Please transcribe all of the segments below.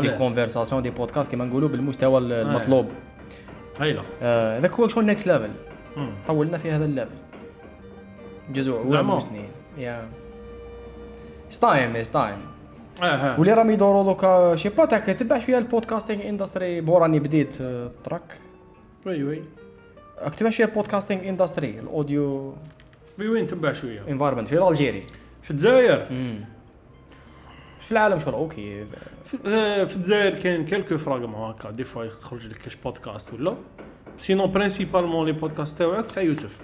دي؟ conversation des podcasts كيما نقولوا بالمستوى المطلوب هايله آه، هذاك هو شغل next level. طولنا في هذا ال level جزء. عوام سنين يا it's time it's time واللي راهم يدوروا دوكا شي با تاع تبع شوية ال podcasting industry بوراني بديت آه، طراك. oui oui. راك تبع شوية ال podcasting industry ال audio oui oui نتبع شوية. environment في Algérie في الجزائر؟ في العالم شغل okay. في, آه، الجزائر كاين quelques programmes هكا des fois تخرج لك كاش بودكاست ولا. sinon principalement les podcasts تاعك تاع يوسف.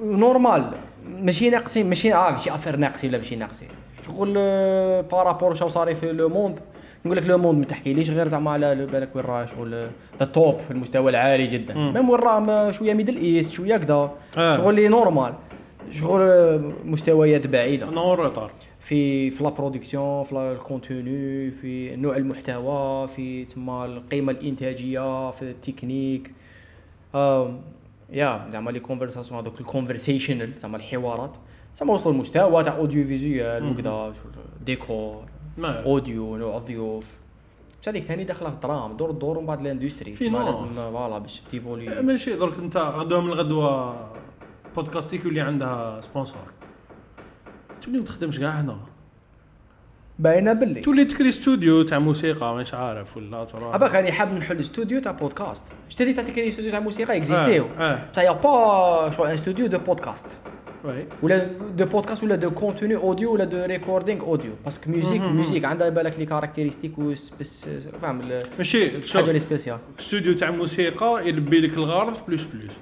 normal ماشي ناقصين ماشي آه ماشي affaire ناقصين ولا ماشي ناقصين. شغل آه، par rapport شو صاري في le monde نقول لك le monde ما تحكيليش غير زعما على بالك وين راه شغل ذا top في المستوى العالي جدا. même وين راه شوية Middle East شوية كذا. آه. شغل les normal شغل آه، مستويات بعيدة. أنا هو ال retard في في la production في ال contenu في نوع المحتوى في تما القيمة الإنتاجية في ال technique. yeah زعما les conversations هذوك ال conversational زعما الحوارات. زعما وصلوا لمستوى تاع audiovisuel وكذا ديكور اوديو نوع الضيوف بس هذيك ثاني داخلة في الدراهم دور دور من بعد ال industry. لازم voilà باش t'évoluer. ماشي درك انت غدوه من الغدوه بودكاستيك اللي عندها sponsor تولي ما تخدمش كاع هنا. باينة باللي. تولي تكري استوديو تاع موسيقى مش عارف ولا ترى. اباك راني حاب نحل استوديو تاع بودكاست. اشتري تاع تكري استوديو تاع موسيقى؟ existe. آه, آه. تاع yeah با شغل un studio de podcast. oui. ولا de podcast ولا de contenu audio ولا de recording audio. parce que music. music عندها بالك les caractéristiques و space فاهم ماشي حاجة لي سبيسيال. استوديو تاع موسيقى يلبي لك الغرض بلوس بلوس.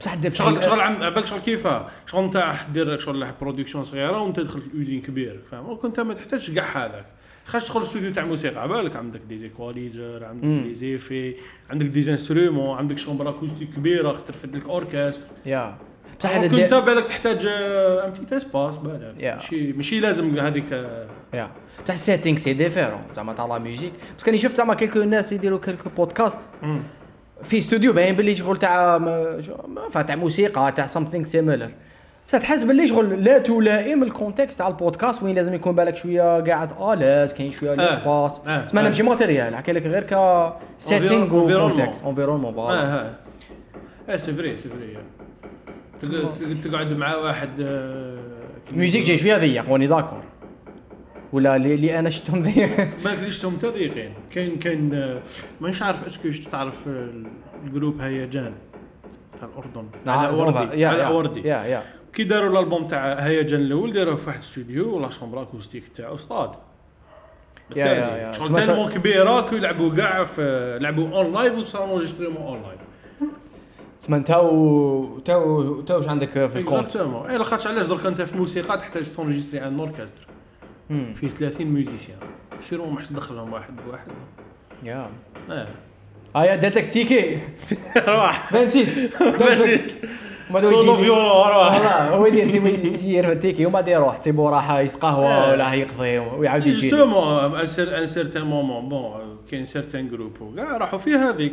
بصح دير شغل شغل عم بالك شغل كيفاه شغل انت دير شغل برودكسيون صغيرة وانت تدخل في اوزين كبير فاهم؟ وكنت ما تحتاجش كاع هذاك. خاش تدخل استوديو تاع موسيقى على بالك؟ عندك دي زيكواليزر عندك مم. دي زيفي عندك دي انسترومون عندك شومبر اكوستيك كبيرة خاطر ترفد لك اوركستر يا. بصح هذا كنت بالك تحتاج ام تي اسباس بالك. ماشي ماشي لازم هذيك آه، yeah. بصح ال setting c'est différent زعما تاع la musique بس كاني شفت زعما quelques ناس يديروا quelques podcasts. في استوديو باين باللي شغل تاع تاع موسيقى تاع something similar بس تحس باللي شغل لا تلائم ال context تاع البودكاست وين لازم يكون بالك شوية قاعد à l'aise كاين شوية l'espace آه، تسمى آه. ماشي matériel حكي لك غير ك setting. و context environnement آه voilà ها آه. c'est vrai c'est vrai تقعد مع واحد آه، الميوزيك جاي شوية ضيق وأني داكور ولا اللي, أنا شفتهم ضيق. ما كريشتهم تضيقين كاين كاين آه، مانيش عارف اسكو تعرف آه، الجروب هيجان تاع الأردن. على وردي. يا على وردي. يا يا. كي داروا الألبوم تاع هيجان الأول داروه في واحد الاستوديو ولا شومبر أكوستيك تاعو استاد يا. شغل تالمون كبيرة كي يلعبوا كاع في لعبوا اون لايف وصاروا اون لايف تسمى تاو تاو تاو واش عندك في الكونت؟ إكزاكتومون. اي لاخاطش علاش؟ درك أنت في موسيقى تحتاج تونجستري ان اوركستر. فيه 30 ميوزيسيان. سيرو ما حش تدخلهم واحد بواحد. يا. آه هيا داتك تيكي. روح. 26 بس ما سولو فيولو روح هو يدير يدير التيكي. وما دير يروح تسيبو راح يسقهوى آه. ولا يقضي ويعاود يجي. جوستومون ان سيرتان مومون. بون كاين سيرتان جروب. وكاع راحوا فيه هذيك.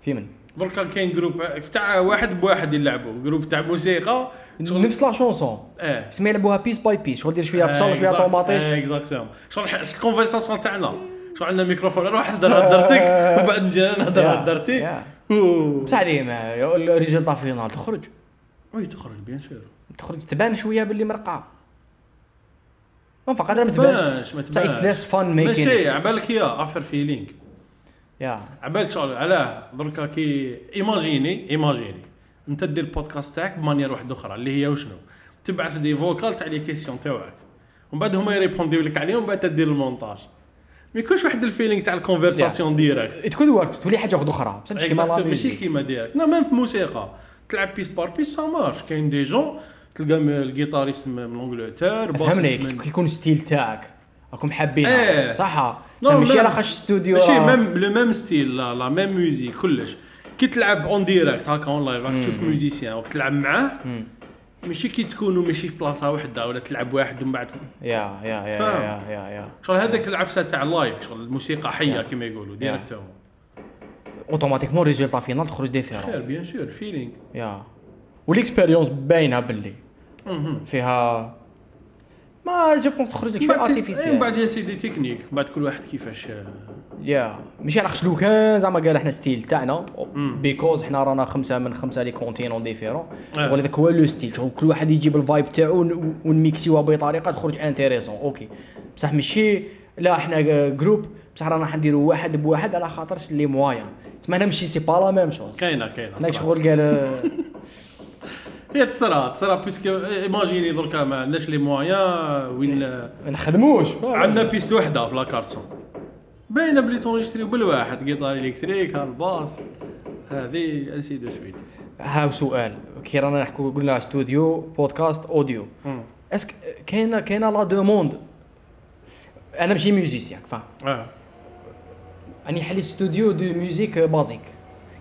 في من؟ دركا كاين groupe تاع واحد بواحد يلعبوا groupe تاع موسيقى نفس la chanson آه تسمى يلعبوها piece by piece شغل دير شوية بصل شوية طوماطيش exactement شغل ال conversation تاعنا شغل عندنا ميكروفون روح هضر هضرتك وبعد نجي أنا نهضر. و- بصح عليه ما ال résultat final تخرج oui تخرج bien sûr تخرج تبان شوية باللي مرقعه ما فقط ما تبانش ما تبانش فان ميكين ماشي عبالك هي affaire feeling yeah. عبالك شغل علاه دركا كي imaginer imaginer انت دير البودكاست تاعك ب manière واحدة أخرى اللي هي وشنو؟ تبعث des vocals تاع les questions تاعك. ومن بعد هما ي répondيو لك عليهم بعد تدير المونتاج. ما يكونش واحد ال feeling تاع ال conversation directe تكون ورك تولي حاجة واحدة أخرى. مش كيما. ماشي كيما direct la même في موسيقى. تلعب pièce par pièce ça marche كاين des gens تلقى ال guitariste من انجلترا فهمني ال bassiste من- كي يكون style تاعك. راكم حابين إيه. صح. ماشي خاش ستوديو ماشي. même le même style لا لا même musique كلش. كي تلعب en direct هكا en live راك تشوف musicien وك تلعب معاه. ماشي كي تكونوا ماشي في بلاصة وحدة ولا تلعب واحد ومن بعد. يا يا يا. يا يا يا شغل هذاك العفسة تاع ال live شغل الموسيقى حية. كما يقولوا directement automatiquement résultat final تخرج خير différent bien sûr feeling يا. وال expérience باينة باللي. فيها ما je pense تخرج لك شوية artificielle من بعد يا سيدي تكنيك من بعد كل واحد كيفاش آه، يا ماشي على لو كان زعما قال إحنا style تاعنا because حنا رانا خمسة من خمسة les continents différents آه. شغل هذاك هو le style شغل كل واحد يجيب ال vibe تاعو ون- ونميكسيوها بطريقة تخرج intéressante okay. بصح ماشي لا إحنا groupe بصح رانا نديروا واحد بواحد على خاطرش les moyens تما هنا ماشي c'est pas la même chose كاينة كاينة. شغل قال آه، هي تصرا تصرا parce que imagine دركا ما عندناش les moyens وين آه، ما نخدموش. عندنا piste وحدة في la carte son باينة بلي تونجستريو بالواحد guitare électrique ها ال basse هذه ainsi de suite. هاو سؤال. كي رانا نحكوا قلنا studio podcast audio. est-ce que كاينة كاينة la demande؟ أنا ماشي musicien فاهم؟ آه. راني حليت studio de musique basique.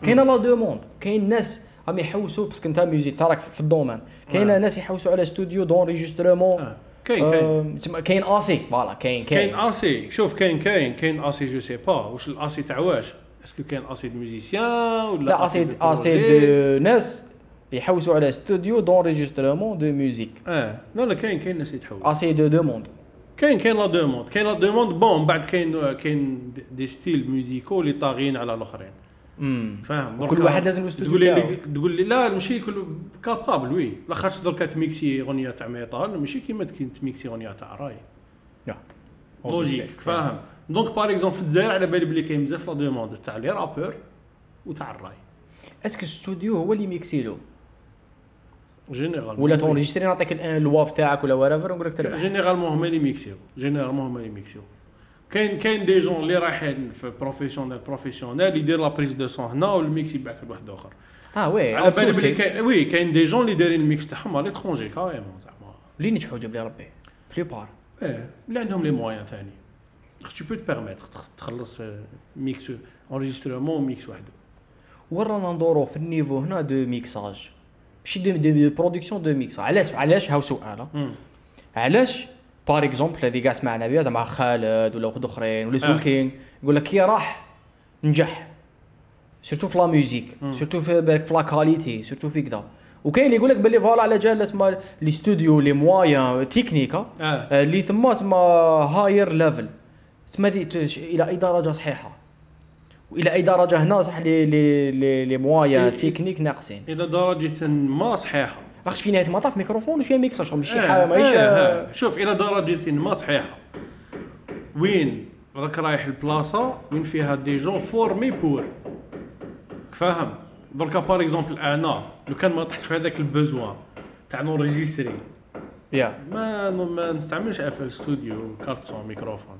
كاينة la demande. كاين ناس راهم يحوسوا parce que انت musique تراك في ال domaine. كاينة آه. ناس يحوسوا على studio d'enregistrement آه. كاين كاين. آه، كاين assez voilà كاين كاين. كاين assez. شوف كاين كاين كاين assez je sais pas واش ال assez تاع واش؟ est-ce que كاين assez de musiciens ولا لا assez assez؟ de ناس يحوسوا على studio d'enregistrement de musique آه. لا لا كاين كاين ناس يتحول assez de demandes كاين كاين la demande كاين la demande bon بعد كاين كاين des styles musicaux اللي طاغيين على الآخرين. فاهم دركا واحد لازم الاستوديو تقول لي. تقول لي لا ماشي كل capable oui. لاخاطش دركا تميكسي اغنيه تاع metal ماشي كيما كي تميكسي اغنيه تاع راي. logique فاهم. donc par exemple في الجزائر على بالي بلي كاين بزاف la demande تاع les rappeurs وتاع الراي. est-ce que ال studio هو اللي ميكسيلو général ولا تونجستري نعطيك ال- ال wav تاعك ولا ورافر ونقول لك تربح. généralement هما اللي ميكسيو. généralement هما اللي ميكسيو. كاين كاين des gens اللي رايحين في professionnel professionnel يدير la prise de son هنا وال mix يبعث لواحد آخر. آه oui على بالي بلي. كاين oui كاين des gens اللي دايرين ال mix تاعهم على l'étranger carrément زعما. اللي نجحوا جاب لي ربي بليبار إيه اللي عندهم les moyens ثاني tu peux te permettre تخلص mix enregistrement mix وحده. وين رانا ندورو في ال niveau هنا de mixage ماشي de production de mix علاش علاش؟ هاو سؤال. مم. علاش par exemple هذه كاع سمعنا بها زعما خالد ولا واحد أخرين ولا آه. كينغ يقول لك كي راح نجح. surtout في la musique surtout في بالك في la qualité surtout في كذا. وكاين اللي يقول لك باللي voilà على جال تسمى les studios les ها. آه. آه، اللي ثما تسمى higher level تسمى إلى أي درجة صحيحة؟ وإلى أي درجة هنا صح لي لي لي, لي موايا إيه. techniques ناقصين. إلى درجة ما صحيحة. لاخاطش في نهايه المطاف ميكروفون وشويه ميكساج ماشي آه، حاجة ماهيش. شوف إلى درجه ما صحيحه وين راك رايح البلاصه وين فيها des gens formés pour فاهم دركا par exemple أنا لو كان ما طحت في هذاك ال besoin تاع نوريجيستري يا ما ما نستعملش FL Studio carte son microphone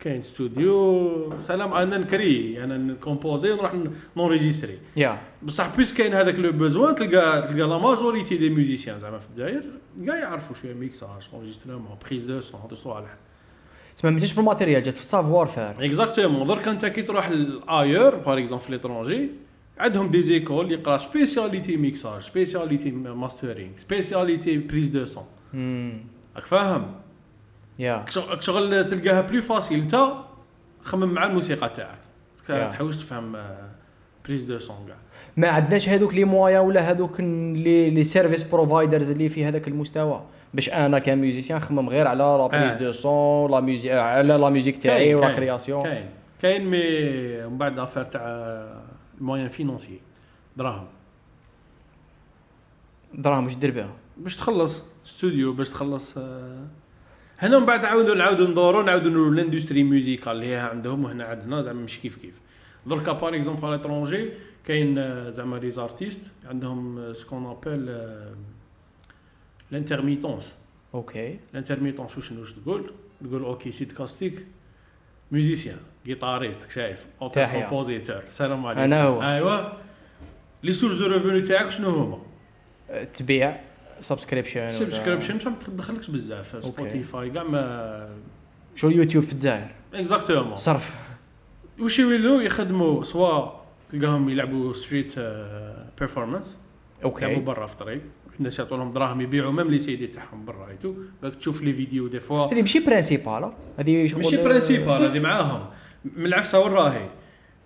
كاين ستوديو سلام أنا نكري أنا نكومبوزي ونروح نوريجيستري يا. بصح بيس كاين هذاك le besoin تلقى تلقى la majorité des musiciens زعما في الجزائر كاع يعرفوا شوية mixage enregistrement prise de son هادو صوالح تسمى ما جاتش في ال matériel جات في ال savoir-faire exactement درك أنت كي تروح ailleurs par exemple في l'étranger عندهم des écoles اللي يقرا spécialité mixage spécialité mastering spécialité prise de son راك فاهم؟ يا. شغل- تلقاها plus facile انت خمم مع الموسيقى تاعك. Yeah. تحوس تفهم prise de son كاع. ما عندناش هذوك les moyens ولا هذوك les les service providers اللي في هذاك المستوى. باش أنا ك musicien نخمم غير على la prise آه. de son la musique على la musique تاعي و la création كاين كاين. mais من بعد affaire تاع ال moyens financiers دراهم. دراهم واش دير بها؟ باش تخلص ستوديو باش تخلص آه، هنا من بعد نعاودوا نعاودوا ندوروا نعاودوا نقولوا ال industrie musicale اللي هي عندهم وهنا عندنا زعما مش كيف كيف. دركا par exemple على l'étranger كاين آه، زعما les artistes عندهم ce qu'on appelle l'intermittence okay l'intermittence واش واش تقول؟ تقول okay سيد كاستيك musicien guitariste شايف auteur. compositeur سلام عليكم. أنا هو. ايوا لي سورس دو ريفوني تاعك شنو هما؟ تبيع. subscription subscription ما تدخلكش بزاف. سبوتيفاي كاع ما شو اليوتيوب في الجزائر؟ exactement صرف. واش يولوا يخدموا soit تلقاهم يلعبوا street performance يلعبوا okay. برا في الطريق الناس يعطوا لهم دراهم يبيعوا même les CD تاعهم برا باك تشوف les vidéos des fois هذه ماشي principale هذه شغل ماشي principale هذه معاهم. من العفسة وين راهي؟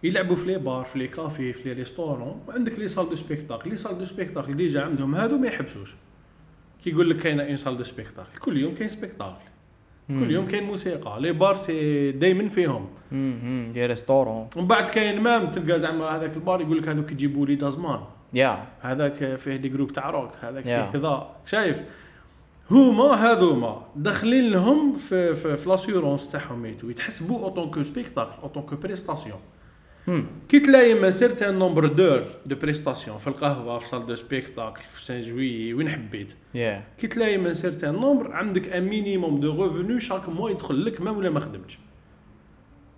يلعبوا في les bars في les cafés في les restaurants عندك لي سال دو سبيكتاكل لي سال دو سبيكتاكل ديجا عندهم هادو ما يحبسوش. كيقول لك كاينة une salle de spectacle. كل يوم كاين spectacle. كل يوم كاين موسيقى. les bars c'est دايما فيهم. des restaurants. ومن بعد كاين même تلقى زعما هذاك البار يقول لك هذوك يجيبوا les dazmans. يا. هذاك فيه des groupes تاع روك هذاك فيه. كذا. شايف؟ هما هذوما داخلين لهم في في, في l'assurance تاعهم et tout يتحسبوا en tant que spectacle en tant que prestation. كي تلاقي un certain nombre d'heures de prestation في القهوه في salle de spectacle في سان جوي وين حبيت يا كي تلاقي un certain nombre عندك un minimum de revenu chaque mois يدخل لك même ولا ما خدمتش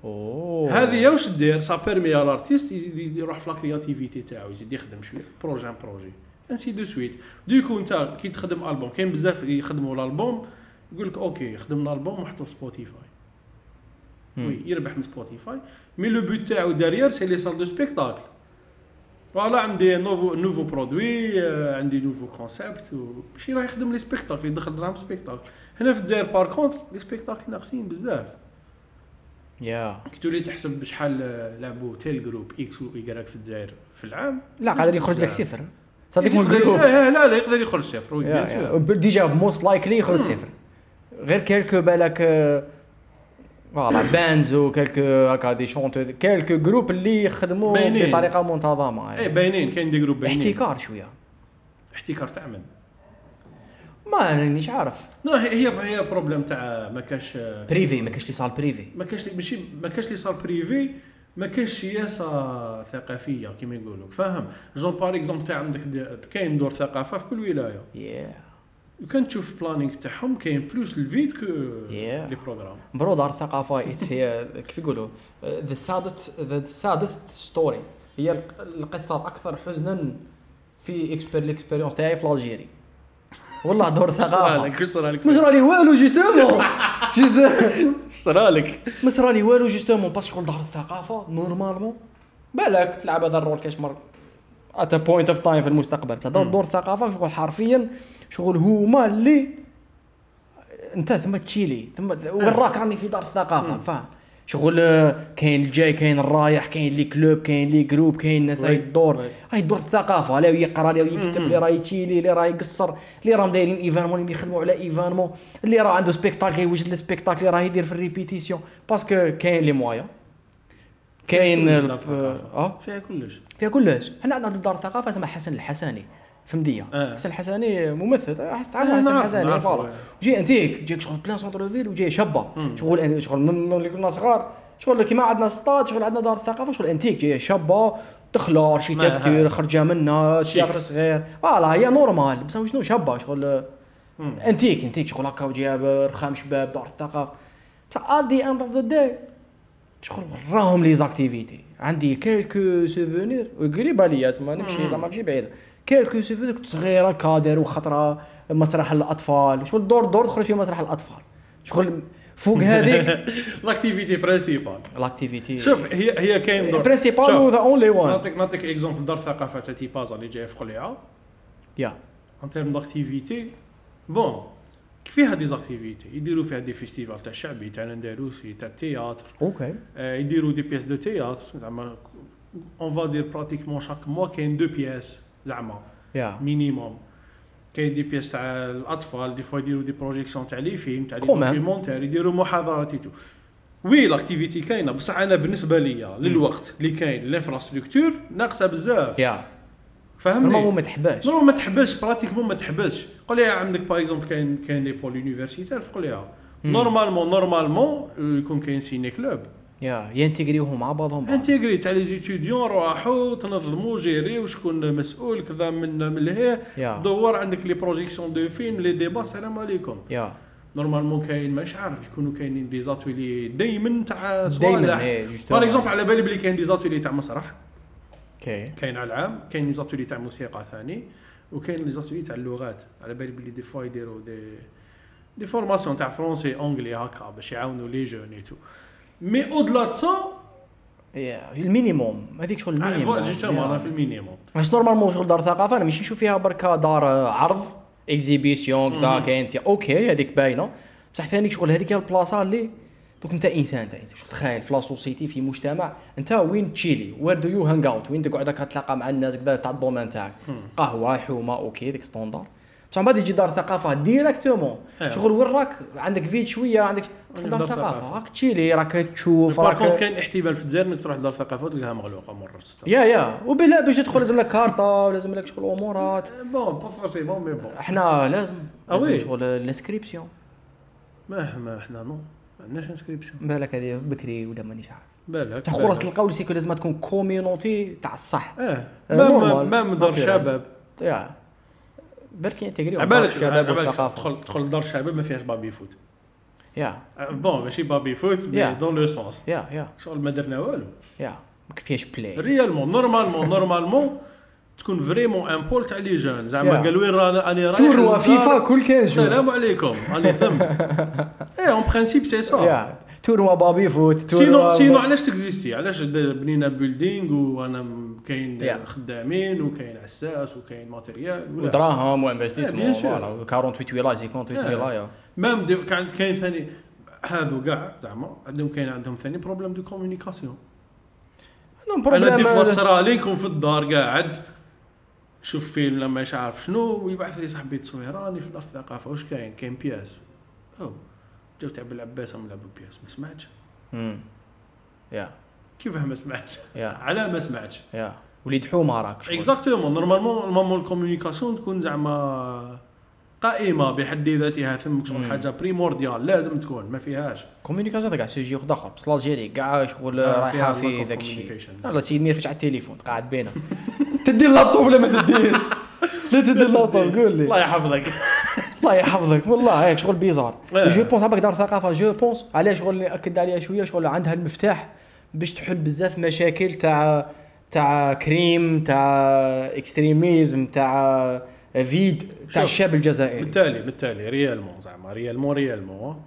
اوه هذه يا واش دير ça permet على l'artiste يزيد يروح في la créativité تاعو يزيد يخدم شوية projet un projet ainsi de suite du coup انت كي تخدم البوم كاين بزاف يخدموا الالبوم يقول لك okay خدمنا البوم وحطوه في Spotify وي يربح من Spotify mais le but تاعو derrière c'est les salles de spectacle voilà عندي nouveau nouveau produit آه، عندي nouveau concept باش يروح يخدم les spectacles يدخل دراهم spectacle هنا في الجزائر par contre les spectacles ناقصين بزاف. يا كي تولي تحسب بشحال لعبوا tel groupe X و Y في الجزائر في العام لا قادر يخرج لك. صفر. صديق من ال groupe لا لا لا يقدر يخرج صفر. déjà most likely يخرج صفر. غير quelques بالك آه، voilà bands و quelques هكا des chanteurs quelques groupes اللي باينين. بطريقه منتظمه اي باينين كاين des groupes باينين احتكار شوية احتكار تاع من ما رانيش عارف لا هي هي problème تاع ما كاش privé ما كاش les salles privées ما كاش ماشي ما كاش les salles privées ما كاش سياسه ثقافيه كيما يقولوا فاهم genre par exemple تاع عندك كاين دور ثقافه في كل ولايه يا وكان تشوف planning تاعهم كاين plus le vide que. les programmes برو دار الثقافه هي كيف يقولوا the saddest the saddest story هي الق- القصة الاكثر حزنا في expér l'expérience تاعي في الجيري والله دور صرالك واش صرالك ما صرالي والو justement صرالك ما صرالي والو justement parce que دار الثقافه normalement بالك تلعب هذا ال rôle كاش مر at point of time في المستقبل تهضر. دور الثقافه شغل حرفيا شغل هما اللي انت ثم تشيلي ثم وراك راني في دار الثقافة. فاهم شغل آه، كاين الجاي كاين الرايح كاين les clubs كاين les groupes كاين ناس هاي الدور. هاي دور الثقافه لا يقرأ لا يكتب. اللي راه يتشيلي اللي راه يقصر اللي راهم دايرين événement اللي يخدموا على événement اللي راه عنده spectacle يوجد ال spectacle اللي راه يدير في ال répétition parce que كاين les moyens كاين. آه فيها كلش فيها كلش حنا عندنا دار الثقافه اسمها حسن الحساني في مديه آه. حسن الحساني ممثل أحس آه، عارف حسن الحساني voilà. جاي أنتيك جايك شغل plein centre-ville وجاي شابه. شغل شغل من ملي كنا صغار شغل كيما عندنا ستاد شغل عندنا دار الثقافه شغل أنتيك جاية شابة même architecture ها. خرجة منها. théâtre صغير voilà هي normal بصح شنو شابة شغل. antique antique شغل هكا وجايب رخام شباب دار الثقافه بصح the end of the day شغل راهم les activités. عندي quelques souvenirs. وقريبه ليا تسمى نمشي. زعما ماشي بعيد. quelques souvenirs كنت صغيرة كادر وخطرة مسرح الأطفال. شغل دور دور تخرج في مسرح الأطفال؟ شغل فوق هذيك؟ l'activité principale l'activité شوف هي هي كاين دور. principale شوف، the only one نعطيك نعطيك exemple دار ثقافة تاع تيبازا اللي جاية في قليعه يا. en termes d'activités bon فيها des activités يديروا فيها des festivals تاع شعبي تاع الاندلسي تاع ال théâtre. okay آه، يديروا des pièces de théâtre زعما on va dire pratiquement chaque mois كاين deux pièces زعما. minimum كاين des pièces تاع الأطفال des fois يديروا des projections تاع les films تاع les. documentaires يديروا محاضرات tout oui l'activité كاينة بصح أنا بالنسبة ليا للوقت اللي كاين l'infrastructure ناقصة بزاف. يا فهمني؟ normalement ما تحباش normal ما تحبسش pratiquement ما تحبسش قول لي عندك par exemple كاين كاين les pôles universitaires قليها مم. normalement normalement يكون كاين ciné-club يا ي intégrer وهم مع بعضهم. بعض. intégrer تاع les étudiants راحوا تنظموا gérer شكون مسؤول كذا من من لهيه دور عندك les projections de films les débats السلام عليكم. يا. normalement كاين مش عارف يكونوا كاينين des ateliers دايما تاع صوالح. par justement exemple على بالي بلي كاين des ateliers تاع مسرح. okay. كاين على العام كاين les ateliers تاع موسيقى ثاني وكاين les ateliers تاع اللغات. على بالي بلي des fois يديروا des des formations تاع français anglais هكا باش يعاونوا les jeunes et tout mais au-delà ça يا ال minimum هذيك شغل ال minimum justement. أنا في ال minimum واش normalement شغل دار ثقافة أنا ماشي نشوف فيها بركة دار آه، عرض exhibition كذا مهم. كاين okay هذيك باينة. بصح ثاني شغل هذيك هي البلاصة اللي دوك انت انسان انت شغل تخيل في la société في مجتمع انت وين تشيلي where do you hang out وين تقعد هكا تلاقى مع الناس كذا تاع ال domaine تاعك. قهوه حومه okay ديك standard بصح من بعد يجي دار الثقافه directement أيوة. شغل وين راك عندك vide شوية عندك دار دار الثقافه الثقافة. راك تشيلي راك تشوف par contre راك كاين احتمال في الجزائر انك تروح لدار الثقافه وتلقاها مغلوقه مره ستة يا يا وبلا باش تدخل لازم لك كارطه ولازم لك شغل امورات bon pas forcément mais bon إحنا لازم لازم oui. شغل l'inscription ما إحنا نو عندناش انسكريبسيون بالك هذه بكري ولا مانيش عارف. بالك تاع خلاص نلقاو لي سيكو لازم تكون كوميونيتي تاع الصح. آه آه، مام. مام دار. شباب. يا. بالك ينتجريو عبالك الشباب عبالك. والثقافه تدخل تدخل دار شباب ما فيهاش بابي فوت. يا. آه، بون ماشي بابي فوت مي. دون لو سونس يا يا. شغل ما درنا والو. يا. ما فيهاش بلاي ريالمون نورمالمون نورمالمون تكون فريمون ان بول تاع لي جون. زعما Yeah. قال وين رانا؟ اني رايح توروا. فيفا كل 15 جور السلام عليكم. راني ثم. et en principe c'est ça tournoi baby-foot sinon tournoi sinon علاش ت exist ي؟ علاش بنينا building وأنا كاين. خدامين وكاين عساس وكاين matériel ولا ودراهم و investissement. voilà 48 ولاي 58 Yeah. ولايه دي كان كاين ثاني هذو كاع زعما عندهم كاين عندهم ثاني problème de communication عندهم أنا des fois problème تصرى لي يكون في الدار قاعد. شوف فيلم لما مش عارف شنو ويبعث لي صاحبي تصوير راني في دار الثقافه واش كاين؟ كاين pièce. أو جاو تاع بالعباس هم لعبوا بياس؟ ما سمعتش. مم. يا. كيفاه ما سمعتش؟ يا. على ما سمعتش. يا. وليد حومة راك. اكزاكتومون نورمالمون نورمالمون الكومونيكاسيون تكون زعما قائمة بحد ذاتها ثم شغل. حاجة بريمورديال لازم تكون ما فيهاش. كوميونيكاسيون تاع سوجي واحد اخر بس الجيري كاع شغل آه، رايحة في ذاك الشيء. لا سيد مير فاش على التليفون قاعد بينا. تدي اللابتوب ولا ما تديش؟ لا تدي اللابتوب قول لي. الله يحفظك. الله يحفظك والله هيك شغل bizarre. آه. je pense هباك دار الثقافه je pense عليه شغل اللي أكد عليها شوية شغل عندها المفتاح باش تحل بزاف مشاكل تاع تاع crime تاع extrémisme تاع vide تاع. الشاب الجزائري. بالتالي بالتالي réellement زعما réellement réellement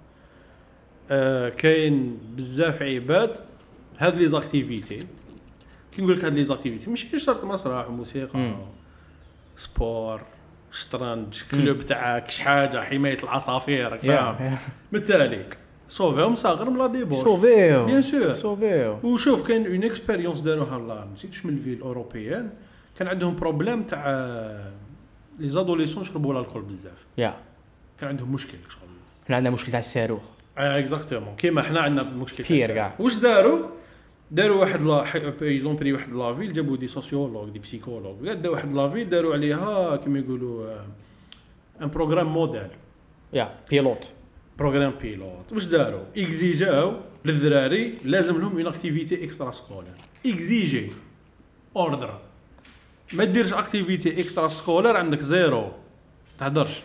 آه كاين بزاف عباد هاد les activités. كي نقول لك هاد les activités ماشي شرط مسرح موسيقى مم. sport شطرنج club تاع كش حاجة حماية العصافير راك فاهم yeah. بالتالي sauv يهم صاغر من la débauche. sauv يو bien sûr sauv يو وشوف كاين une expérience داروها الله نسيتش من la ville européenne كان عندهم problème تاع les adolescents شربوا الكحول بزاف. Yeah. كان عندهم مشكل شغل حنا عندنا مشكل تاع الصاروخ. exactement كيما حنا عندنا مشكل تاع bière. كاع. واش داروا؟ داروا واحد لا ils ont pris واحد la ville جابوا des sociologues des psychologues داروا واحد la ville داروا عليها كيما يقولوا un programme modèle yeah pilote programme pilote واش داروا؟ إكزيجاو للذراري لازم لهم une activité extrascolaire exigé ordre ما ديرش activité extrascolaire عندك zéro. تهدرش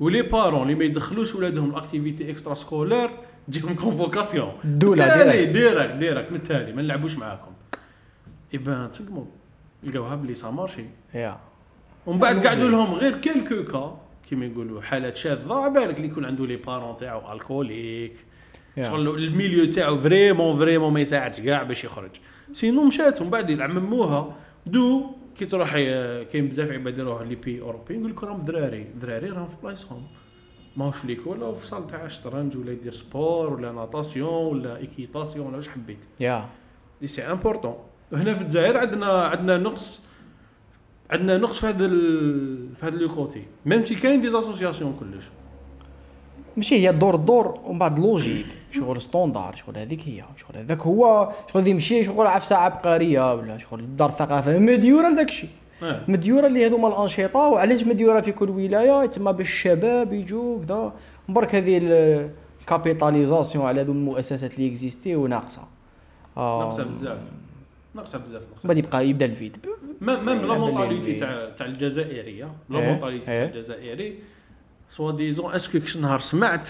و les parents اللي ما يدخلوش ولادهم ال activité extrascolaire تجيهم convocation بالتالي direct. direct direct. من التالي ما نلعبوش معاكم. يبان تسقموا لقاوها بلي ça marche. Yeah. ومن بعد قعدوا. لهم غير quelques cas كيما يقولوا حالات شاذة. على بالك اللي يكون عنده les parents تاعو alcooliques. شغل ال milieu تاعو vraiment vraiment ما يساعدش كاع باش يخرج. sinon مشات. ومن بعد يعمموها دو كي تروح ي- كاين بزاف عباد يروحوا les pays européens يقول لك راهم دراري دراري راهم في بلايصهم ماهوش في l'école ولا في salle تاع الشطرنج ولا يدير sport ولا natation ولا équitation ولا واش حبيت yeah. et c'est important هنا في الجزائر عندنا عندنا نقص عندنا نقص في هذا ال... في هذا le côté. même si كاين des associations كلش. ماشي هي الدور الدور ومن بعد logique شغل standard شغل هذيك هي شغل هذاك هو شغل ذي مشي شغل عفسه عبقرية ولا شغل دار الثقافه مديورة لذاك الشيء. آه. مديورة اللي هذوما الأنشطة وعلاش مديورة في كل ولاية؟ تسمى باش الشباب يجوا كذا. برك هذه ال capitalisation على هذو المؤسسات اللي exist ي وناقصة. آه، ناقصة بزاف. ناقصة بزاف ناقصة بعد يبقى يبدأ ال vide. même la mentalité اللي- تاع تاع الجزائرية. لا إيه، mentalité تاع إيه. الجزائري. soi-disant est-ce que كش نهار سمعت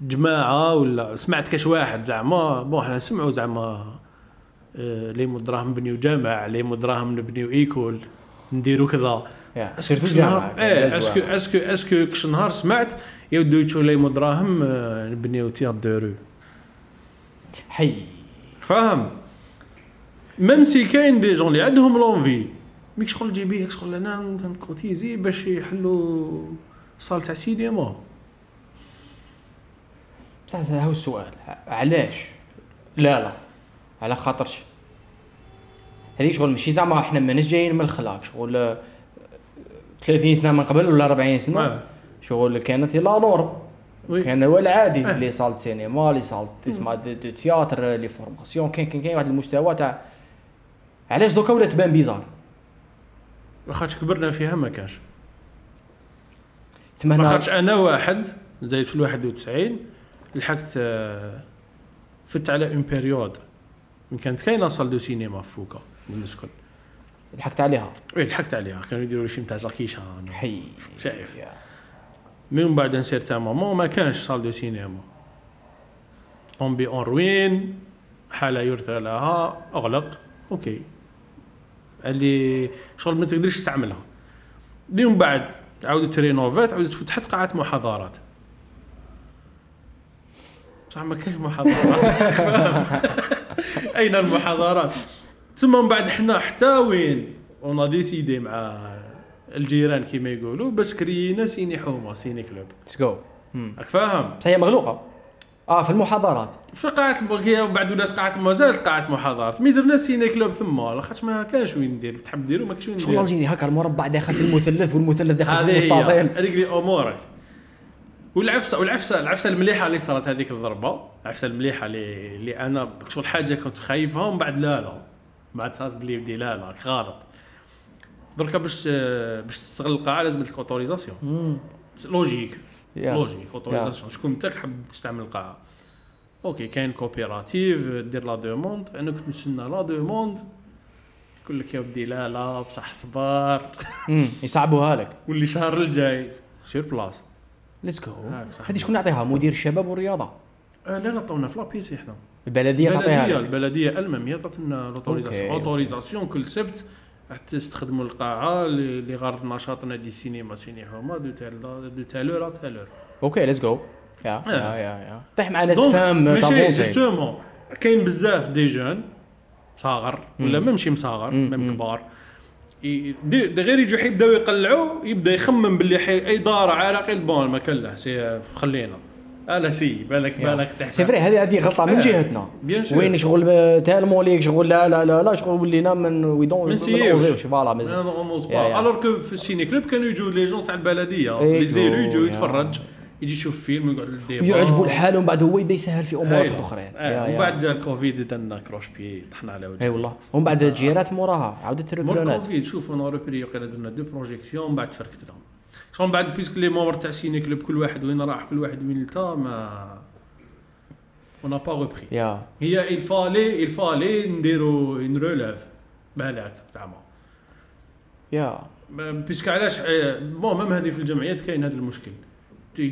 جماعة ولا سمعت كاش واحد زعما bon حنا نسمعوا زعما آه، لي مدراهم نبنيو جامع لي مدراهم نبنيو ايكول نديرو كذا. سيرتو الجامعة إيه اسكو اسكو اسكو كش نهار سمعت يودو يتشو لي مدراهم آه، نبنيو تيار دو رو. حي. فاهم؟ ميم سي كاين دي جون اللي عندهم لونفي. ميك شغل جيبيه شغل أنا نكوتيزي باش يحلوا صال تاع سينما بصح هذا هو السؤال. علاش؟ لا لا. على خاطرش. هذيك شغل ماشي زعما إحنا ماناش جايين من الخلاق. شغل آه، 30 سنة من قبل ولا 40 سنة؟ آه. شغل كانت la norme oui. كان هو العادي les salles cinéma les salles تسمع de, théâtre les formations كاين كاين كاين واحد المستوى تاع علاش دوكا ولا تبان bizarre؟ لاخاطش كبرنا فيها ما كانش. تما ما هنا خاطش أنا واحد زايد في ال 91 لحقت آه، فت على une période من كانت كاينة salle de cinéma في فوكا من نسكن لحقت عليها؟ oui لحقت عليها. كانوا يديروا les films تاع جاكي شان. حي. شايف. من بعد نسير تاع moment ما كانش salle de cinéma tombée en ruine حالة يرثى لها أغلق. OK. اللي شغل ما تقدرش تستعملها. من بعد عاودت تـ rénovات عاودت فتحت قاعات محاضرات. بصح ما كاينش محاضرات. أين المحاضرات؟ ثم من بعد حنا حتى وين؟ on décidé مع الجيران كيما يقولوا باش كرينا ciné حومة ciné-club. let's go راك فاهم؟ بصح هي مغلوقة. آه في المحاضرات. في قاعة هي بعد ولات قاعة ما زالت قاعة محاضرات. mais درنا ciné-club ثم لاخاطش ما كانش وين ندير. تحب ديرو ما كاش وين شغل ندير. ال gérer هكا المربع داخل في المثلث والمثلث داخل في المستطيل. هذيك لي أمورك. والعفسه والعفسه العفسة المليحة اللي صارت هذيك الضربة. العفسة المليحة اللي اللي أنا شغل حاجة كنت خايفها ومن بعد لا لا. بعد صارت بلي بدي لا لا غلط. دركا باش باش تستغل القاعة لازم لك autorisation. logique. logique autorisation شكون انت حاب تستعمل القاعة؟ OK كاين coopérative دير la demande أنا كنت نستنى la demande يقول لك يا ودي لا لا بصح صبر مم. يصعبوها لك. واللي شهر الجاي. sur place let's go. هذه شكون يعطيها؟ مدير الشباب والرياضة. آه لا لا طونا في l'APC حنا البلدية تعطيها البلديه même هي عطاتنا l'autorisation OK، autorisation كل سبت راح تستخدموا القاعه لغرض نشاط نادي السينما ciné حومه de telle heure de telle heure telle heure OK let's go يا. يا يا طيح مع ناس ماشي justement كاين بزاف دي جون صاغر ولا ماشي مصاغر. ميم. كبار دي دي غير يجوا يبداو يقلعوا يبدا يخمم باللي حي اي دار عراقي بون ما كان له سي خلينا ألا سي بالك بالك تحت سي فري هذه هذه غلطة من آه. جهتنا. وين شغل تالمو ليك شغل لا لا لا لا شغل ولينا من وي دون ما نسيوش. فوالا يا. الوغ كو في السيني كلوب كانوا يجوا لي جون تاع البلديه إيه، لي زيلو جو، يجوا. يتفرج يجي يشوف فيلم يقعد لل débat الحال ومن بعد هو يبدا يسهل في أمور هايلة. اخرين يا- ومن. بعد جا الكوفيد درنا كروش بي طحنا على وجهنا إي والله ومن بعد الجيرات موراها عاودت مور ال reprenات كوفيد شوف أنا وقيلا درنا deux projections من بعد فركت لهم شغل من بعد puisque les membres تاع ciné-club كل واحد وين راح كل واحد وين لتا mais on pas repris يا. هي il fallait نديرو une relève بالك زعما. يا. puisque علاش bon même هذه في الجمعيات كاين هذا المشكل.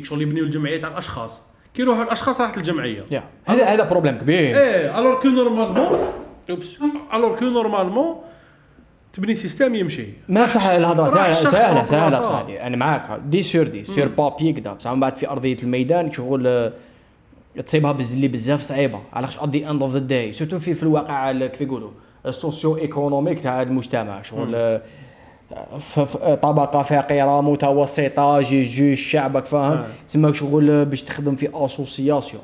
شغل يبنيو الجمعيات على الأشخاص. كي يروحوا الأشخاص راحت الجمعية. يا. هذا هذا problème كبير. إيه alors que normalement oups. alors que normalement تبني système يمشي. ما بصح الهضرة. سهله سهله سهله. بصح. أنا معاك. dessus dessus papier كدا بصح من بعد في أرضية الميدان شغل آه، تصيبها بالزلي بزاف صعيبة. علاش ذا end of the day surtout في في الواقع ال- كيف يقولوا؟ ال socio-économique تاع المجتمع. شغل آه، ف- طبقة فقيرة متوسطة جي جي الشعب فاهم؟ آه. تسمى شغل آه، باش تخدم في association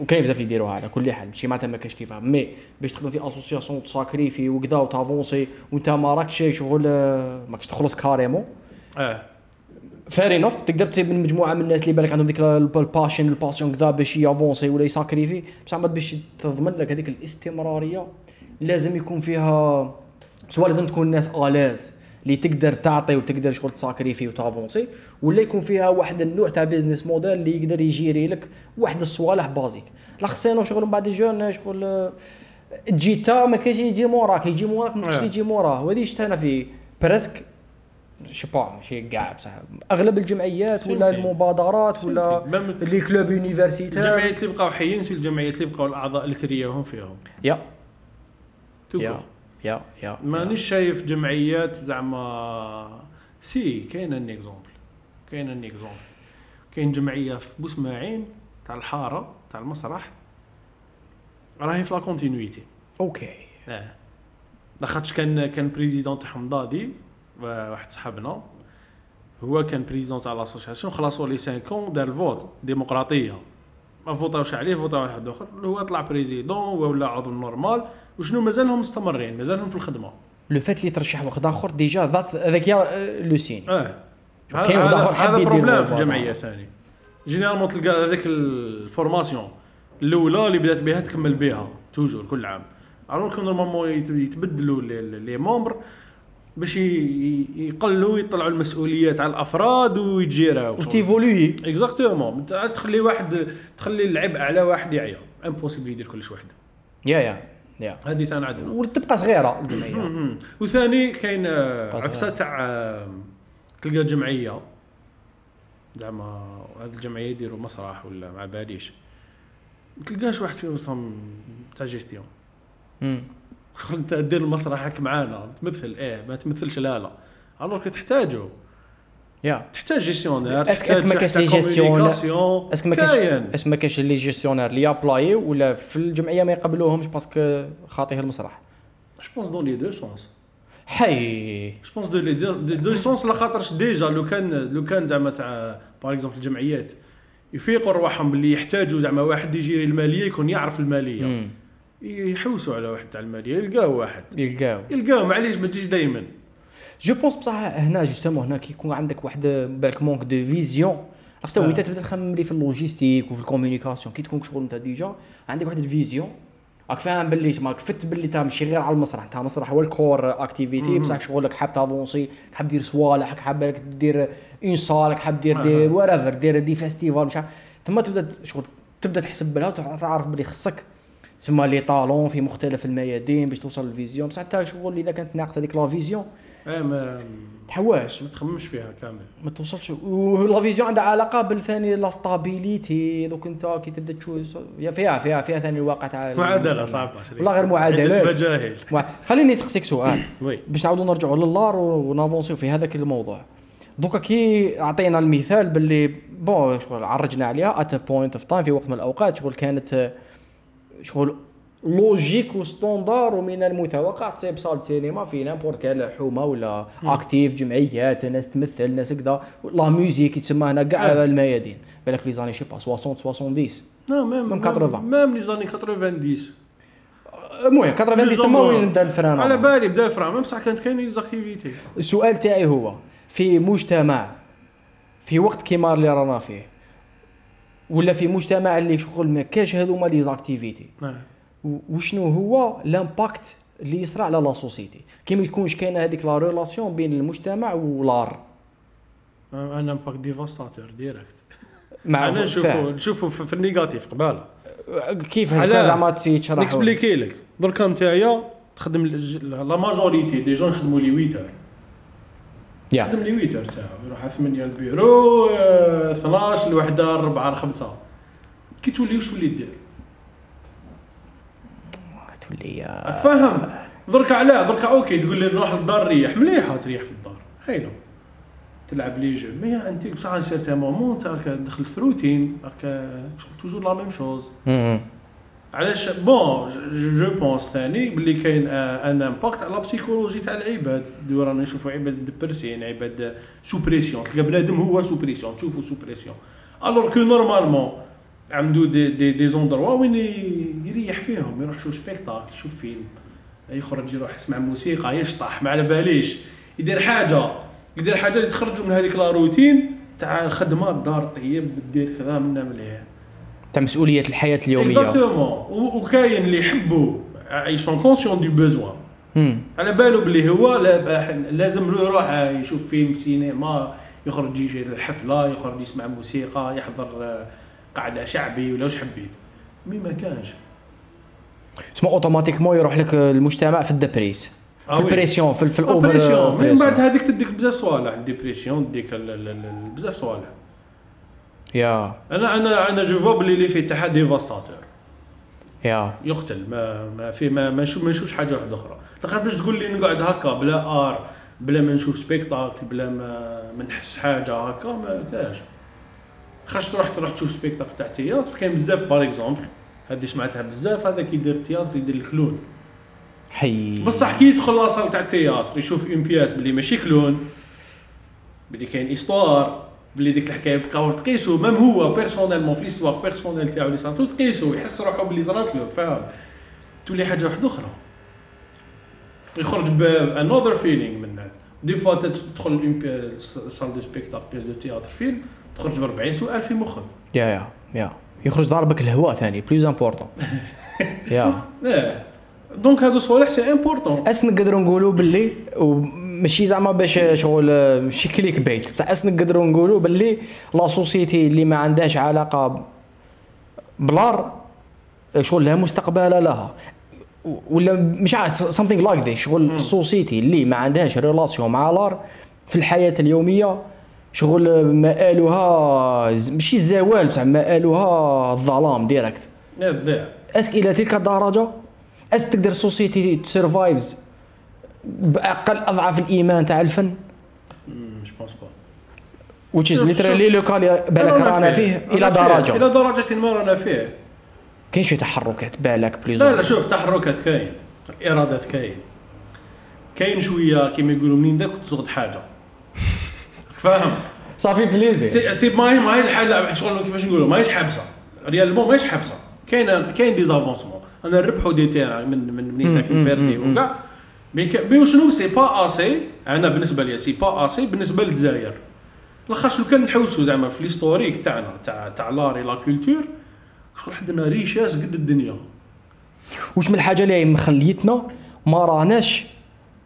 وكاين بزاف يديروها على كل حال ماشي معناتها ما كاش كيفها mais باش تخدم في association تـ sacrifier وكذا وت avancer وانت ما راكش شغل آه، ماكش تخلص carrément آه. fair enough تقدر تصيب من مجموعة من الناس اللي بالك عندهم ديك ال- ال passion ال passion كذا باش ي avancer ولا ي sacrifier بصح بعد باش تضمن لك هذيك الاستمرارية لازم يكون فيها سواء لازم تكون الناس à l'aise. اللي تقدر تعطي وتقدر شغل تـ sacrifier وت avancer ولا يكون فيها واحد النوع تاع business model اللي يقدر ي gérer لك واحد الصوالح basique لا خصنا شغل من بعد ال jeunes شغل آه، تجي تا ما كاينش يجي موراك يجي موراك ما كاينش. يجي موراه. وهذه شفت أنا في presque je sais pas ماشي كاع بصح. أغلب الجمعيات ولا. المبادرات ولا les clubs universitaires الجمعيات اللي بقاو حيين في الجمعيات اللي بقاو الأعضاء اللي كرياهم فيهم. يا. كور. يا يا مانيش شايف جمعيات زعما si كاين un exemple كاين un exemple. كاين جمعية في بوسماعين تاع الحارة تاع المسرح. راهي في la continuité OK. آه. لاخاطش كان كان président تاعهم ضادي واحد صاحبنا. هو كان président تاع l'association خلصوا les 5 ans دار ال vote ديمقراطية. ما voteاوش عليه voteاو على واحد اخر هو طلع président ولا عضو normal. وشنو؟ مازالهم مستمرين مازالهم في الخدمة. le fait اللي ترشح واحد آخر déjà ذات هذاك آه، le signe. آه. كاين واحد حاب هذا problème في. الجمعيه ثاني généralement تلقى هذيك ال formation. الأولى اللي بدأت بها تكمل بها toujours كل عام. alors que normalement يت- يتبدلوا les- membres. باش يقلوا يطلعوا المسؤوليات على الأفراد ويت gérاو وت évoluer exactement تخلي واحد تخلي العبء على واحد يعيا. impossible يدير كلش وحده يا يا يا. هذه ثاني عندنا وتبقى صغيرة. الجمعيه. وثاني كاين آه،. عفسة تاع آه، تلقى جمعية. زعما هذه الجمعية يديروا مسرح ولا ما باليش ما تلقاش واحد في وسطهم تاع جيستيون. انت دير المسرح هاك معانا. تمثل إيه ما تمثلش لا لا. alors تحتاجه. يا. تحتاج gestionnaire est-ce que- est-ce que ما كاش les gestionnaires؟ est-ce que ما كاينش كاين. est-ce que ما كاينش les gestionnaires اللي أبلاي ولا في الجمعية ما يقبلوهمش parce que خاطيه المسرح. je pense dans les deux sens حي. je pense dans les deux sens لاخاطرش déjà لو كان لو كان زعما تاع par exemple الجمعيات. يفيقوا رواحهم باللي يحتاجوا زعما واحد يجيري المالية يكون يعرف المالية. يحوسوا على واحد تاع المالية يلقاو واحد. يلقاو. يلقاو معليش ما تجيش دائما je pense بصح هنا justement هنا كيكون عندك واحد بالك manque de vision خاصة آه. وإنت تبدا تخمم لي في ال logistique وفي ال communication كي تكون شغل أنت déjà عندك واحد ال vision. راك فاهم باللي تما كفت باللي انت ماشي غير على المسرح انت المسرح هو ال core activity بصح شغلك حاب t'avances حاب دير صوالح حاب دير اون صال حاب دير دير ورافر دير دي فيستيفال مش عارف. ثم تبدا شغل تبدا تحسب بها وتعرف باللي خصك تسمى لي طالون في مختلف الميادين باش توصل للفيزيون. بصح انت شغل إذا كانت ناقصة هذيك لا فيزيون إيه ما تحواش. ما تخممش فيها كامل. ما توصلش. ولا فيزيون عندها علاقة بالثاني لا ستابيليتي دوك انت كي تبدأ تشوف يا فيها فيها فيها ثاني الواقع تاع معادلة صعبة والله غير معادلات. مجاهل. مع- خليني نسقسيك سؤال. باش نعاودوا نرجعوا لل art و n'avanciw في هذاك الموضوع. donc كي عطينا المثال باللي bon شغل عرجنا عليها at point of time في وقت من الأوقات شغل كانت شغل logique و standard ومن المتوقع تصيب salle سينما في n'importe quelle حومة voilà active جمعيات ناس تمثل ناس كذا. la musique يتسمى هنا كاع. الميادين. بالك les années je sais pas 60 70 non même même 80. même les années 90 المهم 90 تما وين بدا ال frein على بالي بدا frein même بصح كانت كاينين les activités السؤال تاعي هو في مجتمع في وقت كيما اللي رانا فيه ولا في مجتمع اللي شغل ما كاش هذوما les activités. و- وشنو هو l'impact اللي يصرى على la société كي ما يكونش كاينة هذيك la relation بين المجتمع وال art أنا impact dévastateur direct مع أنا نشوفو. نشوفو في في ال négatif قبالة. كيف؟ هكا زعما تيتشرح n'expliqui لك. دركا نتايا تخدم la majorité des jeunes يخدموا لي 8 اور يا يخدم لي 8 اور تاعو يروح 8 البيرو آه، 12 الوحده 4 5 كي تولي واش تولي دير؟ تولي راك فاهم دركا علاه دركا ok تقول لي نروح للدار ريح. مليحة تريح في الدار. هايله تلعب les jeux mais انت بصح certainement راك دخلت في روتين راك toujours la même chose. علاش؟ bon je pense ثاني باللي كاين un impact على ال psychologie تاع العباد. دو رانا نشوفوا عباد dépressin عباد sous pression. تلقى بنادم هو sous pression تشوفو sous pression. alors que normalement عنده des des des endroits وين يريح فيهم يروح يشوف spectacle يشوف فيلم. يخرج يروح يسمع موسيقى يشطح ما على باليش. يدير حاجة يدير حاجة اللي تخرجوا من هذيك la routine تاع الخدمه الدار طيب دير كذا منا مليح تاع مسؤوليه الحياة اليوميه exactement وكاين اللي يحبوا ils sont conscients du besoin. على بالو بلي هو لا- لازم له يروح يشوف فيلم سينما يخرج يجي الحفله يخرج يسمع موسيقى يحضر قعده شعبي ولا واش حبيت mais ما كانش تسمى automatiquement يروح لك المجتمع في ال dépress في. ال pression في, ال over pression من. بعد هذيك تديك بزاف صوالح ال dépression تديك بزاف صوالح يا. أنا أنا أنا je vois بلي اللي تاعها dévastateur. يا. يقتل. ما ما في ما ما نشوف ما نشوفش حاجة واحدة أخرى. لاخاطش باش تقول لي نقعد هكا بلا art بلا ما نشوف spectacle بلا ما ما نحس حاجة هكا ما كاش. خاش تروح تروح تشوف spectacle تاع théâtre كاين بزاف par exemple هذه سمعتها بزاف. هذا كيدير théâtre يدير ال clown. حي. بصح كي يدخل la salle تاع ال théâtre يشوف une pièce بلي ماشي clown. بلي كاين histoire بلي ديك الحكاية بقاو تقيسو même هو personnellement في histoire personnelle تاعو اللي صارتو تقيسو يحس روحو بلي صرات له فاهم؟ تولي حاجة واحدة أخرى. يخرج ب another feeling منك des fois تدخل salle de spectacle pièce de théâtre film تخرج ب 40 سؤال في مخك. يا يا يا يخرج ضاربك الهواء ثاني plus important يا دونك هادو صوالح سي امبورطون أس نقدروا نقولوا باللي ماشي زعما باش شغل ماشي كليك بيت. بصح اس نقدروا نقولوا باللي لا سوسيتي اللي ما عندهاش علاقة بلار شغل لها مستقبل لها. ولا مش عارف سامثينغ لايك ذي شغل السوسيتي اللي ما عندهاش ريلاسيون مع لار في الحياة اليومية شغل مآلها ماشي الزوال بصح مآلها الظلام ديريكت ذا اسك إلى تلك الدرجة اس تقدر سوسيتي تسرفايفز بأقل أضعاف الإيمان تاع الفن؟ مش بونس با which is literally لو كان بالك رانا فيه إلى درجة. إلى درجة ما رانا فيه. كاين شي تحركات بالك بليز لا لا شوف تحركات كاين. إرادات كاين. كاين شوية كيما يقولوا منين داك تزغد حاجة. فاهم؟ صافي بليزي سي سي ما هي ما هي الحاله شغل كيفاش نقولوا. ماهيش حابسه ريالمون ماهيش حابسه كاين كاين دي زافونسمون أنا نربحوا دي تيران من من منين داك نبيردي وكاع. مي شنو سي با اسي أنا بالنسبة لي سي با اسي بالنسبة للجزائر. لاخاطش لو كان نحوسوا زعما في ليستوريك تاعنا تاع تاع لاري لا كولتور شغل عندنا ريشاس قد الدنيا. واش من الحاجة اللي مخليتنا ما راناش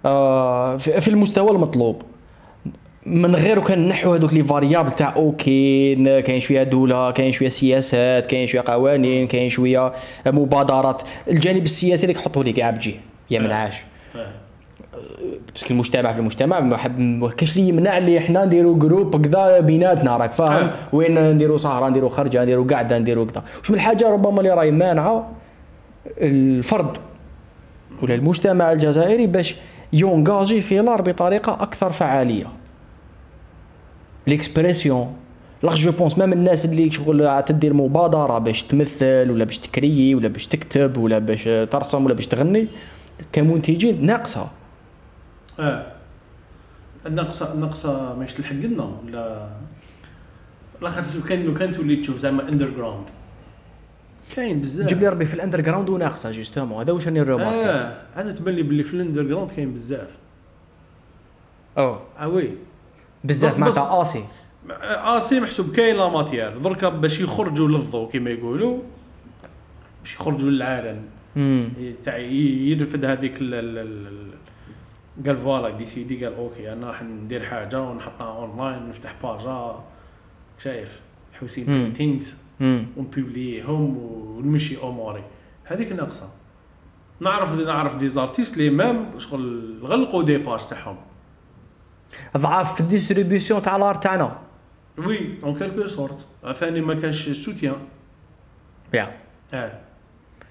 آه في المستوى المطلوب؟ من غير كان نحو هذوك les variables تاع OK كاين شوية دولة كاين شوية سياسات كاين شوية قوانين كاين شوية مبادرات. الجانب السياسي اللي يحطوا لي كاع بجي يا منعاش. آه. parce que المجتمع في المجتمع ما حب ما كاش اللي يمنع اللي إحنا نديروا groupe كذا بيناتنا راك فاهم. وين نديروا سهره نديروا خرجة نديروا قعده نديروا كذا. واش من الحاجة ربما اللي راهي مانعة؟ الفرد. ولا المجتمع الجزائري باش ي engager في l'art بطريقة أكثر فعالية. l'expression l'art je pense même الناس اللي شغل تدير مبادرة باش تمثل ولا باش ت créer ولا باش تكتب ولا باش ترسم ولا باش تغني. كمنتجين ناقصة. آه. ناقصه ناقصة ماش تلحق لنا ولا لا خاطر لو كان لو كان تولي تشوف زعما underground كاين بزاف. جيب لي ربي في ال underground وناقصة justement. هذا واش راني ن remarque آه. أنا تبان لي باللي في ال underground كاين بزاف. أو آه oui. بزاف معناتها assez. assez محسوب. كاين la matière. دركا باش يخرجوا للضوء كما يقولوا. باش يخرجوا للعالم. يرفد هذيك ال ال ال قال voilà décidé قال OK أنا راح ندير حاجة ونحطها اونلاين نفتح باجا شايف؟ حسين. paintings ون publier هم ونمشي أموري. هذيك ناقصة. نعرف نعرف des artistes لي même شغل غلقوا des pages تاعهم. ضعاف في ال distribution تاع l'art تاعنا. oui en quelque sorte ثاني ما كانش سوتيان يا آه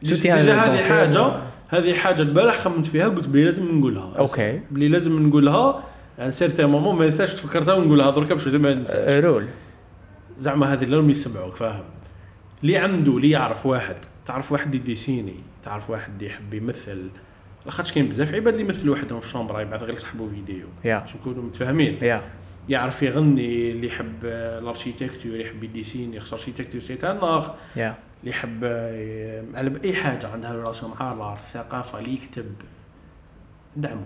déjà هذه حاجة هذه حاجة البارح خممت فيها قلت بلي لازم نقولها. OK. بلي لازم نقولها. un certain moment ما ننساش تفكرتها ونقولها. دركا باش ما ننساش رول. زعما هذه راهم يسمعوك فاهم؟ اللي عنده اللي يعرف واحد. تعرف واحد ي dessiner تعرف واحد يحب يمثل. لاخاطش كاين بزاف عباد اللي يمثلوا وحدهم في شومبرا يبعث غير صاحبه فيديو. باش نكونوا متفاهمين. yeah. يعرف يغني اللي يحب آه، l'architecture يحب ي dessiner خاطر l'architecture c'est un art yeah. اللي يحب آه، على أي حاجة عندها relation مع l'art الثقافه اللي يكتب دعمه.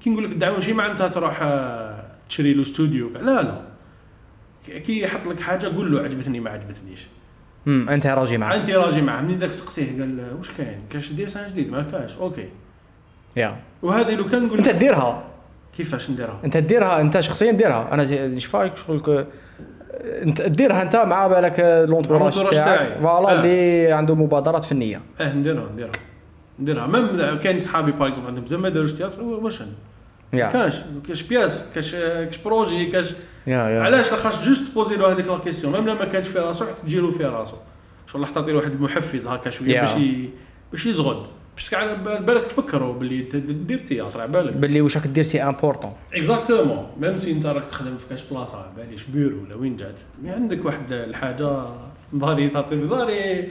كي نقول لك دعمه ماشي معناتها تروح آه، تشري له استوديو. لا لا. كي- يحط لك حاجة قول له عجبتني ما عجبتنيش. امم أنت راجي معاه أنت راجي معاه منين داك تسقسيه قال واش كاين؟ كاش dessin جديد ما كاش. OK. yeah. وهذه لو كان نقول أنت ديرها. كيفاش نديرها؟ أنت ديرها أنت شخصيا ديرها. أنا نشفاك شغل انت ديرها انت مع بالك l'entourage ال entourage تاعك. تاعي. voilà آه. اللي عنده مبادرات فنية. آه نديرها نديرها. نديرها. même كاين صحابي par exemple عندهم بزاف ما داروش théâtre واش كاش كاش pièce كاش كاش projet كاش علاش لاخاطش juste posé له هذيك la question؟ même لما كانش في راسو تجي له في راسو. شغل له واحد المحفز هكا شوية. باش باش يزغد. باش على بال- بالك تفكروا باللي دير théâtre على بالك. باللي واش راك دير c'est important exactement même si انت راك تخدم في كاش بلاصة على باليش بيرو ولا وين جات. mais عندك واحد الحاجة ظهري تعطي ظهري.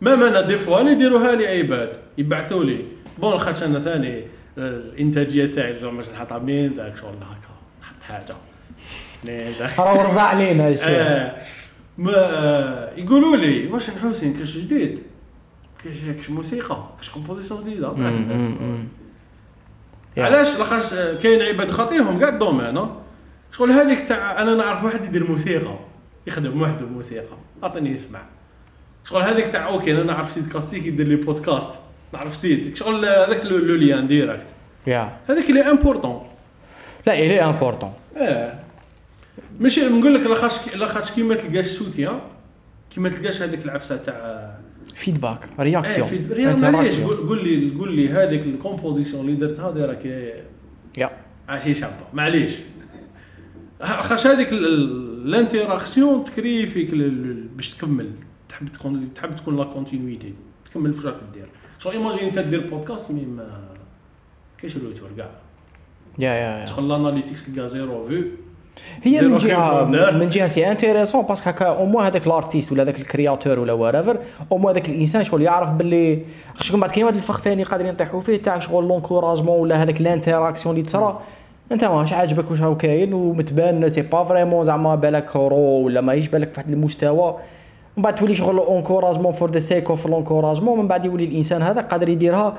même أنا des fois؟ يديروها لي عباد يبعثوا لي. bon خاطش أنا ثاني؟ الانتاجيه تاعي باش نحطها منين؟ ذاك شغل هكا. نحط حاجة. راه رضع علينا الشيء. آه، ما يقولوا لي واش الحسين كاش جديد. كاش موسيقى كاش composition جديدة yeah. علاش؟ لاخاطش كاين عباد خاطيهم كاع ال domaine شغل هذيك تاع أنا نعرف واحد يدير موسيقى يخدم وحده موسيقى أعطيني يسمع. شغل هذيك تاع OK أنا نعرف سيد كاستيك يدير لي بودكاست نعرف سيد. شغل هذاك le lien direct yeah هذاك اللي important لا الي important آه ماشي نقول لك لاخاطش لاخاطش كي ما تلقاش سوتيان كي ما تلقاش هذيك العفسة تاع feedback réaction réelle معليش قول لي قول لي هذيك ال composition اللي درتها دايره كي yeah. عاشي شابة. معليش. خاش هذيك ال- ال- ال interaction ت créer فيك باش تكمل. تحب تكون تحب تكون la continuité تكمل في راك دير. شغل imagine انت دير بودكاست mais ما كاينش retour كاع. yeah yeah yeah. تدخل les analytics تلقى zéro vues هي من جهه. من جهة c'est intéressant parce que هكا au moins هذاك l'artiste ولا هذاك ال créateur ولا writer au moins هذاك الإنسان شغل يعرف باللي شغل بعد كاين واحد الفخ ثاني قادرين يطيحوا فيه تاع شغل l'encouragement ولا هذاك ال interaction اللي تصرا. أنت ماش عاجبك واش راهو كاين ومتبان c'est pas vraiment زعما بالك pro ولا ماهيش بالك في واحد المستوى. من بعد تولي شغل encouragement for the sake of l'encouragement من بعد يولي الإنسان هذا قادر يديرها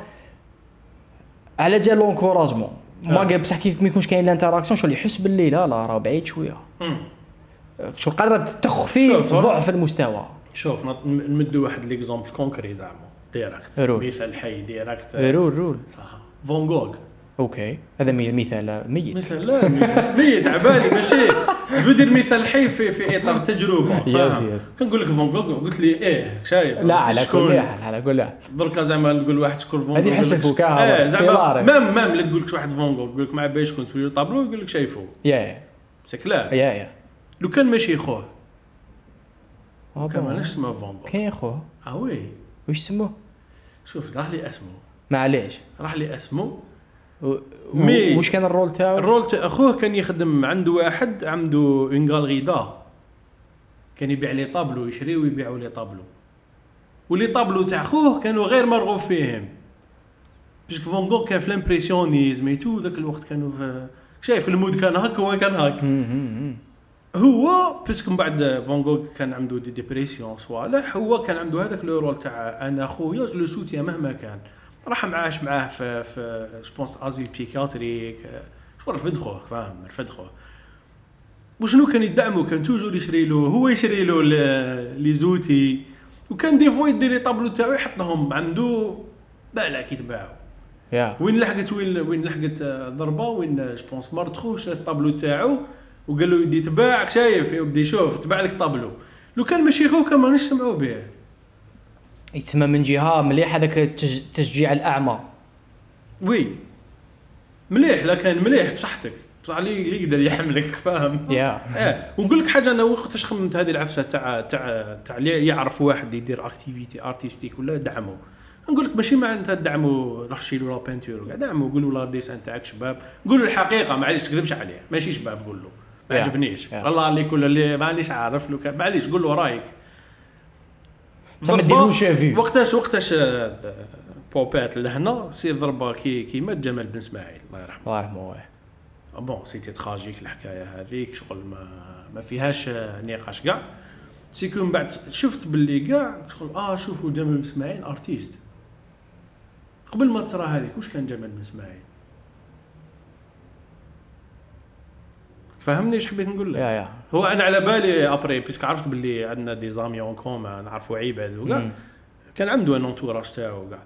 على جال l'encouragement ما آه. قال بصح كي ما يكونش كاين ال interaction شغل يحس باللي لا لا راه بعيد شوية. شو قادره تخفي. ضعف المستوى. شوف نمدو واحد l'exemple concret زعما direct. مثال حي direct رول رول. صح. Van Gogh OK. هذا مثال ميت. مثال لا مثال ميت. عبالي ماشي. دير مثال حي في في إطار تجربة فاهم؟ يس. كنقول لك فون جوغ قلت لي إيه شايف. لا على؟ كل حال على كل حال. دركا زعما تقول واحد شكون فون هذه ها، آه هو. زعما. مام مام لا تقول لك واحد فون جوغ يقول لك مع باش كنت في طابلو يقول لك شايفو. يا سي كلار يا يا. لو كان ماشي خوه. كان. ماناش اسمه فون جوغ كاين خوه. آه وي. واش سموه شوف راح لي اسمه. معليش. راح لي اسمه. mais- واش كان ال rôle تاعو؟ ال rôle تاع اخوه كان يخدم عنده واحد عنده une galerie d'art كان يبيع les tableaux يشري ويبيعوا les tableaux. و les tableaux تاع خوه كانوا غير مرغوب فيهم. parce que Van Gogh كان في l'impressionnisme tout ذاك الوقت كانوا في شايف la mode كان هاك هو كان هاك. هو parce que من بعد Van Gogh كان عنده des dépressions صوالح هو كان عنده هذاك le rôle تاع أنا خويا le soutien مهما كان. راح معاش معاه في في je pense asile psychiatrique شغل رفد خوه فاهم رفد خوه وشنو كان يدعمه؟ كان toujours يشري له هو يشري له les outils وكان des fois يدير les tableaux تاعو يحطهم عنده بالك يتباعوا يا وين لحقت؟ وين وين لحقت؟ آه، ضربة. وين je pense مرت خو شرا الطابلو تاعو. وقال له يدي تباعك شايف؟ يبدا يشوف. تباع لك طابلو لو كان ماشي خو كان ما نسمعوا به يتسمى من جهة مليح هذاك التشجيع الأعمى. oui. مليح لا كان مليح بصحتك. بصح اللي يقدر يحملك فاهم؟ يا. آه ونقول لك حاجة أنا وقتاش خممت هذه العفسة تاع تاع تاع اللي يعرف واحد يدير activité artistique ولا دعمه. نقول لك ماشي مع انت دعمو روح شيلو la peinture وكاع دعمو قول له les dessins تاعك شباب. قول له الحقيقة معليش تكذبش عليه. ماشي شباب قول له. ما. عجبنيش. يا. الله اللي كل اللي مانيش عارف لو معليش قول له رأيك. ما ديروش فيو. وقتاش وقتاش آه، بوبات لهنا سير ضربة كي كي مات جمال بن إسماعيل الله يرحمه. الله يرحمه واه. bon c'était tragique الحكاية هذيك شغل ما ما فيهاش آه، نقاش كاع. c'est que من بعد شفت باللي كاع شغل آه شوفوا جمال بن إسماعيل artiste قبل ما تصرى هذيك واش كان جمال بن إسماعيل؟ فهمني إيش حبيت نقول لك. يا يا. هو أنا على بالي après puisque عرفت باللي عندنا des amis en commun نعرفوا عباد وكاع. كان عنده un entourage تاعو كاع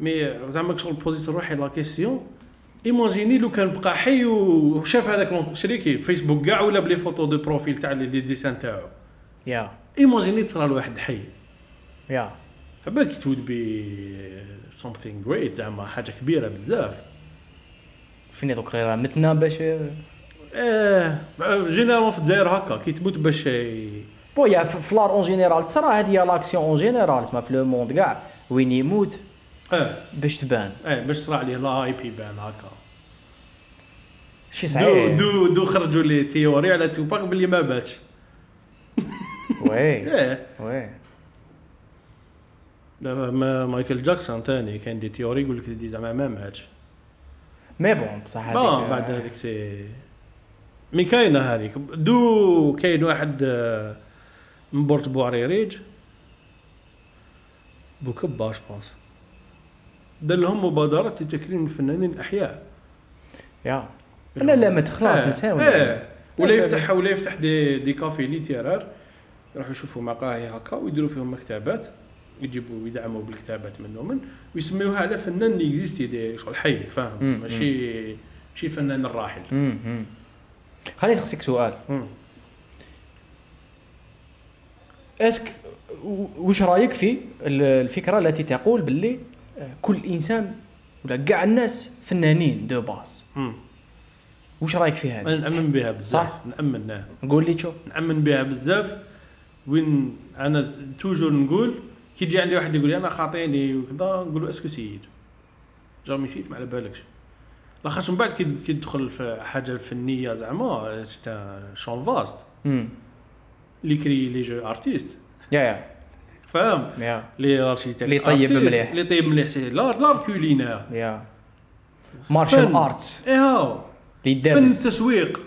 mais زعما شغل بوزيت روحي la question imagine لو كان بقى حي وشاف هذاك شريكي فيسبوك كاع ولا ب les photos de profil تاع les dessins تاعو. يا. imagine تصرى لواحد حي. يا. فباك to be something great زعما حاجة كبيرة بزاف. فيني دوك غير متنا باش آه généralement في الجزائر هكا كي تموت باش ي- بويا في l'art en général تصرا هذه l'action en général تسمى في le monde كاع وين يموت آه باش تبان. آه باش تصرى عليه لا آي بي بان هكا. شي دو صعيب. دو دو خرجوا les théories على توباك باللي ما ماتش oui. آه oui. دابا ما مايكل جاكسون تاني كاين des théories يقول لك زعما ما ماتش. mais bon بصح bon بعد هذيك c'est mais كاينة هذيك دو كاين واحد آه، من برج بوعريريج. pourquoi pas je pense. دار لهم مبادرات لتكريم الفنانين الأحياء. يا. لا لا ما تخلاص آه، نساو آه. ولا لا، يفتح ولا يفتح des des cafés littéraires. يروحوا يشوفوا مقاهي هكا ويديروا فيهم مكتبات. يجيبوا يدعموا بالكتابات منهم. من ويسميوها على فنان اللي existe دي شغل حي فاهم؟ ماشي ماشي الفنان الراحل. خليني نسقسيك سؤال. est-ce que واش رأيك في ال- الفكرة التي تقول باللي آه، كل إنسان ولا كاع الناس فنانين de base. واش رأيك في هذا أنا نأمن بها بزاف صح. نأمن. قول لي شو نأمن بها بزاف وين أنا توجور نقول كي يجي عندي واحد يقول لي أنا خاطيني وكذا نقول له أسكو سيد جامي سيت ما على بالكش لاخاطش من بعد كي كي تدخل في حاجة فنيه زعما سيت شون فاست امم اللي كري لي جو ارتيست يا يا فاهم لي ارشيتكت اللي يطيب مليح. اللي طيب مليح لار لار كولينير يا مارشال. ارتس اي هاو اللي فن التسويق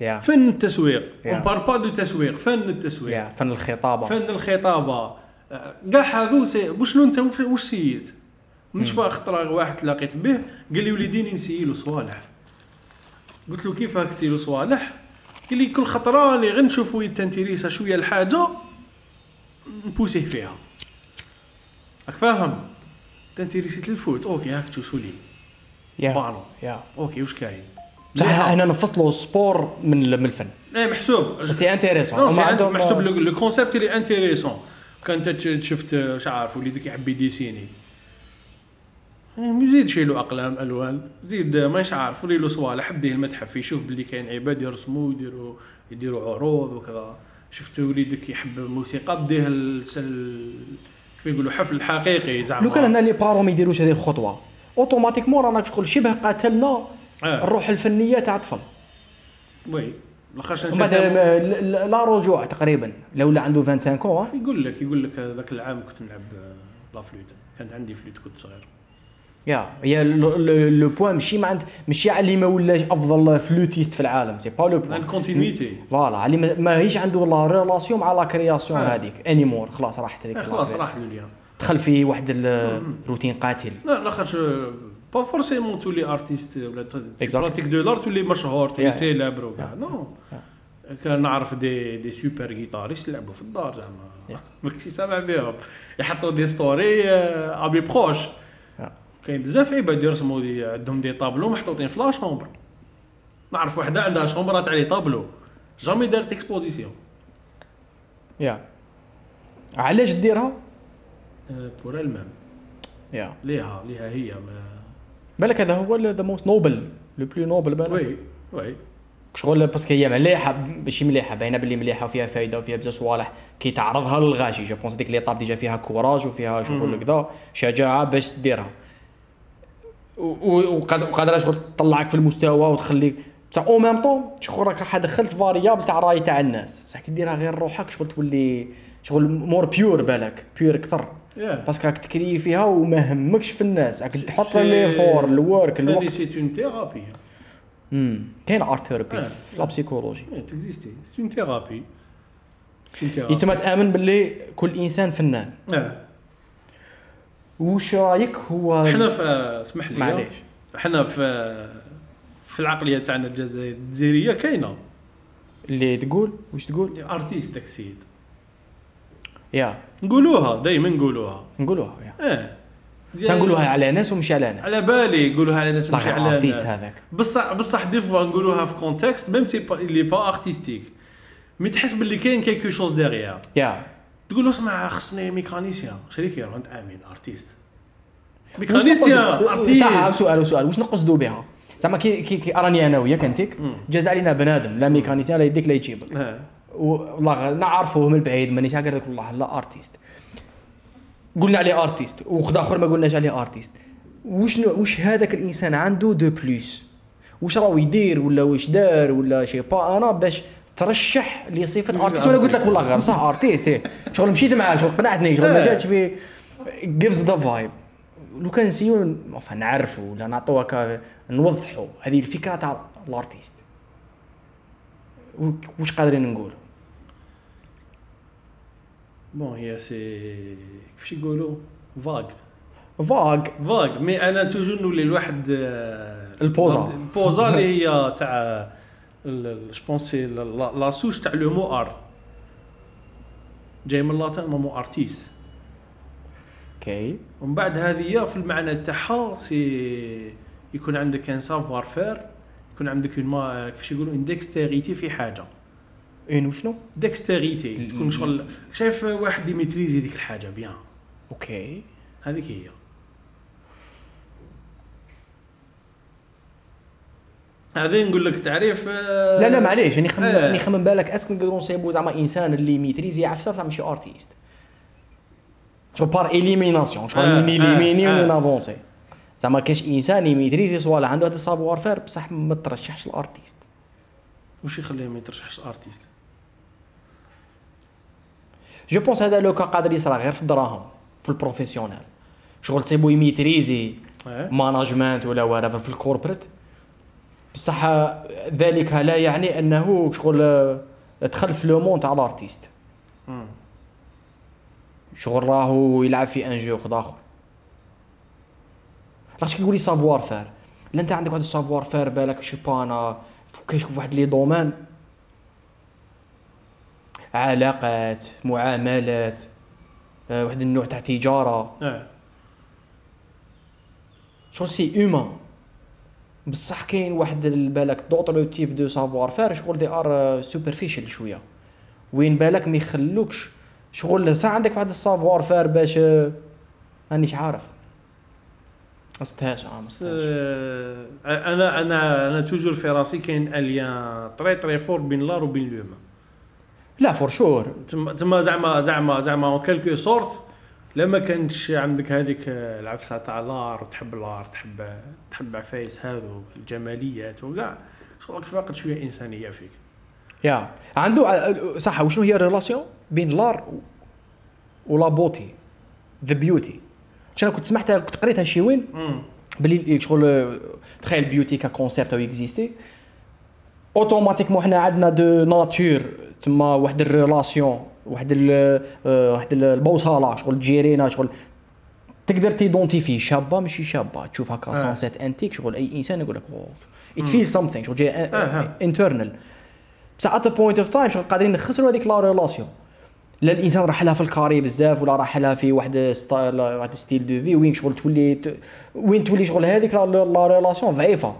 يا فن التسويق Yeah. اون بار با دو تسويق فن التسويق فن الخطابه فن الخطابه آه، كاع هذو سي- وشنو انت وش- واش سيت مش فا خطره واحد تلاقيت به قال لي وليديني نسيلو صوالح. قلت له كيف هاك تسيلو صوالح؟ قال لي كل خطرة اللي غير نشوف وين تنتيريسا شوية الحاجة نبوسيه فيها. راك فاهم؟ تنتيريسيت الفوت. أوكي هاك توسولي يا. بالون يا. أوكي واش كاين؟ بصح هنا نفصلوا السبور من من الفن. إيه محسوب. بس سي انتيريسون سي محسوب لو كونسيبت اللي انتيريسون كان انت تش- شفت مش عارف وليدك يحب يديسيني. زيد شيلو أقلام ألوان. زيد ماش عارف وري له صوالح حب المتحف يشوف باللي كاين عباد يرسموا يديروا يديروا عروض وكذا. شفت وليدك يحب الموسيقى ديه كيف يقولوا حفل حقيقي زعما. لو كان هنا لي بارو ما يديروش هذه الخطوة أوتوماتيكمون رانا شغل شبه قاتلنا آه. الروح الفنية تاع الطفل وي. لاخاطش ل- لا رجوع تقريبا. لولا عنده 25 كون يقول لك يقول لك ذاك العام كنت نلعب آه، لا فلوت كانت عندي فلوت كنت صغير. يا هي لو بوان ماشي ما عند ماشي على اللي ما ولاش أفضل فلوتيست في العالم سي با لو بوان الكونتينيتي فوالا اللي ما- ما هيش عنده لا ريلاسيون مع لا كرياسيون آه. هذيك انيمور خلاص راحت هذيك إيه، خلاص لا- راح له اليوم دخل في واحد الروتين قاتل. لا لا خاطرش pas forcément تولي artiste ولا. pratique de l'art تولي مشهور تولي. célèbre وكاع نو كان نعرف des des super guitaristes يلعبوا في الدار زعما ما كنتش سامع بهم يحطوا des story آه، et puis proche. كاين بزاف عباد يرسموا des عندهم des tableaux محطوطين في la chambre نعرف وحدة عندها chambre تاع les tableaux. jamais دارت exposition. yeah. علاش ديرها؟ pour elle-même yeah. ليها ليها هي ما بالك هذا هو the most noble le plus noble بالك؟ oui oui. شغل parce que هي مليحة ماشي مليحة باينة باللي مليحة وفيها فايدة وفيها بزاف صوالح. كي تعرضها للغاشي je pense ديك l'étape déjà فيها courage وفيها شغل. كذا شجاعة باش ديرها. و- و- وقاد- وقادره شغل تطلعك في المستوى وتخليك. بصح au même temps شغل راك دخلت variable تاع راي تاع الناس. بصح كي ديرها غير روحك شغل تولي شغل more pure بالك pure أكثر. Yeah. parce que راك ت créer فيها وما همكش في الناس. راك تحط l'effort ال work الوقت c'est une thérapie امم كاين art thérapie. في la psychologie ت existe c'est une thérapie يتسمى تامن باللي كل إنسان فنان. آه وش رايك هو إحنا في اسمح لي معليش. إحنا في في العقلية تاعنا الجزائر الجزائرية كاينة. اللي تقول؟ وش تقول؟ artiste داك السيد yeah. نقولوها دائما نقولوها. نقولوها yeah. آه تنقولوها على ناس ومشي على ناس. على بالي يقولوها على ناس طاغي على ناس. هذاك. بصح بصح des fois نقولوها في contexte même c'est pas اللي pas artistique mais تحس باللي كاين quelque chose derrière yeah. تقول له اسمع خصني mécanicien شريك انت آمين artiste. mécanicien نقصدو- صح artiste. سؤال سؤال. واش نقصدوا بها؟ زعما كي كي, كي راني أنا وياك انتك جاز علينا بنادم لا mécanicien لا يديك لا يجيبك. والله نعرفوه من بعيد مانيش هكا والله لا artiste. قلنا عليه artiste وحد آخر ما قلناش عليه artiste. وش وش هذاك الإنسان عنده de plus؟ وش راهو يدير ولا واش دار ولا je sais pas أنا باش ترشح لصفة ارتيست ولا قلت لك والله غير صح؟ ارتيست إيه. شغل مشيت معاه شغل قنعتني شغل ما آه. جاتش في جيفز ذا فايب لو كان نسيو نعرفوا ولا نعطوا هكا نوضحوا هذه الفكرة تاع الارتيست واش قادرين نقولوا؟ بون هي سي كيفاش يقولوا؟ فاغ فاغ فاغ مي أنا توجور نولي الواحد آه، البوزا. البوزا اللي هي تاع je pense la souche تاع le mot art. جاي من اللاتين mot artis. OK. ومن بعد هذه في المعنى تاعها c'est يكون عندك un savoir-faire يكون عندك un ما كيفاش يقولوا une dextérité في حاجة. hein وشنو؟ dextérité تكون شغل شايف واحد ي maîtriser ديك الحاجة bien OK. هذيك هي. هذا نقول لك تعريف آه، لا لا معليش راني خمم آه. راني خمم بالك est-ce que نقدروا نصيبوا زعما إنسان اللي maîtriser يعرف صافي ماشي artiste شو par élimination شو ن éliminer آه، ولا آه. ن avancer زعما كاش إنسان ي maîtriser صوالح عنده هذا ال savoir-faire بصح ما ترشحش ال artiste وش يخليه ما يترشحش artiste je pense هذا le cas قادر يصرى غير في الدراهم في ال professionnel شغل تصيبو ي maîtriser management ولا whatever في ال corporate بصح ذلك لا يعني أنه شغل دخل في le monde تاع ال artiste. شغل راهو يلعب في un jeu اخر لاش كيقول لي savoir-faire لا أنت عندك واحد ال savoir-faire بالك je sais pas أنا في واحد les domaines علاقات معاملات آه، واحد النوع تاع تجارة. آه شغل c'est humain بصح كاين واحد ال- بالك d'autres types de savoir-faire شغل they are superficial شوية. وين بالك ما يخلوكش شغل ساعة عندك واحد ال savoir-faire باش آه، رانيش عارف. استهاش استهاش آه، أنا أنا أنا toujours في راسي كاين un lien très très fort بين l'art وبين l'humain لا for sure تما تما زعما زعما زعما en quelque sorte لما كانش عندك هذيك العفسة تاع لار وتحب لار تحب تحب عفايس هذو الجماليات وكاع شغلك فاقد شوية إنسانية فيك. yeah عنده آه، صح وشنو هي ال relation بين l'art و la beauté the beauty أنا كنت سمعتها كنت قريتها شي وين. بلي شغل تخيل beauty ك concept a existé automatiquement حنا عندنا de nature تما واحد ال relation. واحد ال آه، واحد ال- البوصله شغل ت gérer نا شغل تقدر ت identifier شابة ماشي شابة تشوف هكا آه. سانسيت انتيك شغل أي إنسان يقول لك I feel something شغل جاي. internal بصح at point of time شغل قادرين نخسروا هذيك la relation لا الإنسان راح لها في ال carré بزاف ولا راح لها في واحد style واحد style de vie وين شغل تولي وين تولي شغل هذيك la relation ضعيفة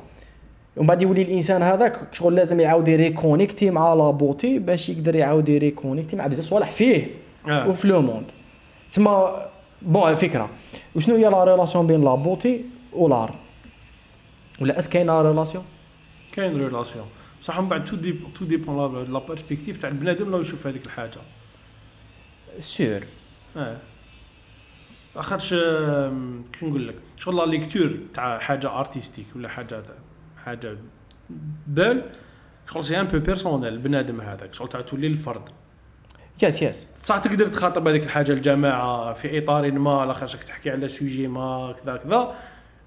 ومن بعد يولي الإنسان هذاك شغل لازم يعاود ي reconnecter مع la beauté باش يقدر يعاود ي reconnecter مع بزاف صوالح فيه آه. وفي le monde. تسمى bonne فكرة. وشنو هي la relation بين la beauté و l'art؟ ولا est-ce كاينة relation؟ كاين relation. بصح من بعد tout dé- tout dépend la la perspective تاع البنادم لو يشوف هذيك الحاجة. sûr آه. آم، كي نقول لك؟ شغل la lecture تاع حاجة artistique ولا حاجة حاجة بال شغل c'est un peu personnel البنادم هذاك. شغل تاع تولي الفرد. yes yes صح تقدر تخاطب هذيك الحاجة الجماعة في إطار ما لاخاطش راك تحكي على sujet ما كذا كذا.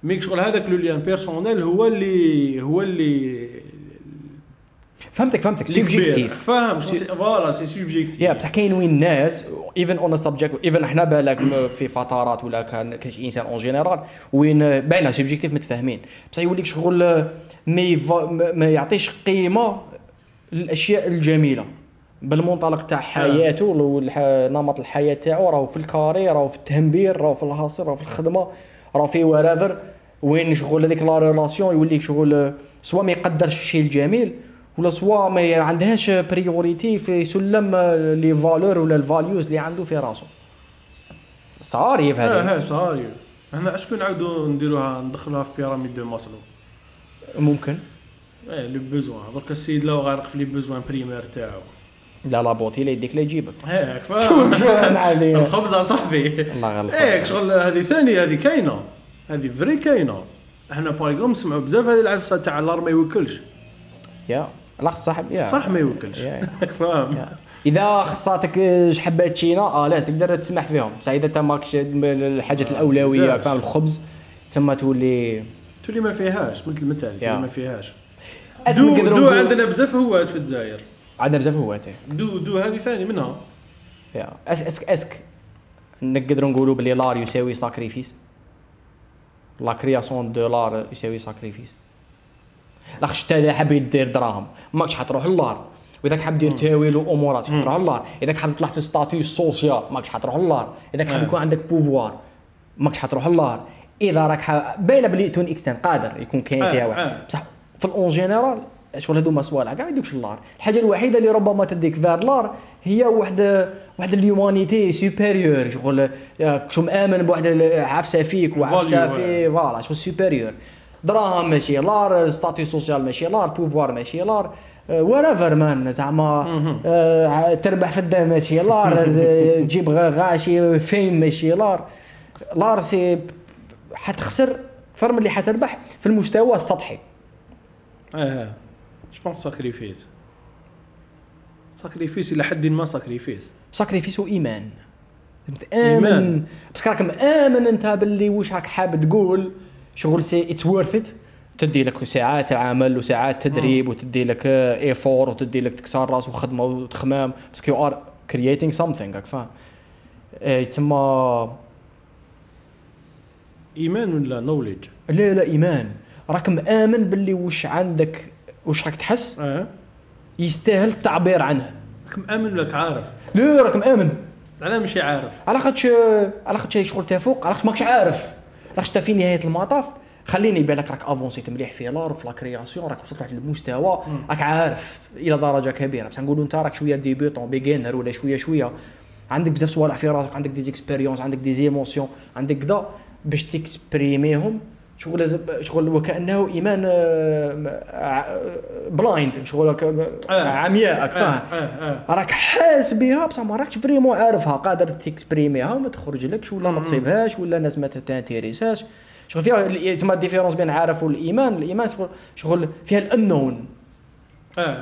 mais شغل هذاك le lien personnel هو اللي هو اللي فهمتك فهمتك. subjectif. فاهم. voilà c'est subjectif. يا بصح كاين وين ناس even on subject even إحنا بالك في فترات ولا كان كاش انسان en général وين باينه subjectif متفاهمين. بصح يوليك شغل ما ما يعطيش قيمة للأشياء الجميلة. بالمنطلق تاع حياته والح- نمط الحياة تاعو راهو في الكاري راهو في التهمبير راهو في الهاصل راهو في الخدمة راهو في ورافر وين شغل هذيك la relation يوليك شغل soit ما يقدرش الشيء الجميل ولا soit ما عندهاش priorité في سلم les valeurs ولا ال values اللي عنده في راسه. صاريف هذا آه آه صاير إحنا اش نعاودوا نديروها ندخلوها في pyramide de Maslow. ممكن. إيه les besoins درك السيد لو غارق في les besoins primaires تاعو. لا la beauté لا يديك لا يجيبك. هيك توزوان عليه. الخبز صاحبي الله غير الخبز. شغل هذه ثانية هذه كاينة. هذه vrai كاينة. إحنا par exemple نسمعوا بزاف هذه العفسة تاع l'art ما يوكلش يا. الاخ صاحب يا. صح ما يوكلش. فاهم. إذا خصاتك حبات تشينا آه لا تقدر تسمح فيهم. بصح إذا انت ماكش الحاجات آه، الأولوية. فاهم الخبز تسمى تولي تولي ما فيهاش مثل المثال. تولي ما فيهاش. دو دو عندنا بزاف هوات في الجزائر. عندنا بزاف هواته دو دو هذه ثاني منها. يا. est- est-ce que est-ce que. نقدروا نقولوا بلي l'art يساوي sacrifice la création de l'art يساوي sacrifice لاخش انت حاب دير دراهم. ماكش حتروح ل l'art. وإذا حاب دير تاويل وأمورات حتروح ل l'art. إذا حاب تطلع في statut social ماكش حتروح ل l'art. إذا حاب آه. يكون عندك pouvoir ماكش حتروح ل l'art. إذا راك باينه بلي to an extent قادر يكون كاين آه، فيها آه. واحد بصح في ال en général شغل هذوما صوالح كاع ما يدوكش ل l'art. الحاجة الوحيدة اللي ربما تديك vers l'art هي واحد واحد l'humanité supérieure شغل يا شو مآمن بواحد عفسة فيك وعفسة في voilà شغل supérieure دراهم ماشي l'art statut social ماشي l'art pouvoir ماشي l'art ورافر مان زعما آه، تربح في الدم ماشي l'art آه، تجيب غاشي فيم ماشي l'art. l'art c'est حتخسر أكثر من اللي حتربح في المستوى السطحي. آه. je pense sacrifice sacrifice إلى حد ما sacrifice sacrifice وايمان أنت. آمن. بس راك مامن أنت باللي واش راك حاب تقول. شغل c'est it's worth it تدي لك ساعات عمل وساعات تدريب وتدي لك effort وتدي لك تكسر راس وخدمة وتخمام. بس you are creating something راك فاهم؟ آه، يتسمى إيمان ولا knowledge لا لا إيمان. راك مامن باللي واش عندك واش راك تحس؟ آه. يستاهل التعبير عنه. راك مامن ولا عارف؟ لا راك مامن علاه ماشي عارف. على خاطش على خاطش شغل تا فوق على خاطش ماكش عارف. تا في نهاية المطاف. خليني بالك راك avancé يت مليح في l'art وفي la création راك وصلت لواحد المستوى. راك عارف إلى درجة كبيرة. بس نقولوا أنت راك شوية débutant beginner ولا شوية شوية. عندك بزاف صوالح في راسك عندك des expériences عندك des émotions عندك كذا باش ت exprimer هم شغل لازم شغل وكأنه إيمان blind شغل ك- آه. عمياء راك فاهم آه آه. راك حاس بها بصح ما راكش vraiment عارفها. قادر ت exprimer ها وما تخرج لكش ولا ما تصيبهاش ولا الناس ما ت intéresser اش شغل فيها يسمى ال différence بين عارف والإيمان. الإيمان شغل- شغل فيها الأنون.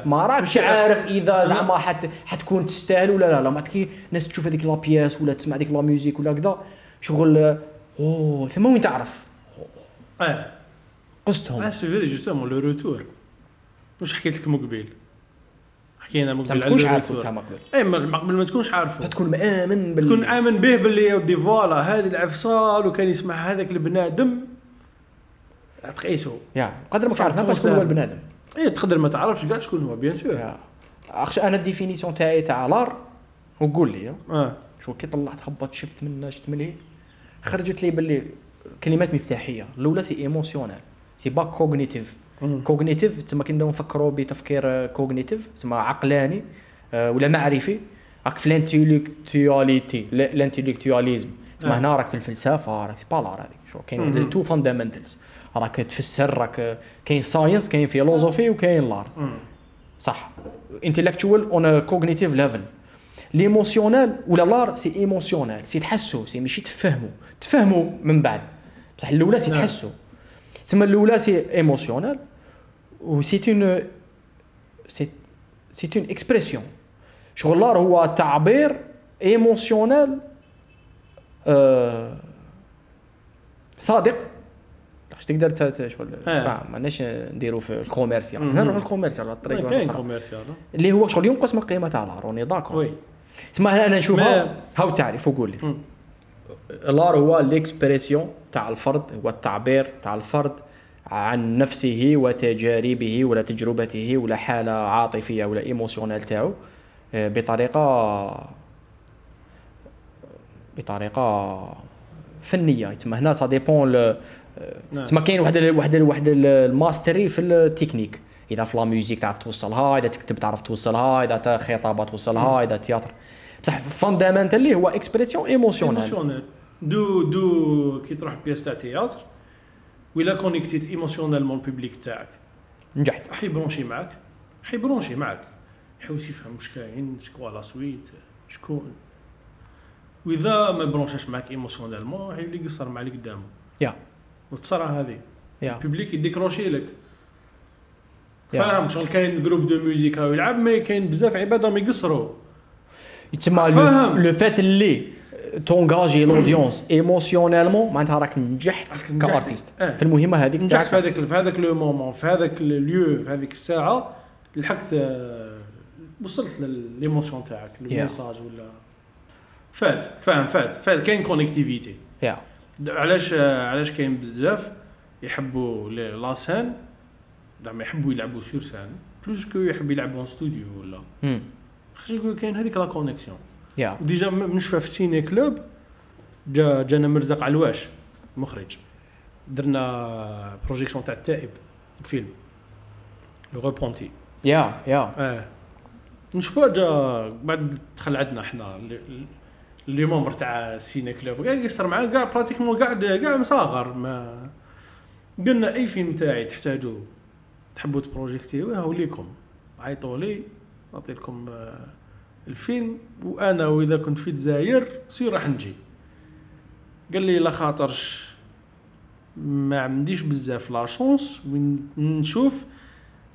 ما راكش عارف. إذا زعما حت حتكون تستاهل ولا لا. لا ما كي ناس تشوف هذيك la pièce ولا تسمع هذيك la musique ولا كذا. شغل أوه ثم وين تعرف؟ آه قصتهم آه سي فيري جوستومون لو روتور. واش حكيت لك مقبل. حكينا ما مقبل على تكونش لو عارف روتور. انت ما قبل اي ما ما قبل ما تكونش عارفه. تكون مآمن بال تكون آمن به باللي يا ودي فوالا. هذه العفصال وكان يسمع هذاك البنادم تقيسو يا قدر ما تعرف تكون هو. البنادم اي تقدر ما تعرفش كاع شكون هو بيان سور. أخش أنا الديفينيسيون تاعي تاع لار وقول لي. آه. شو كي طلعت هبط شفت من شفت من هي خرجت لي باللي كلمات مفتاحية. الأولى c'est émotionnel c'est pas cognitif. cognitif تسمى كي نبداو نفكروا بتفكير cognitif تسمى عقلاني آه، ولا معرفي. راك في l'intellectualité l'intellectualisme تسمى آه. هنا راك في الفلسفة راك c'est pas l'art هذيك. شو؟ كاين. two fundamentals راك تفسر راك كاين science كاين philosophie وكاين l'art. صح. intellectual on cognitive level l'émotionnel ولا l'art c'est émotionnel c'est تحسو c'est ماشي تفهمو. تفهمو من بعد. بصح الأولى c'est نعم. تحسو تسمى الأولى c'est émotionnel و c'est un c'est c'est une expression شغل l'art هو تعبير émotionnel آه صادق باش تقدر شغل آه. فاهم ماناش نديرو في ال commercial. نروح ال commercial على الطريق كاين. commercial اللي هو شغل ينقص من القيمة تاع l'art روني d'accord oui تسمى أنا نشوفها هاو تعرف وقول لي مم. l'art هو l'expression تاع الفرد هو التعبير تاع الفرد عن نفسه وتجاربه ولا تجربته ولا حالة عاطفية ولا émotionnel تاعو آه، بطريقة بطريقة فنية. تسمى هنا ça dépend. تسمى كاين واحد ال- واحد ال- واحد ال- ال maîtrise في التكنيك. إذا في la musique تعرف توصلها إذا تكتب تعرف توصلها إذا خطابة توصلها إذا théâtre. بصح fondamentalement هو expression émotionnelle de de كي تروح pièce تاع théâtre ولا connectيت émotionnellement ال public تاعك. نجحت. راح يبرونشي معاك راح يبرونشي معاك. يحاول يفهم واش كاين c'est quoi la suite شكون. وإذا ما branchاش معاك émotionnellement راح يولي يقصر مع اللي قدامه يا. وتصرى هذه. يا. البوبليك يديكروشي لك. فاهم شغل؟ كاين جروب دو ميوزيك يلعب مي كاين بزاف عباد راهم يقصروا. يتسمى. لو فات اللي. تونجاجي لودونس إيموسيونيلمون معناتها راك نجحت. كارتيست. آه. في المهمة هذيك نجحت في هذاك في هذاك لو مومون في هذاك اليو في هذيك الساعة لحقت آه، وصلت لليموسيون تاعك الميساج ولا. فات فاهم فات فات كاين كونيكتيفيتي يا د- علاش علاش كاين بزاف يحبوا لاسان زعما يحبوا يلعبوا سور سان بلوس كو يحب يلعبوا ان ستوديو ولا. مم. خاطر يقول كاين هذيك لا كونيكسيون يا ديجا م- نشفى في سيني كلوب جا جانا مرزق علواش مخرج. درنا بروجيكسيون تاع التائب فيلم لو روبونتي يا يا آه. نشوفوا جا بعد دخل عندنا إحنا اللي- اللي ممبر تاع سيني كلوب. كاع يصير معاه كاع براتيكمون كاع كاع مصاغر ما قلنا أي فيلم تاعي تحتاجوا تحبوا تبروجيكتيو هاو ليكم عيطوا لي نعطي لكم آه، الفيلم وأنا وإذا كنت في الجزائر سير راح نجي. قال لي لا خاطرش ما عنديش بزاف لا شونس وين نشوف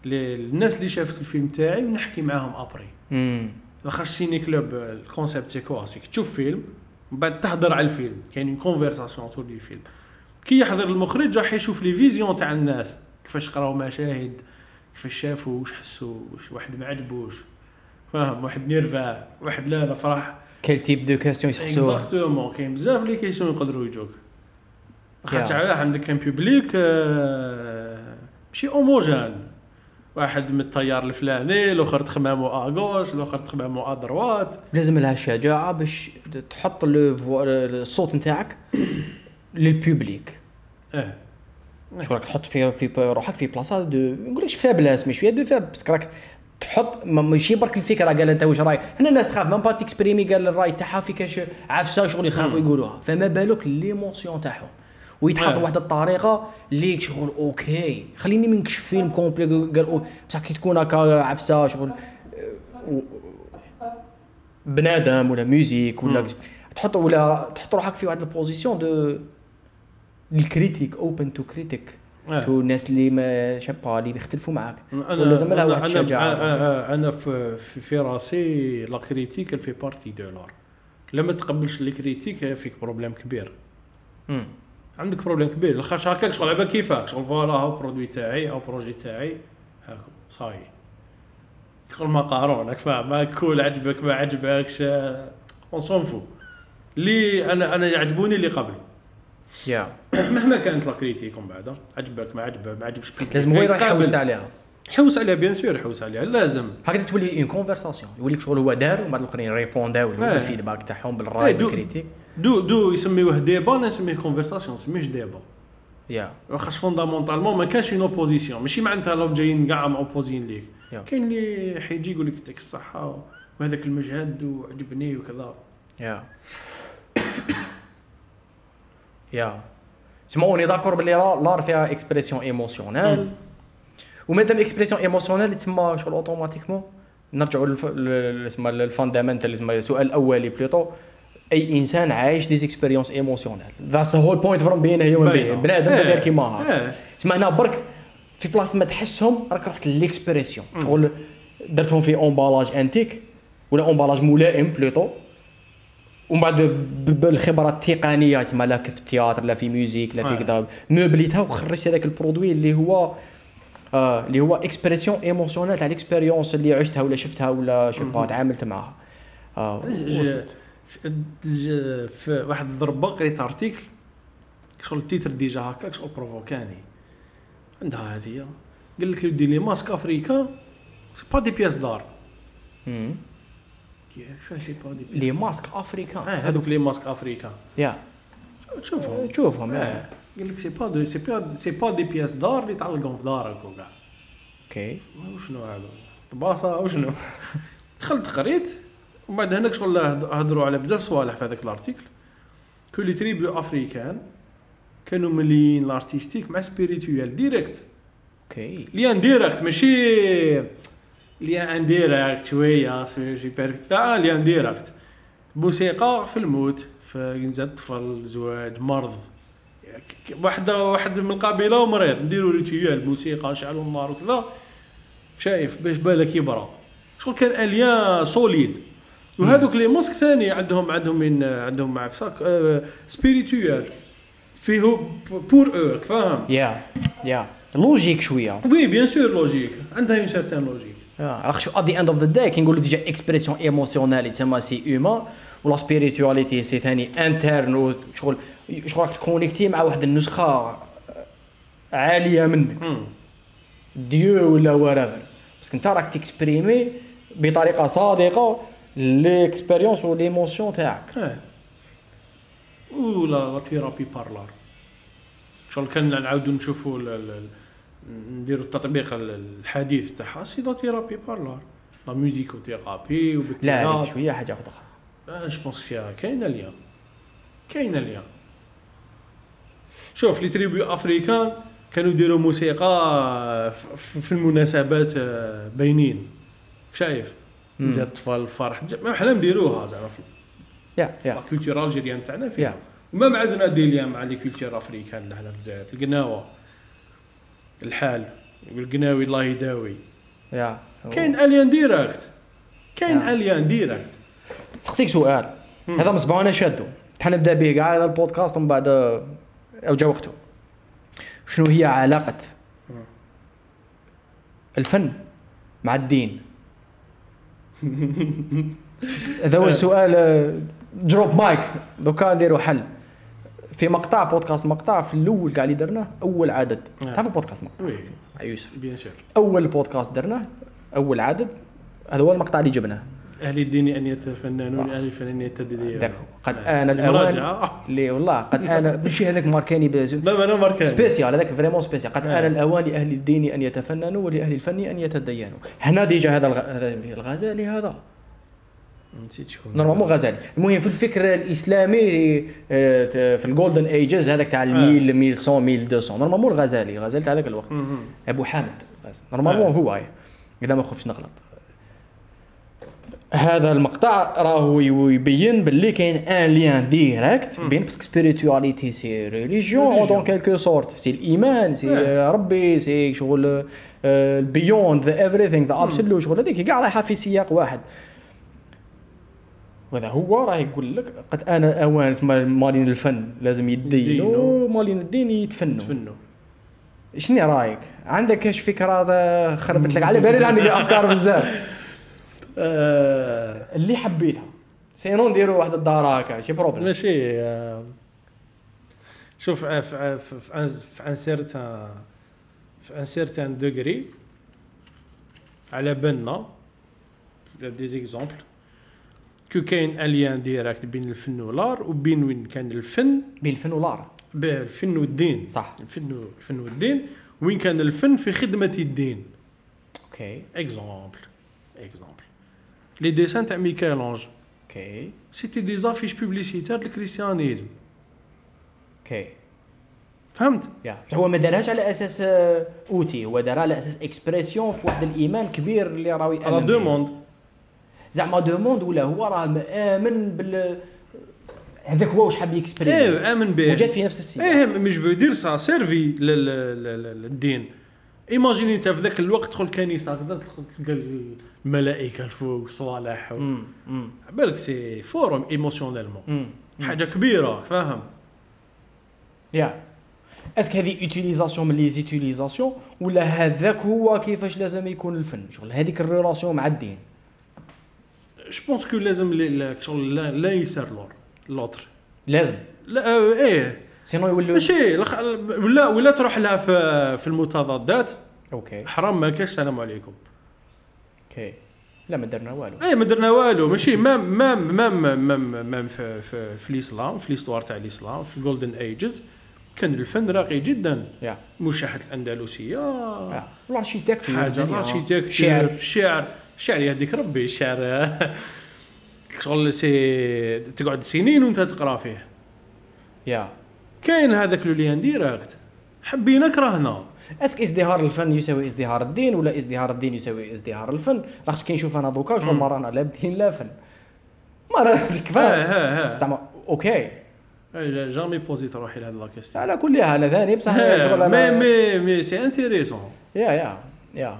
الناس اللي شافت الفيلم تاعي ونحكي معاهم après. لاخاطش ciné-club ال concept c'est quoi؟ c'est que تشوف فيلم من بعد تهضر على الفيلم. كاين conversation طول الفيلم كي يحضر المخرج راح يشوف les visions تاع الناس. كيفاش قراو مشاهد كيفاش شافوا واش حسوا واش واحد ما عجبوش. فاهم واحد nerva واحد لا لا فرح quel type de questions يسحسوها exactement كاين بزاف les questions يقدروا يجوك. خاطر. علاه عندك ان بوبليك آه، ماشي اوموجين واحد من التيار الفلاني الآخر تخمامو اغوش الآخر تخمامو ادروات لازم لها الشجاعه باش تحط الصوت نتاعك للبوبليك آه شغل راك تحط في في روحك في بلاصه دو نقولكش فابلاس مش شوية دو فاب بس راك تحط ما- ماشي برك الفكرة قال أنت واش رايك هنا الناس تخاف مام با تكسبريمي قال الراي تاعها في كاش عفسة شغل يخافوا يقولوها. فما بالك ليموسيون تاعهم. ويتحط. بواحد الطريقة اللي شغل أوكي. خليني ما نكشف فيلم كومبلي قال أو- بصح كي تكون هكا عفسة شغل بنادم ولا ميوزيك ولا تحط ولا تحط روحك في واحد البوزيسيون دو الكريتيك اوبن تو كريتيك آه. تو الناس اللي ما شابا اللي بيختلفوا معاك. أنا لازم لها أنا- واحد أنا- الشجاعه أنا أنا في في, راسي لا كريتيك في بارتي دو لار لما تقبلش لي كريتيك فيك بروبليم كبير. مم. عندك بروبليم كبير. لاخاطش هكاك شغل على كيفاك؟ شغل فوالا هاو برودوي تاعي أو بروجي تاعي. هاكو صاي. شغل ما قارون راك فاهم ما كول عجبك ما عجبكش. اون سون فو اللي أنا أنا يعجبوني اللي قبلي. يا مهما كانت لا كريتيك ومن بعد عجبك ما عجبك ما عجبش لازم هو يروح. يحوس عليها. حوس عليها bien sûr حوس عليها لازم. هكذا تولي une conversation يولي لك شغل هو دار ومن بعد الآخرين répondاو له آه. بال feedback تاعهم إيه، بالراي بال critique de de يسميوه débat أنا نسميه conversation نسميهش débat يا خاص fondamentalement ما كانش une opposition ماشي معناتها لو جايين كاع opposants ليك. كاين اللي حيجي يقول لك يعطيك الصحة وهذاك المجهد وعجبني وكذا. يا يا تسمى اوني داكور بلي لا- لار فيها اكسبريسيون ايموسيونيل ومادام اكسبريسيون ايموسيونيل تسمى شغل اوتوماتيكمون نرجعوا تسمى للفاندامنتال تسمى السؤال الاولي بليطو أي إنسان عايش دي اكسبيريونس ايموسيونيل ذاتس ذا هول بوينت فروم بين هيومن. بين بنادم إيه. داير كيما هكا إيه. تسمى هنا برك في بلاصه ما تحسهم راك رحت ليكسبريسيون شغل درتهم في اونبالاج انتيك ولا اونبالاج ملائم بلوتو ومن بعد ب- بالخبرات التقنية تسمى لا في ال théâtre لا في musique لا في. كذا موبليتها وخرجت هذاك ال produit اللي هو آه اللي هو expression émotionnelle تاع ال expérience اللي عشتها ولا شفتها ولا شبا تعاملت معها. آه في واحد الضربة قريت article شغل ال titre déjà هكاك شغل provoquant عندها هذه قال لك يدي les masques africains c'est pas des pièces d'art les masques africains آه هذوك les masques africains يا تشوفهم تشوفهم آه. قال لك c'est pas de c'est pas c'est pas des pièces d'art اللي تعلقهم في دارك وكاع okay وشنو هذا طباسه وشنو دخلت قريت ومن بعد هناك شغل هضروا على بزاف صوالح في هذاك ال article كل les tribus africaines كانوا مليين l'artistique مع spirituel direct okay lien direct ماشي lien indirect شوية سوبر لا lien direct موسيقى في الموت في انزاد طفل زواج مرض. واحدة واحد من القبيلة ومريض. نديرو rituel موسيقى نشعلوا النار وكذا. شايف باش بالك يبرى شغل كان un lien solide. وهذوك les masques ثاني عندهم عندهم من عندهم مع فساك spirituel فيه بور أو فاهم؟ yeah yeah logique شوية. oui bien sûr logique عندها une certaine logique علاش at the end of the day كي نقولوا déjà expression émotionnelle تسمى c'est humain ولا spiritualité c'est ثاني interne وشغل شغل راك ت connecter مع واحد النسخه عاليه منك. Dieu ولا ورافر parce que انت راك ت exprimer بطريقه صادقه l'expérience و l'émotion تاعك ولا la thérapie par l'art شغل كان نعاودو نشوفوا نديروا التطبيق ال- الحديث تاعها c'est la thérapie par l'art la musicothérapie لا شوية حاجة أخرى. je pense فيها كاينة ليا كاينة ليا شوف les tribus africaines كانوا يديروا موسيقى في المناسبات آه، باينين شايف. زي الاطفال الفرح. ما حنا نديروها زعما. في yeah yeah. la culture algérienne تاعنا فيها. وما عندنا des liens مع les cultures africaines لهنا في الجزائر. القناوه الحال والقناوي الله يداوي. yeah. كاين un lien direct. كاين. un lien direct. سقسيك سؤال. هذا مالصباح أنا شادو حنبدا به كاع هذا البودكاست ومن بعد آه، أو جا وقته. شنو هي علاقة. الفن مع الدين؟ هذا هو السؤال drop mic دوكا نديروا حل. في مقطع بودكاست مقطع في الأول كاع اللي درناه أول عدد. نعم. تعرف بودكاست مقطع؟ oui مع يوسف. bien sûr أول بودكاست درناه أول عدد. هذا هو المقطع اللي جبناه. أهل الدين أن يتفننون آه. أهل الفن ان يتدينون داك. قد آن الأوان. المراجعة. اللي والله قد آن. ماشي هذاك ماركاني لا ما أنا marquant spécial هذاك vraiment spécial. قد آه. آن الأوان لأهل الدين أن يتفننوا ولأهل الفن أن يتدينوا. هنا déjà هذا الغزالي هذا نسيت شكون. normalement غزالي. المهم في الفكر الإسلامي آه، في ال golden ages هذاك تاع ال 1000 1100 1200 normalement الغزالي. الغزالي تاع ذاك الوقت. أبو حامد. normalement آه. هو هاي إذا ما خفتش نغلط. هذا المقطع راهو يبين باللي كاين un lien direct بين parce que spiritualité c'est religion religion. donc quelque sorte c'est الايمان c'est آه. ربي c'est شغل beyond the everything the absolu شغل هذيك كاع رايحة في سياق واحد. وهذا هو راه يقول لك قد آن الأوان مالين الفن لازم يدينوا يدينوا. مالين الدين يتفنوا تفنوا شنو رأيك؟ عندك كاش فكرة خربت لك؟ على بالي عندك أفكار بزاف. آه، اللي حبيتها. sinon نديروا واحد الدار هكا شي problème ماشي آه، شوف آه، في un في un certain في un certain degré على بالنا des exemples que كاين un lien direct بين الفن وال art وبين وين كان الفن؟ بين الفن وال art. بين الفن والدين. صح. الفن الفن والدين. وين كان الفن؟ في خدمة الدين. okay. exemple exemple les dessins تاع Michel-Ange okay. c'était des affiches publicitaires لل christianisme okay. فهمت؟ yeah. هو ما دارهاش على أساس آه، outil هو دارها على أساس expression في واحد الإيمان كبير اللي راهو على. demande زعما demande ولا هو راه مآمن بال هذاك هو واش حاب ي exprimer إيه آمن به. وجات في نفس السياق إيه je veux dire ça servait لل- لل- لل- للدين imagine انت في ذاك الوقت تدخل كنيسه هكذا تلقى الملائكه الفوق امم بالك c'est fort émotionnellement حاجة كبيره فاهم يا اسك هذه اوتيليزاسيون من لي زيتيليزاسيون ولا هذاك هو كيفاش لازم يكون الفن شغل هذيك الريلاسيون مع الدين جو بونس كو لازم لا- شغل لا, يسار لور لوتر لازم لا إيه سينو يولوا ماشي ولا ولا تروح لها في في المتضادات أوكي حرام ما كاش السلام عليكم أوكي لا ما درنا والو إيه ما درنا والو ماشي même même même même même في, في, في الاسلام في l'histoire تاع الاسلام في ال golden ages كان الفن راقي جدا يا مشاهد الاندلسيه يا ال architecture حاجة ال architecture شعر شعر شعر يهديك ربي الشعر شغل c'est تقعد سنين وانت تقرا فيه. yeah. كاين هذاك le lien direct حبينا كرهنا est-ce que ازدهار الفن يساوي ازدهار الدين ولا ازدهار الدين يساوي ازدهار الفن؟ لاخاطش كي نشوف أنا دوكا شغل ما رانا لا بدين لا فن. ما كفاية. ها ها زعما okay. jamais بوزيت روحي لهاد la question على كل حال ثاني بصح مي مي مي سي انتيريسون yeah yeah yeah.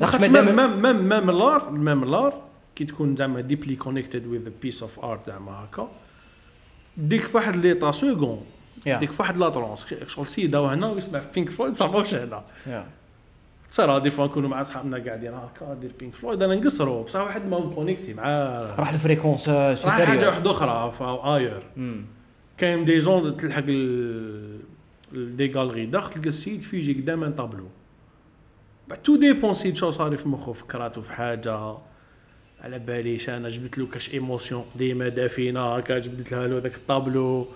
لاخاطش ميم ميم ميم ميم لار ميم لار كي تكون زعما deeply connected with piece of art زعما هكا ديك في واحد l'état second ديك في واحد la transe. شغل سيده وهنا ويسمع في Pink Floyd صافا واش هنا. تصير des fois نكونوا مع صحابنا قاعدين هكا دير Pink Floyd أنا نقصروا بصح واحد ما connecté مع راح ال fréquence راح حاجة واحدة أخرى اير كاين des gens تلحق ال- des galeries داخل تلقى السيد في يجي قدام un tableau بعد tout dépend سيد شو صار في مخه فكراته في حاجة على باليش أنا جبت له كاش émotion قديمه دافينه هكا جبت لها له ذاك الطابلو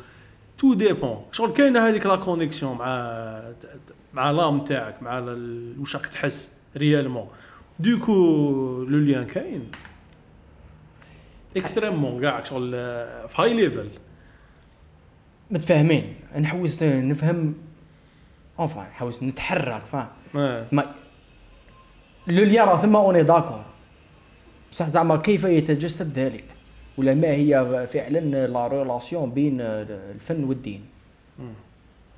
tout dépend شغل كاينة هذيك la connexion مع مع l'âme تاعك مع ال- واش راك تحس réellement du coup le lien كاين extrêmement كاع شغل في high level متفاهمين. نحوس نفهم. enfin نحوس نتحرك فاهم؟ لو راه ثم on est d'accord بصح زعما كيف يتجسد ذلك؟ ولا ما هي فعلا la relation بين الفن والدين؟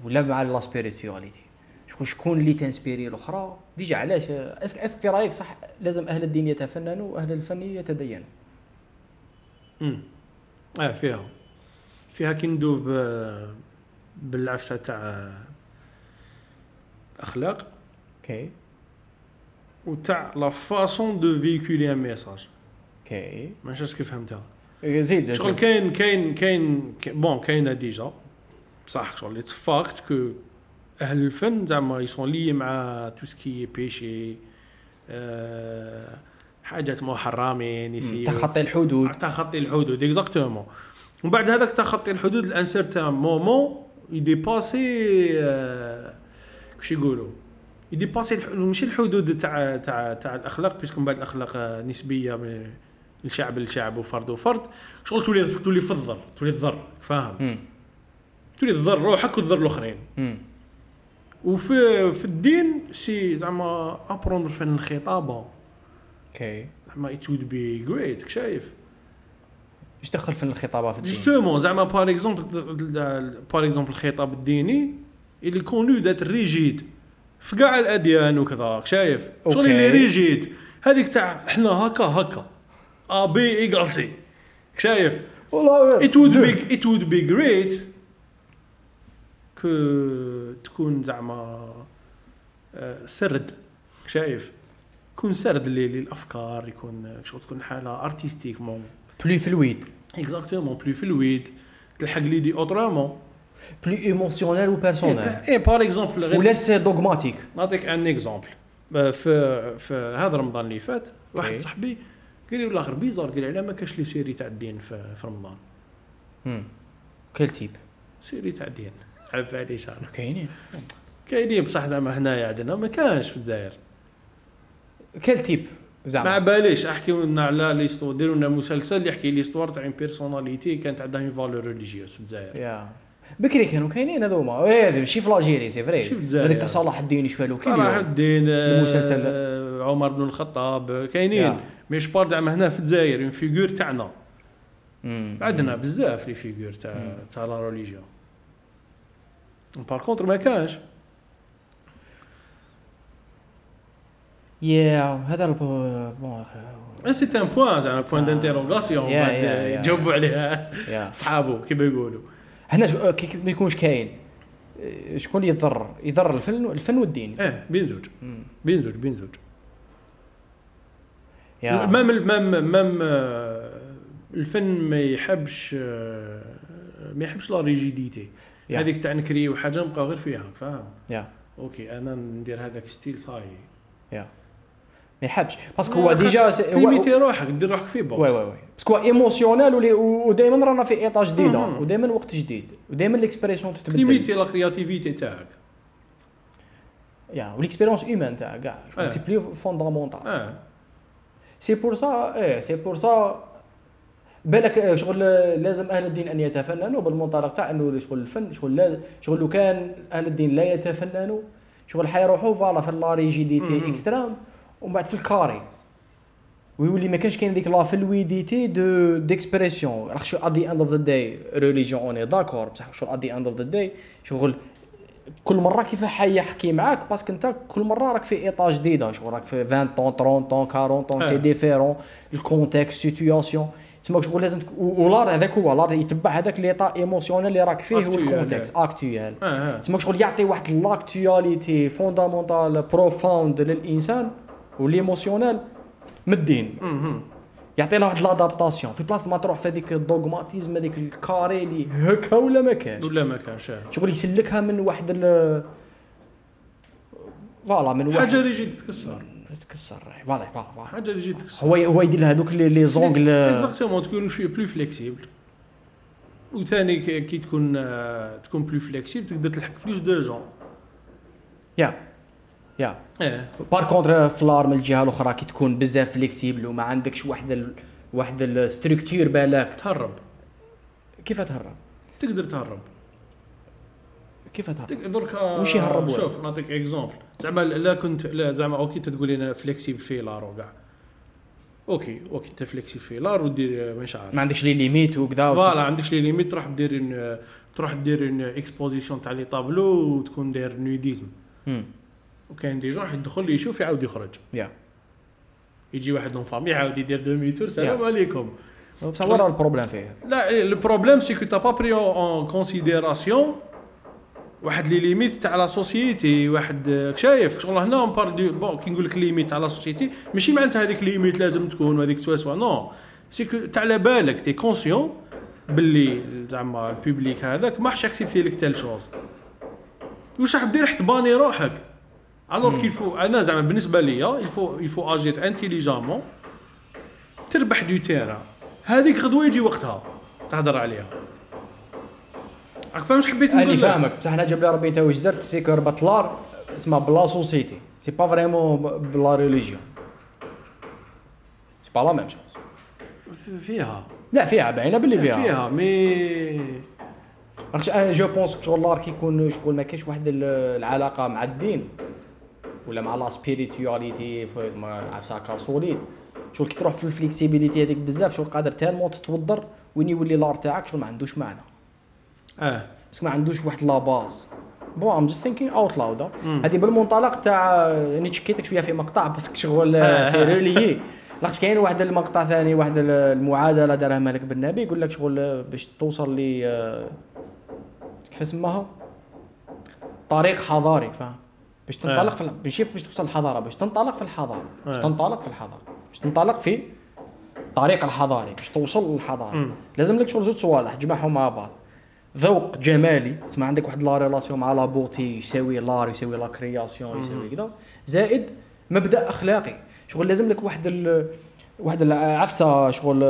ولا مع la spiritualité شكون شكون اللي تنسبيري الأخرى؟ déjà علاش؟ est-ce que est-ce que في رأيك صح لازم أهل الدين يتفننوا وأهل الفن يتدينوا. امم آه فيها. فيها كي ندوب آه، بالعفسة تاع آه، أخلاق. okay. وتاع la façon de véhiculer un message okay ما نعرفش كيف فهمتها زيد شغل كاين كاين كاين bon كاينة déjà بصح شغل it's fact que أهل الفن زعما يسون لي مع tout ce qui est péché آه، حاجات محرمين يسيو تخطي الحدود تخطي الحدود exactement ومن بعد هذاك تخطي الحدود à un certain moment يديباسي آه، كش يقولوا يديباسي ماشي الحدود تاع تاع تاع الأخلاق parce que من بعد الأخلاق نسبية من الشعب للشعب وفرد وفرد. شغل تولي تولي في الضر تولي تضر فاهم. تولي تضر روحك وتضر الأخرين. وفي في الدين c'est زعما apprendre فن الخطابة. okay زعما it would be great شايف؟ إيش دخل فن الخطابه في الدين justement زعما par exemple par exemple الخطاب الديني اللي connu d'être rigide في كاع الأديان وكذا شايف؟ شغل. اللي rigide هذيك تاع إحنا هكا هكا. ا بي ايكال سي شايف؟ والله it would be it would be great que تكون زعما آه، سرد. شايف؟ يكون سرد للأفكار يكون شغل تكون حالة artistiquement plus fluide exactement plus fluide تلحق l'idée autrement plus émotionnelle و personnelle et par exemple غير وليس dogmatique نعطيك un exemple في في هذا رمضان اللي فات واحد. صاحبي قال لي والاخر bizarre قال لي علاه ما كاش les séries تاع الدين في, رمضان quel type série تاع الدين. على باليش أنا كاينين. كاينين بصح زعما هنايا عندنا ما كانش في الجزائر. quel type ما زعما باليش احكي لنا على l'histoire ديروا لنا مسلسل يحكي l'histoire تاع une personnalité كانت عندها une valeur religieuse في الجزائر. يا بكري كانوا كاينين هذوما إيه ماشي في l'Algérie c'est vrai. هذاك تاع صلاح الدين إيش فالو كي صلاح اليوم. الدين آه، المسلسل. عمر بن الخطاب كاينين يا. مش بار زعما هنا في الجزائر une figure تاعنا. عندنا بزاف les figures تاع تاع la religion par contre ما كانش يا هذا bon أخي. c'est un point زعما point. d'interrogation بعد. يجاوبوا عليها صحابو كيما يقولوا هنا كي كي ما يكونش كاين. إيه، شكون اللي يضر؟ يضر الفن الفن والدين. آه بين زوج. مم. بين زوج بين زوج. يا مام مام مام آه، الفن ما يحبش آه، ما يحبش la rigidité. هذيك تاع نكري حاجة نبقى غير فيها فاهم؟ yeah. okay أنا ندير هذاك style ça y est. yeah. ما يحبش. parce que هو déjà تليميتي روحك دير روحك في un box oui. oui parce que هو émotionnel ودائما رانا في étape جديدة. ودائما وقت جديد. ودائما l'expression تتبدل. تليميتي la créativité تاعك. yeah و l'expérience humaine تاع كاع. c'est plus fondamental c'est pour ça إيه c'est pour ça بالك آه، شغل لازم أهل الدين أن يتفننوا بالمنطلق تاع إنه شغل الفن شغل لا شغل لو كان أهل الدين لا يتفننوا شغل حيروحوا فوالا في لا ريجيديتي مهم. ومن بعد في الكاري ويولي ما كانش كاين ديك لا فلويديتي دو ديكسبريسيون راك شو ذا اند اوف ذا داي ريليجيون اوني داكور بصح ات ذا اند اوف ذا داي شغل كل مره كيف حيحكي معاك باسكو انت كل مره راك في ايطاج جديده شغل راك في 20 طون 30 طون 40 طون سي. ديفيرون الكونتكست سيتوياسيون تسمى شغل لازم ولار هذاك هو لار يتبع هذاك ليطا ايموسيونيل اللي راك فيه هو Actuel. الكونتكست اكتويال تسمى شغل يعطي واحد l'actualité fondamentale profonde للانسان و l'émotionnel من. يعطي له واحد l'adaptation في بلاصة ما تروح في هذيك ال dogmatisme هذيك ال carré اللي هكا ولا ما كانش. ولا ما كانش آه. شغل يسلكها من واحد ال voilà من واحد حاجة اللي يجي تتكسر. تكسر voilà voilà voilà. حاجة اللي يجي تكسر هو هو يدير لها هذوك les angles exactement تكون شوية plus flexible وثاني كي تكون آه، تكون plus flexible تقدر تلحق plus de gens Yeah. Yeah. par contre في l'art من الجهة الأخرى كي تكون بزاف flexible وما عندكش واحد ال... واحد ال structure بالك. تهرب. كيف تهرب؟ تقدر تهرب. كيف تهرب؟ دركا وش يهربوا؟ شوف نعطيك exemple زعما لا كنت لا زعما okay تقول أنا flexible في l'art وكاع. okay okay أنت flexible في l'art ودير مش عارف ما عندكش لي ليميت وكذا voilà عندكش les limites تروح دير تروح دير exposition تاع les tableaux وتكون داير nudisme مم. وكاين des gens يدخل يشوف يعاود يخرج. yeah. يجي واحد une famille يعاود يدير demi-tour سلام Yeah. عليكم. بصح ورا ال problème فيه؟ لا le problème c'est que t'as pas pris en considération واحد les limites تاع la société واحد شايف شغل هنا entre parenthèses bon كي نقول لك limites تاع la société ماشي معناتها هذيك limites لازم تكون وهذيك soit soit non سي كو تاع على بالك تي كونسيون باللي زعما البوبليك هذاك ما حش اكسبتي لك تال شوز واش راح دير حتى باني روحك. الوغ كيل فو أنا زعما بالنسبة ليا الفو الفو اجير انتيليجامون تربح دو تيران هذيك غدوة يجي وقتها تهضر عليها. راك فاهم واش حبيت نقول لك؟ فاهمك. بصح أنا جاب لي ربي انت واش درت؟ سي ربط لار اسمها بلا سوسيتي. سي با فريمون بلا ريليجيون. سي با لا ميم شوز فيها. لا فيها باينة باللي فيها. فيها mais عرفتش أنا je pense شغل l'art كيكون شغل ما كاينش واحد ال- العلاقة مع الدين. ولا مع la spiritualité ما عرفت هكا solide شغل كي تروح في ال flexibilité هذيك بزاف شغل قادر tellement تتوضر وين يولي l'art تاعك شغل ما عندوش معنى. آه. بس ما عندوش واحد la base bon I'm just thinking out loud هذه بالمنطلق تاع راني تشكيتك شوية في مقطع بس شغل آه. c'est relié لاخاطش كاين واحد المقطع ثاني واحد المعادلة دارها مالك بن نبي يقول لك شغل باش توصل لي آه، كيف سماها طريق حضاري فاهم؟ باش تنطلق آه. في ال- ماشي باش توصل للحضارة باش تنطلق في الحضارة باش آه. تنطلق في الحضارة باش تنطلق في الطريق الحضاري باش توصل للحضارة. لازم لك شغل زوج صوالح تجمعهم مع بعض ذوق جمالي تسمى عندك واحد la relation مع la beauté يساوي l'art يساوي la création يساوي كذا زائد مبدأ أخلاقي شغل لازم لك واحد ال واحد العفسه شغل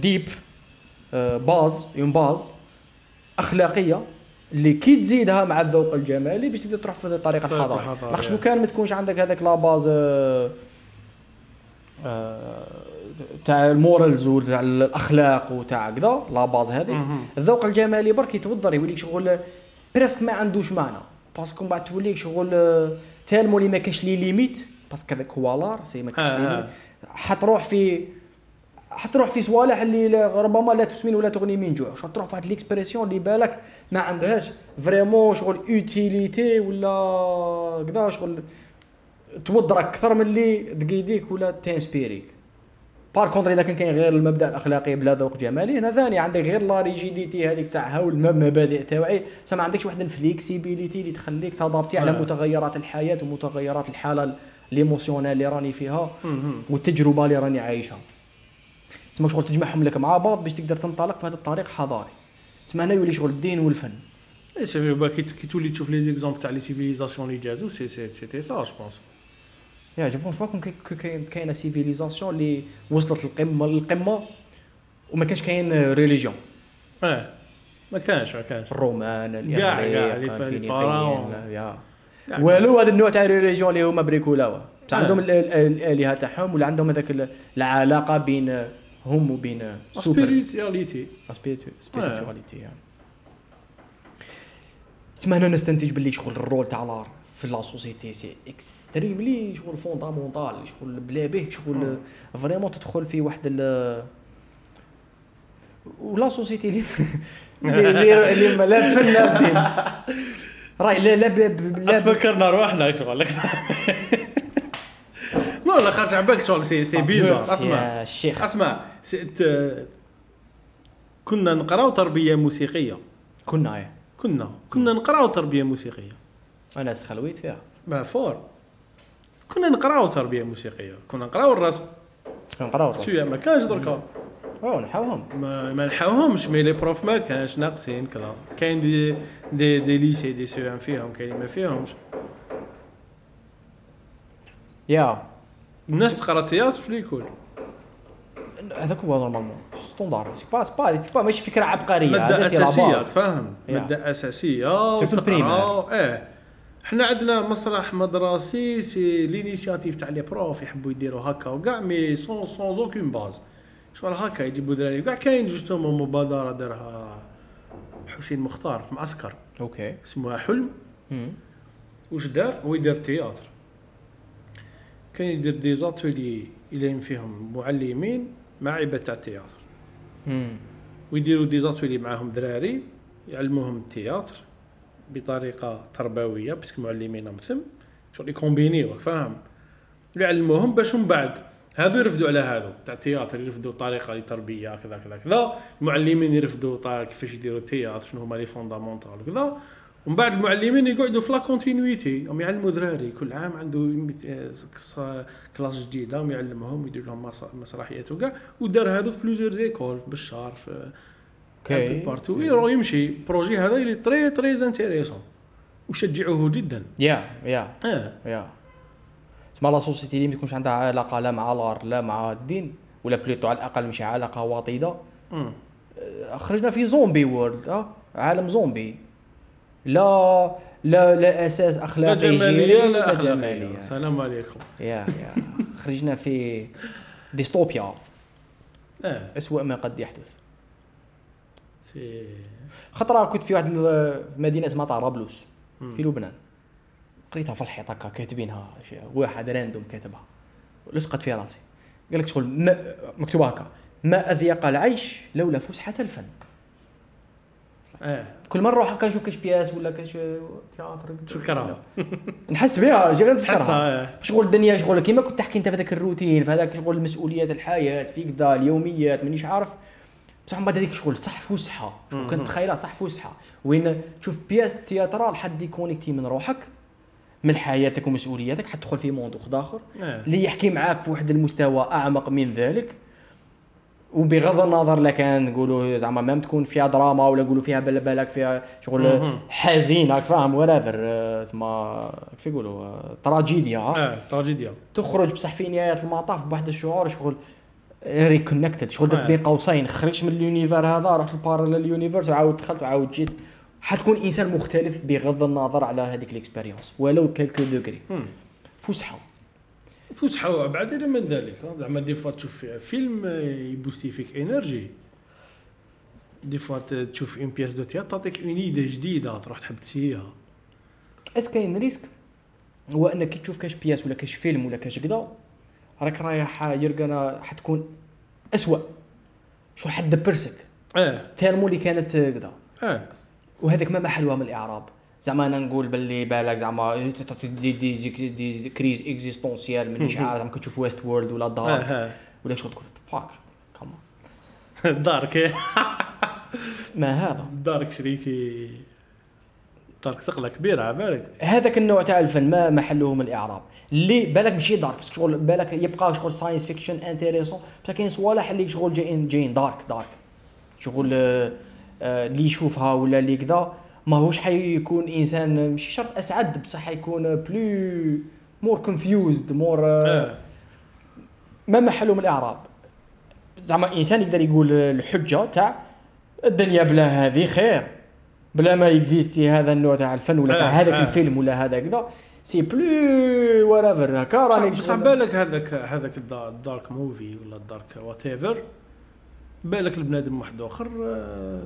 des آه، bases une base أخلاقية اللي كي تزيدها مع الذوق الجمالي باش تقدر تروح في الحضاري الحضاري. لاخاطش لو كان ما تكونش عندك هذاك la base آه، آه، تاع ال morals وتاع الأخلاق وتاع كذا la base هذيك. الذوق الجمالي برك يتوضر يوليك شغل presque ما عندوش معنى parce que من بعد توليك شغل آه، tellement اللي ما كاش les limites parce que هذاك هو l'art si ما كاش آه، les. limites حتروح في حتروح في صوالح اللي ربما لا تسمن ولا تغني من جوع شغل تروح في واحد l'expression اللي بالك ما عندهاش vraiment شغل utilité ولا كذا شغل توضرك أكثر من اللي تقيديك ولا t'inspirer ك par contre إذا كان كاين غير المبدأ الأخلاقي بلا ذوق جمالي هنا ثاني عندك غير la rigidité هذيك تاع هاو الم- المبادئ تاوعي سما عندكش واحد ال flexibilité اللي تخليك t'adapter على آه. متغيرات الحياة ومتغيرات الحالة l'émotionnel اللي راني فيها. والتجربة اللي راني عايشها تسمى شغل تجمعهم لك مع بعض باش تقدر تنطلق في هذا الطريق حضاري. تسمى هنا يولي شغل الدين والفن. c'est pas كي تولي تشوف les exemples تاع les civilisations اللي جازو c'est c'est c'était ça je pense Yeah je pense pas que كاين- كاين كاينة civilisation اللي وصلت للقمه للقمة وما كانش كاين religion آه ما كانش ما كانش. الرومان كاع- كاع، كاع. والو هذا النوع تاع religion اللي هما bricolaوا. آه. عندهم ال- ال- الآلهة تاعهم ولا عندهم هذاك ال- العلاقة بين هم وبين سوبر. سبيريتياليتي سبيريتواليتي يعني تسمى هنا نستنتج باللي شغل ال rôle تاع l'art في la société c'est extremely شغل fondamental شغل بلا به شغل vraiment تدخل في واحد ال و la société اللي اللي اللي ما لا بفن لا راهي لا لا لا تفكرنا رواحنا شغل. لا لا خارج على بالك شغل سي سي بيزار اسمع. الشيخ اسمع كنا نقراو تربية موسيقية. كنا إيه. كنا. كنا نقراو تربية موسيقية. أنا استخلويت فيها. ما فور. كنا نقراو تربية موسيقية. كنا نقراو الرسم. كنقراو الرسم. سويا ما كانش دركا. واو نحاوهم. ما, ما نحاوهمش mais les profs ما كانش ناقصين كذا كاين des des des lycées des CEM فيهم كاين ما فيهمش. يا. الناس تقرا théâtre في l'école هذاك هو normalement. standard c'est pas c'est pas c'est pas ماشي فكرة عبقرية. مادة أساسية. تفهم. مادة أساسية. Surtout وتقراو آه حنا عندنا مسرح مدرسي c'est l'initiative تاع les profs يحبوا يديروا هكا وكاع mais sans sans aucune base شغل هكا يجيبوا دراري. كاع كاين justement مبادرة دارها حسين مختار في معسكر. OK اسمها حلم. مم. واش دار؟ هو يدير théâtre. كان يدير des ateliers يلين فيهم معلمين مع عباد تاع ال théâtre. ويديروا des ateliers معاهم دراري يعلموهم ال théâtre بطريقة تربوية parce que معلمين من ثم شغل ي combiner يو فاهم. يعلموهم باش من بعد هذو يرفدوا على هذو تاع ال théâtre يرفدوا طريقه لتربية كذا كذا كذا. المعلمين يرفدوا كيفاش يديروا ال théâtre شنو هما les fondamentaux وكذا ومن بعد المعلمين يقعدوا في la continuité هم يعلموا دراري. كل عام عنده classe جديدة هم يعلمهم يدير لهم مس- مسرحيات وكاع ودار هذو في plusieurs écoles في بشار في OK. partout. يرو يمشي. projet هذا اللي très très intéressant وشجعوه جدا. يا يا يا تسمى la société اللي ما تكونش عندها علاقة لا مع ال art لا مع الدين ولا plutôt على الأقل ماشي علاقة وطيده مم. خرجنا في zombie world آه عالم زومبي. لا لا لا أساس لا اخلاقي جمالية جيري، لا أخلاقية. جمالية. سلام عليكم. يا يا. خرجنا في ديستوبيا. آه. أسوأ ما قد يحدث. si. خطرة كنت في واحد مدينة اسمها طرابلس في لبنان. قريتها في الحيط هكا كاتبينها واحد random كاتبها. لصقت في راسي. قال لك شغل ما مكتوب هكا. ما اضيق العيش لولا فسحة الفن. آه كل مرة نروح هكا نشوف كاش pièce ولا كاش théâtre. تفكرها نحس بها جي غير آه. شغل الدنيا؟ شغل؟ كيما كنت تحكي أنت في هذاك الروتين في هذاك شغل مسؤوليات الحياة في كذا اليوميات مانيش عارف. بصح من بعد هذيك شغل صح فسحه شغل كنت تخيلها؟ صح فسحه وين تشوف pièce théâtrale حد déconnecter من روحك من حياتك ومسؤولياتك حتدخل في monde آخر. آه. اللي يحكي معاك في واحد المستوى أعمق من ذلك. وبغض النظر لا كان نقولوا زعما même تكون فيها دراما ولا نقولوا فيها بال- بالك فيها شغل. حزين راك فاهم؟ ولا تسمى كيف يقولوا؟ آه، تراجيديا آه. تراجيديا. تخرج بصح في نهايه المطاف بواحد الشعور شغل reconnected شغل درت آه. بين قوسين. خرجت من ال univers هذا رحت ال parallel universe وعاود دخلت وعاود جيت. حتكون إنسان مختلف بغض النظر على هذيك ال expérience ولو quelques degrés. فسحة. فسحه بعد إلى من ذلك زعما des fois تشوف فيلم آه، ي booster فيك énergie. des fois تشوف une pièce de théâtre تعطيك une idée جديدة تروح تحب تسيها اس كاين risque هو إنك كي تشوف كاش pièce ولا كاش فيلم ولا كاش كذا راك رايح يرقنا حتكون اسوء شو حد دبرسك؟ آه تالمو اللي كانت كذا آه وهذاك ما محلوها من الإعراب. زعما أنا نقول باللي بالك زعما دي, دي, دي, دي كريز اكزيستونسيال مانيش عارف زعما كتشوف ويست وورلد ولا دارك ولا شغل تقول فاك كمان دارك ما هذا. دارك شريكي دارك ثقله كبيرة على بالك. هذاك النوع تاع الفن ما محله من الإعراب. اللي بالك ماشي dark بس شغل بالك يبقى شغل science fiction intéressant بصح كاين صوالح اللي شغل جايين جايين dark dark شغل آه، اللي يشوفها ولا اللي كذا ماهوش حيكون إنسان ماشي شرط أسعد بصح حيكون plus more confused more آه ما محله من الإعراب. زعما إنسان يقدر يقول الحجة تاع الدنيا بلا هذه خير بلا ما يكزيستي هذا النوع تاع الفن ولا تاع آه، هذاك آه. الفيلم ولا هذا كذا. c'est plus rougher هكا راني بصح بالك هذاك هذاك الدا- ال dark movie ولا ال dark whatever بالك البنادم واحد آخر آه،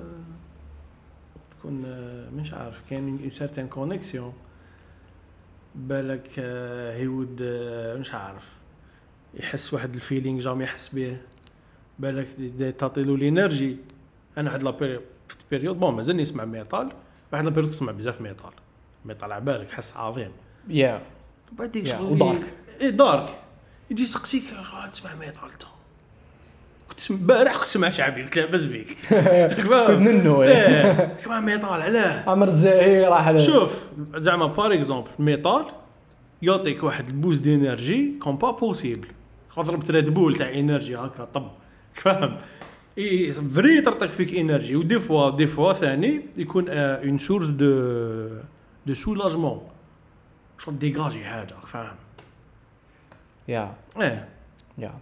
تكون آه، مش عارف كاين une certaine connexion بالك he would مش عارف يحس واحد ال feeling jamais يحس به بالك تعطي له ال énergie. أنا واحد la période période bon مازال نسمع metal واحد la période نسمع بزاف metal metal على بالك حس عظيم. يا بعد ديك يا، شغل و dark. اي dark يجي يسقسيك "شو تسمع metal انت كنت تسمع البارح كنت تسمع شعبي قلت لاباس بيك. كنت منو، إيه. إيه تسمع metal علاه عمر الزاهي راح. شوف زعما par exemple metal يعطيك واحد ال boost d'énergie qu'on peut pas possible ضربت Red Bull تاع énergie هكا طب فاهم؟ et vrai تعطيك فيك énergie و des fois des fois ثاني يكون une source de de soulagement شغل ديجاجي حاجة فاهم؟ يا. إيه.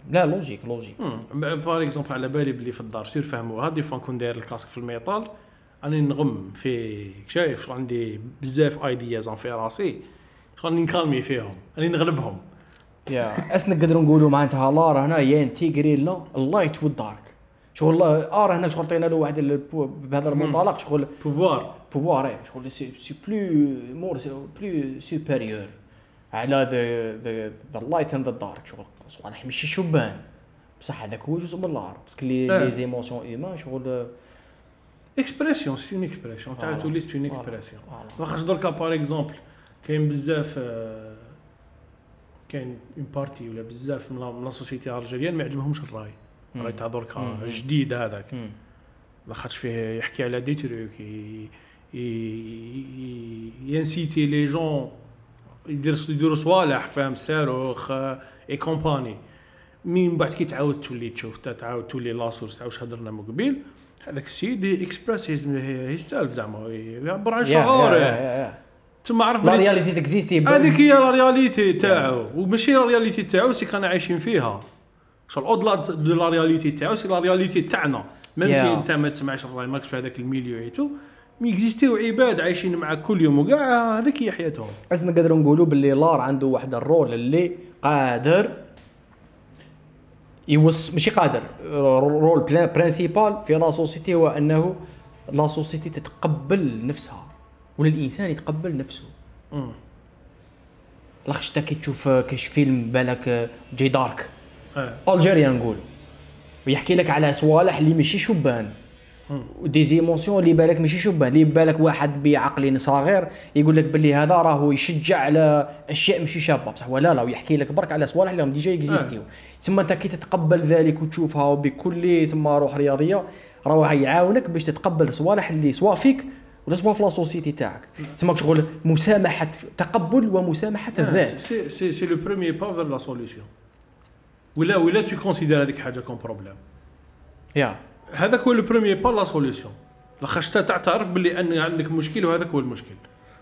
la logique logique par exemple على بالي بلي في الدار سير فهموها des fois نكون داير ال casque في ال metal راني نغم في شايف شغل عندي بزاف ideas في راسي شغل راني نكالمي فيهم. راني نغلبهم. yes نقدروا نقولوا معناتها l'art هنا ينتيغري لنا ال light وال dark. شغل art هنا شغل عطينا له واحد بهذا المنطلق. شغل pouvoir pouvoir إيه، شغل c'est plus mûr plus supérieur على the the the light and the dark شغل صوالح ماشي شبان بصح هذاك هو جزء من ال art parce que les. les émotions humaines شغل expression c'est une expression voilà. تولي c'est une. expression. واخاش دركا par exemple كاين بزاف كاين une partie ولا بزاف من la- société algérienne ما يعجبهمش الرأي الراي تاع دركا. جديد هذاك. لاخاطش فيه يحكي على des trucs ينسيتي les jeunes يدير يديروا صوالح فاهم؟ صاروخ آه، et compagnie. من بعد كي تعاود تولي تشوف تعاود تولي la source تاع واش هضرنا من قبيل هذاك السيد express himself زعما يعبر عن شعوره. تما عرف la réalité تكزيستي هذيك هي la réalité تاعو. وماشي la réalité تاعو c'est كنا عايشين فيها. شغل au-delà de la réalité تاعو c'est la réalité تاعنا. même si. انت ما تسمعش ماكش في هذاك ال milieu ايتو mais اكزيستيو عباد عايشين معك كل يوم وكاع هذيك هي حياتهم. بس نقدروا نقولوا باللي l'art عنده واحد ال rôle اللي قادر يوص ماشي قادر rôle principal في la société هو أنه la société تتقبل نفسها ولا الانسان يتقبل نفسه. لاخش كي تشوف كاش فيلم بالك جاي dark. آه. الجيريا نقول ويحكي لك على صوالح اللي ماشي شبان. و des émotions اللي بالك ماشي شبان اللي بالك واحد بعقل صغير يقول لك باللي هذا راهو يشجع على أشياء ماشي شابة بصح ولا لا؟ ويحكي لك برك على صوالح اللي هم déjà اكزيستيو تسمى أنت كي تتقبل ذلك وتشوفها بكل تسمى روح رياضية راهو يعاونك باش تتقبل صوالح اللي سوا فيك ولا سوا في la société تاعك. تسمى شغل مسامحة تقبل ومسامحة الذات. c'est c'est c'est le premier pas vers la solution ولا ولا tu considères هذيك حاجة comme problème yeah. هذاك هو le premier pas la solution لاخاطش تا تعترف باللي أن عندك مشكل وهذاك هو المشكل.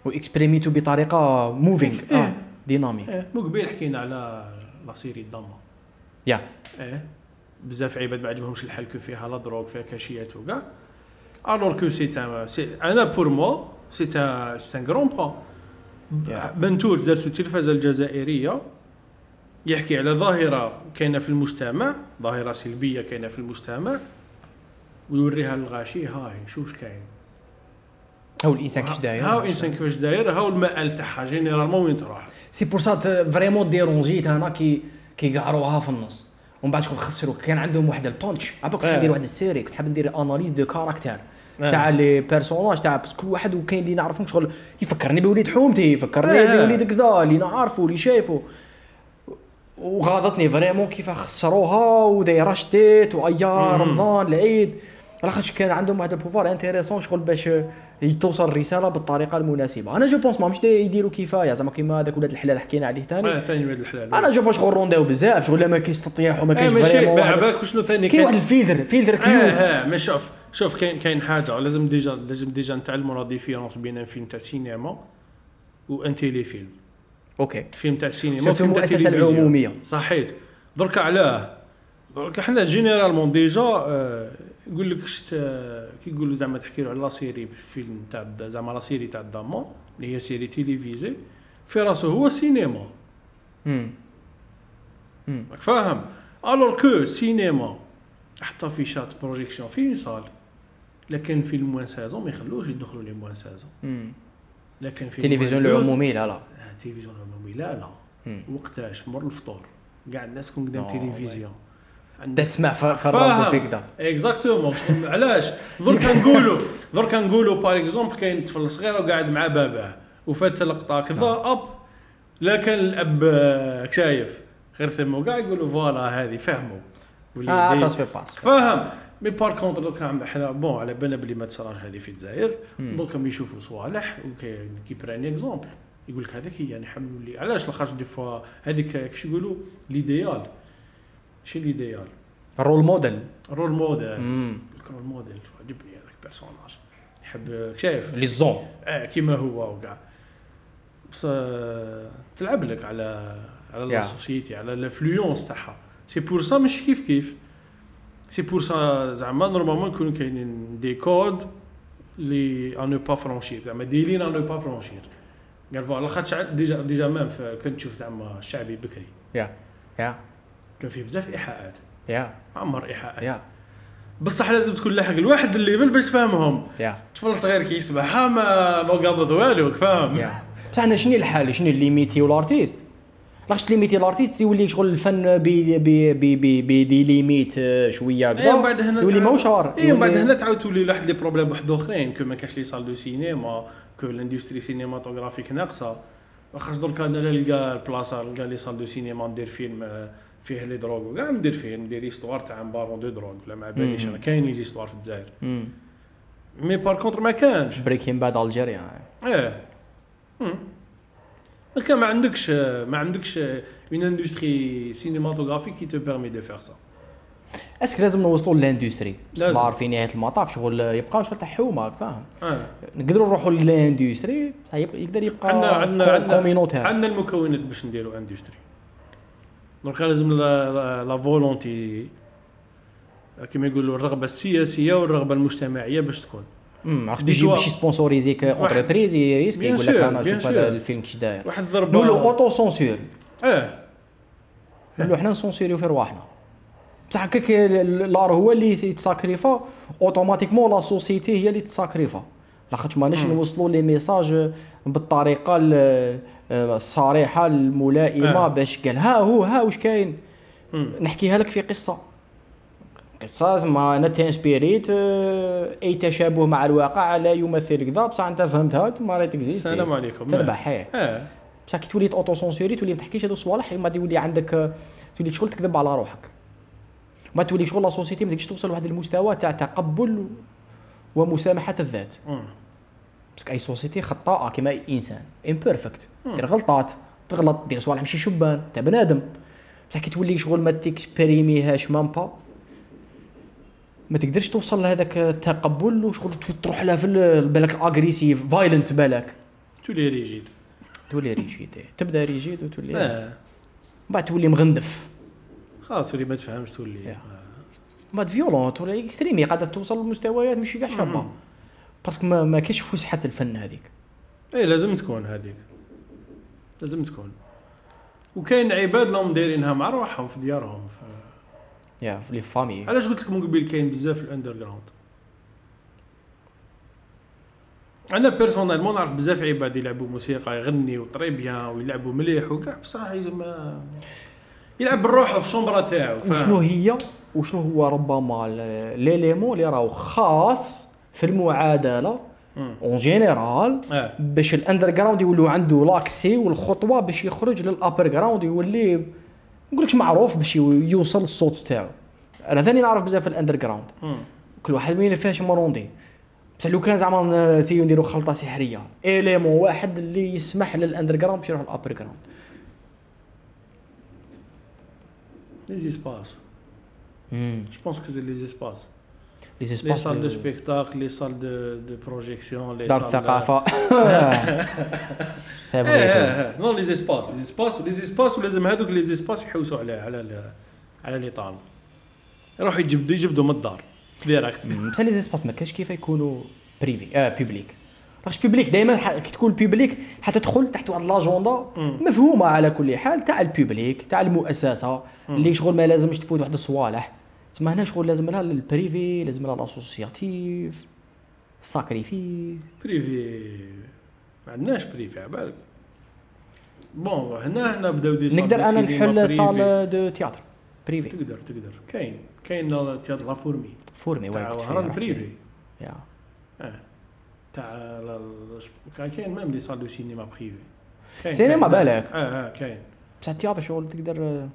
واكسبريميتو بطريقة moving إيه. آه dynamique إيه. مو قبيل حكينا على la série الدامة yeah. إيه. بزاف عباد ما عجبهمش الحال que فيها la drogue فيها كاشيات وكاع alors que c'est un c'est أنا pour moi c'est c'est un pas Yeah. منتوج دارت التلفازه الجزائرية يحكي على ظاهرة كاينة في المجتمع ظاهرة سلبية كاينة في المجتمع. ويوريها للغاشي هاي شوش كاين؟ هو الإنسان كيش داير؟ هاو الإنسان كيفاش داير؟ هاو المآل تاعها généralement وين تروح؟ c'est pour ça vraiment ديرونجيت أنا كي كي قعروها في النص. ومن بعد شغل خسروا كان عندهم واحد ال punch. عباك كنت آه. ندير واحد ال série كنت حاب ندير analyse de caractères. تاع les personnages تاع بس كل واحد وكاين اللي نعرفهم شغل يفكرني بوليد حومتي يفكرني آه. بوليد كذا اللي نعرفه اللي شايفه وغاضتني vraiment كيف خسروها ودايرة شتيت وايا رمضان العيد. لاخاطش كان عندهم واحد ال pouvoir intéressant شغل باش توصل الرسالة بالطريقة المناسبة. أنا je pense ما مش يديروا كفايه زعما كيما هذاك ولاد الحلال حكينا عليه ثاني. آه ثاني ولاد الحلال. أنا je pense شغل رونداو بزاف شغل ما كاينش تطيح وما آه كاينش ماشي بالك وشنو ثاني؟ كاين واحد ال filtre filtre آه كيوت آه ما شوف شوف كاين كاين حاجة. لازم déjà لازم déjà نتعلموا la différence بين فيلم تاع سينما و un téléfilm okay فيلم تاع السينما وفيلم تاع. العمومية. صحيت. درك علاه. درك حنا généralement déjà آه، يقول لك شت آه، كي يقولوا زعما تحكي له على la série فيلم تاع زعما la série تاع الداما اللي هي série télévisée في راسو هو سينما امم راك فاهم؟ alors que سينما حتى في شات projection في salle لكن في ال moins seize ans ما يخلوش يدخلوا les moins seize ans امم لكن في التلفزيون العمومي لا لا. آه، التلفزيون العمومي لا لا. وقتاش مر الفطور. كاع الناس كون قدام نو تلفزيون دا تسمع الراديو فيك دا exactement علاش؟ درك نقولوا درك نقولوا par exemple كاين طفل صغير وقاعد مع باباه وفات لقطة كذا أب لا كان الأب آه، شايف. غير ثم وقاع يقولوا voilà هذه فهموا آه سا سفي با فاهم. mais par contre دوكا عند حنا bon على بالنا بلي ما تصراش هذه في الجزائر. دوكا يشوفوا صوالح وكي كي par exemple يقول لك هذاك هي نحملوا لي. علاش؟ لاخاطش des fois هذيك كيش يقولوا؟ l'idéal. c'est l'idéal role model. role model. role model. عجبني هذاك personnage. يحب شايف لي زون. آه كيما هو وكاع. بس آه، تلعب لك على على Yeah. ال société على ال influence تاعها. c'est pour ça ماشي كيف كيف. c'est pour ça زعما normalement يكونوا كاينين des codes لي ان با فرونشير زعما دي لين ان با فرونشير قال فوالا خاطش ديجا ديجا مام كنت تشوف زعما الشعبي بكري يا. يا. كان فيه بزاف إيحاءات. يا. عمر إيحاءات. يا. بصح لازم تكون لاحق لواحد الليفل باش تفهمهم طفل صغير كيسمعها ما ما قابض والو فاهم؟ بصح أنا شنو الحال؟ شنو ليميتي الارتيست لاش ليميتي الارتيست يولي شغل الفن بي بي بي بي بي ليميت آه، شوية اي من بعد هنا يولي ماهوش شهر اي من بعد هنا تعاود تولي واحد لي بروبليم واحد أخرين que ما كاش les salles de cinéma que ال industrie cinématographique ناقصة. خاص درك أنا نلقى البلاصه نلقى les salles de cinéma ندير فيلم آه، فيه les drogues. وكاع ندير فيلم ندير histoire تاع un baron de drogue. ولا ما باليش أنا كاين les histoires في الجزائر. mais par contre ما كانش. Breaking Bad Algeria. إيه. كان ما عندكش ما عندكش une industrie cinématographique qui te permet de faire ça est-ce que لازم نوصلوا لل industrie. ما عارفين نهاية المطاف شغل يبقى شغل تاع حومة فاهم؟ آه. نقدروا نروحوا لل industrie يقدر يبقى عندنا عندنا عندنا المكونات باش نديروا industrie donc لازم la, volonté كما يقولوا الرغبه السياسيه والرغبه المجتمعيه باش تكون عرفت يجيب. شي sponsor يزيك entreprise يريسك يقول لك أنا شوف هذا. الفيلم كيش داير واحد ضربه نقولوا auto-censure آه نقولوا حنا نcensuriو في رواحنا بصح هكاك l'art هو اللي يتساكريفا automatiquement la société هي اللي تساكريفا لاخاطش ماناش نوصلوا les messages بالطريقة ال- الصريحه الملائمه آه. باش قال ها هو ها واش كاين. نحكيها لك في قصة. قصة زعما أنا تانسبيريت آه، أي تشابه مع الواقع لا يمثل كذا بصح أنت فهمتها تما راهي تكزيستي. السلام عليكم. تربح آه. بصح كي تولي auto-censuré تولي ما تحكيش هذو الصوالح ما يولي عندك آه، تولي شغل تكذب على روحك. ما تولي شغل la société ما تقدرش توصل لواحد المستوى تاع تقبل ومسامحة الذات. parce que اي société خطاءه كما اي انسان imparfaite دير غلطات تغلط دير صوالح ماشي شبان تاع بنادم بصح كي تولي شغل ما تكسبريميهاش même pas ما تقدرش توصل لهذاك التقبل وشغل تروح لها في ال- بالك agressif violent بالك تولي rigide تولي rigide إيه. تبدا rigide وتولي آه بعد تولي مغندف خلاص تولي ما تفهمش تولي Yeah. آه. بعد violent تولي extrémiste قاعدة توصل لمستويات ماشي كاع شابة. parce que ما, ما كاينش فسحه الفن هذيك. إيه لازم تكون هذيك. لازم تكون. وكاين عباد لهم دايرينها مع روحهم في ديارهم ف... يا في les familles. علاش قلت لك من قبل كاين بزاف ال underground أنا personnellement نعرف بزاف عباد يلعبوا موسيقى يغنيوا très bien ويلعبوا مليح وكاع بصح ما يلعب بالروح في ال chambre تاعو؟ وشنو هي؟ وشنو هو ربما l'élément اللي راهو خاص في المعادلة. en général آه. باش ال underground يولوا عنده l'accès والخطوة باش يخرج لل upperground يولي نقولكش معروف باش يو- يوصل الصوت تاعو. أنا ثاني نعرف بزاف ال underground. كل واحد وين فيهاش موروندي بصح لو كان زعما تيو نديرو خلطة سحرية. élément واحد اللي يسمح لل underground باش يروح لل upperground les espaces je pense que les espaces les les espaces salles de spectacle les salles de projection لي دار salles- الثقافه إيه إيه non les espaces les espaces les espaces ولازم هذوك les espaces يحوسوا على على على les talents يروحوا يجبدوا يجبدوا من الدار direct بصح les espaces ما كاش كيف يكونوا privés آه publics لاش public دائما كي تكون public حتدخل تحت واحد l'agenda مفهومه على كل حال تاع ال public تاع المؤسسه اللي شغل ما لازمش تفوت واحد الصوالح تسمى هنا شغل لازم لها ال privé لازم لها l'associatif sacrifice privé ما عندناش privé على بالك. bon هنا هنا بداو دي نقدر أنا نحل. salle de théâtre privée. تقدر تقدر. كاين كاين théâtre la fourmi fourmi تاع وهران privé. يا. آه. تاع كاين même des salles de cinéma privées cinéma. بالك. آه آه كاين. بصح ال théâtre شغل تقدر.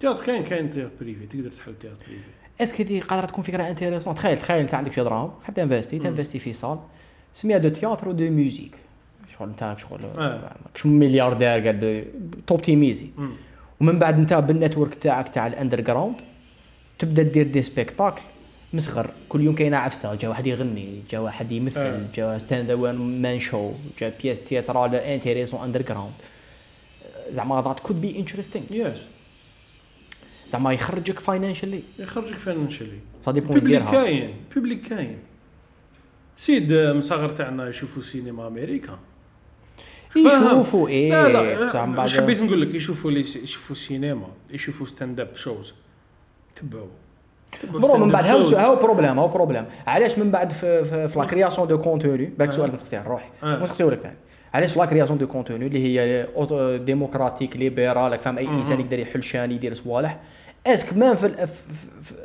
théâtre كاين كاين théâtre privé تقدر تحل théâtre privé. est-ce que هذه قادره تكون فكره intéressante تخيل تخيل انت عندك شي دراهم حاب تنفستي تنفستي في salle سميها de théâtre و de musique شغل انت شغل آه. كش ملياردير قال توبتيميزي. ومن بعد انت بال network تاعك تاع ال underground تبدا دير des spectacles مصغر كل يوم كاينة عفسه جا واحد يغني جا واحد. يمثل جا stand man show جا pièce théâtrale intéressante underground زعما that could be interesting yes زعما يخرجك financially يخرجك financially سا ديبون بيبليك كاين بيبليك كاين. سيد مصغر تاعنا يشوفوا سينما أمريكا. يشوفوا إيه لا لا مش بعد حبيت نقول لك يشوفوا لي يشوفوا سينما يشوفوا ستاند اب شوز تبعوا. برو من بعد هاو. هاو بروبليم هاو بروبليم علاش من بعد في في, في لا كرياسيون دو كونتوني بالك سؤال نسقسيه روحي آه. نسقسيه لك ثاني. علاش في لا كرياسيون دو كونتوني اللي هي ديموكراتيك ليبرال فاهم أي إنسان يقدر يحل شان يدير صوالح. est-ce que même في ال-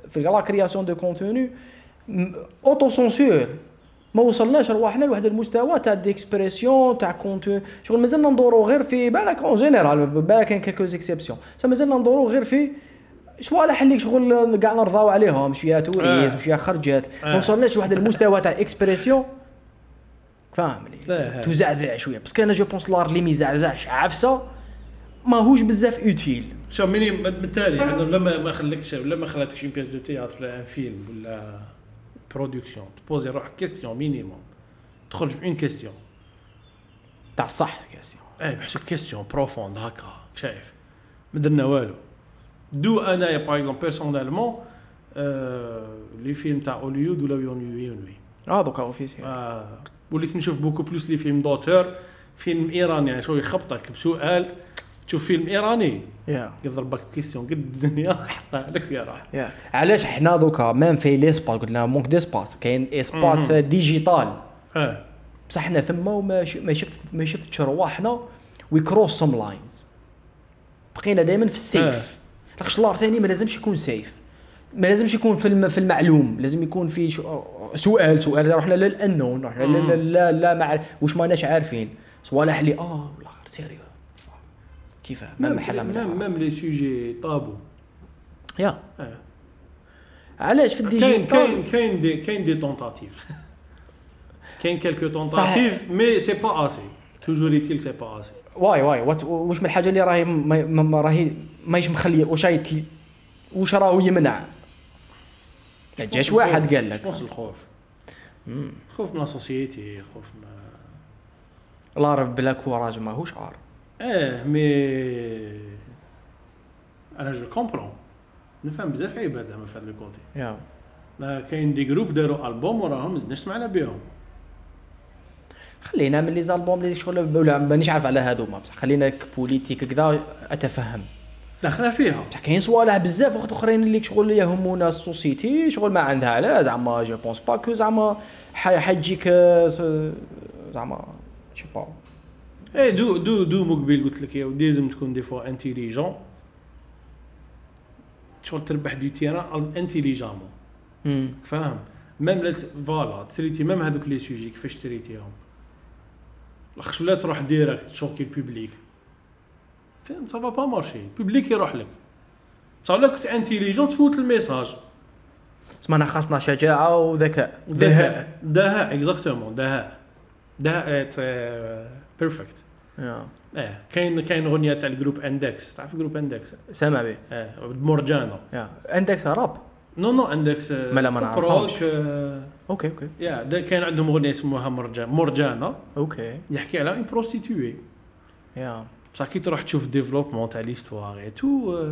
في, la création de contenu auto-censure ما وصلناش رواحنا لواحد المستوى تاع d'expression تاع contenu شغل مازلنا ندورو غير في بالك en général بالك كاين quelques exceptions مازلنا ندورو غير في صوالح اللي شغل كاع نرضاو عليهم شوية tourisme آه. شوية خرجات. ما آه. وصلناش لواحد المستوى تاع expression فاهم لا، لي ها. تزعزع شوية. parce que أنا je pense l'art اللي ما يزعزعش عفسه ماهوش بزاف utile شوف مني بالتالي لما ما خليكش ولا ما خلاتكش une pièce de théâtre ولا un film ولا production ت poser روحك question minimum تخرج ب une question تاع الصح question اي بحسب question profonde هكا شايف. ما درنا والو. دو انايا par exemple personnellement les films تاع هوليود ولاو ي ennuyer وني آه دوكا d'office آه، وليت نشوف beaucoup plus les films d'auteur فيلم إيراني يعني شو يخبطك بسؤال. تشوف فيلم إيراني؟ يا يضربك question قد الدنيا. يحطها لك ويا راح. يا علاش حنا دوكا même في l'espace قلنا manque d'espace كاين espace digital. آه بصح حنا ثما وما ش- ما شفت ما شفتش رواحنا we cross some lines بقينا دائما في ال safe. لاخش l'art ثاني ما لازمش يكون safe. ما لازمش يكون في في المعلوم لازم يكون في سؤال سؤال رحنا للانون رحنا لا لا لا مع واش ماناش عارفين. صوالح اللي آه والله sérieux كيف؟ ما محل ميم ميم لي سوجي طابو. يا. آه. علاش في ال digital؟ كاين كاين des كاين des tentatives كاين quelques tentatives mais c'est pas assez toujours utile c'est pas assez واي واي. واش من الحاجة اللي راهي راهي ماهيش مخلية؟ واش واش راهو يمنع؟ جاش واحد قال لك. je pense الخوف خوف من société خوف من راه بلا courage ماهوش عار. آه mais أنا je comprends. نفهم بزاف عباد زعما في هذا ال côté yeah. لا كاين des groupes داروا ألبوم وراهم مازلناش سمعنا بهم خلينا من les albums اللي شغل ولا مانيش عارف على هذوما بصح. خلينا ك politique كذا أتفهم. داخله فيها. بصح كاين صوالح بزاف وقت اخرين اللي شغل يهمونا ال société شغل ما عندها على زعما je pense pas que زعما حتجيك آه، زعما chais pas اي دو دو دو مقبل قلت لك يا ودي لازم تكون des fois intelligent شغل تربح des terrains intelligemment. فاهم؟ même là voilà traiter même هذوك les sujets كيفاش ت traiter هم. لاخش ولا تروح ديريكت تشوكي البوبليك سافا با مارشي البوبليك يروح لك. بصح ولا كنت intelligent تفوت ال message اسمعنا خاصنا شجاعة وذكاء. دهاء. دهاء exactement دهاء. دهاء perfect. آه كاين كاين أغنية تاع ال groupe Index تعرف groupe Index سامع به آه مرجانه yeah عندك راب. non non Index ما لا ما نعرفهاش. روك، آه، OK OK. yeah ده كان عندهم أغنية اسمها مرجان مرجانه OK. يحكي على une prostituée yeah بصح كي تروح تشوف développement تاع l'histoire et tout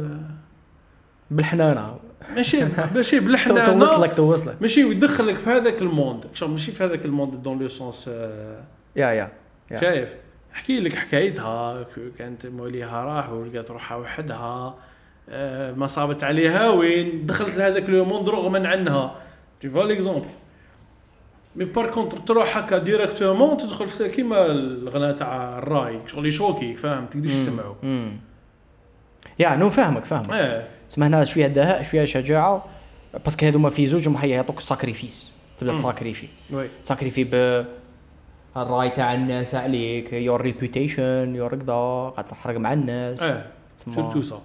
بالحنانة. ماشي ماشي بالحنانة. توصلك توصلك. ماشي ويدخلك في هذاك ال monde. شوف ماشي في هذاك ال monde dans le sens yeah yeah. شايف؟ احكي لك حكايتها كانت موليها راح ولقات روحها وحدها آه، ما صابت عليها وين دخلت لهذاك le monde رغما عنها. tu vois l'exemple mais par contre تروح هكا directement تدخل كيما الغناء تاع الراي شغل ي choquer ك فاهم تقدرش تسمعه امم yeah no فاهمك فاهمك آه تسمى هنا شوية دهاء شوية شجاعه parce que هذوما في زوج راح يعطوك sacrifice تبدا. ت sacrifier ت sacrifier ب الراي تاع الناس عليك your reputation your كذا قاعد تحرق مع الناس تسمى- surtout ça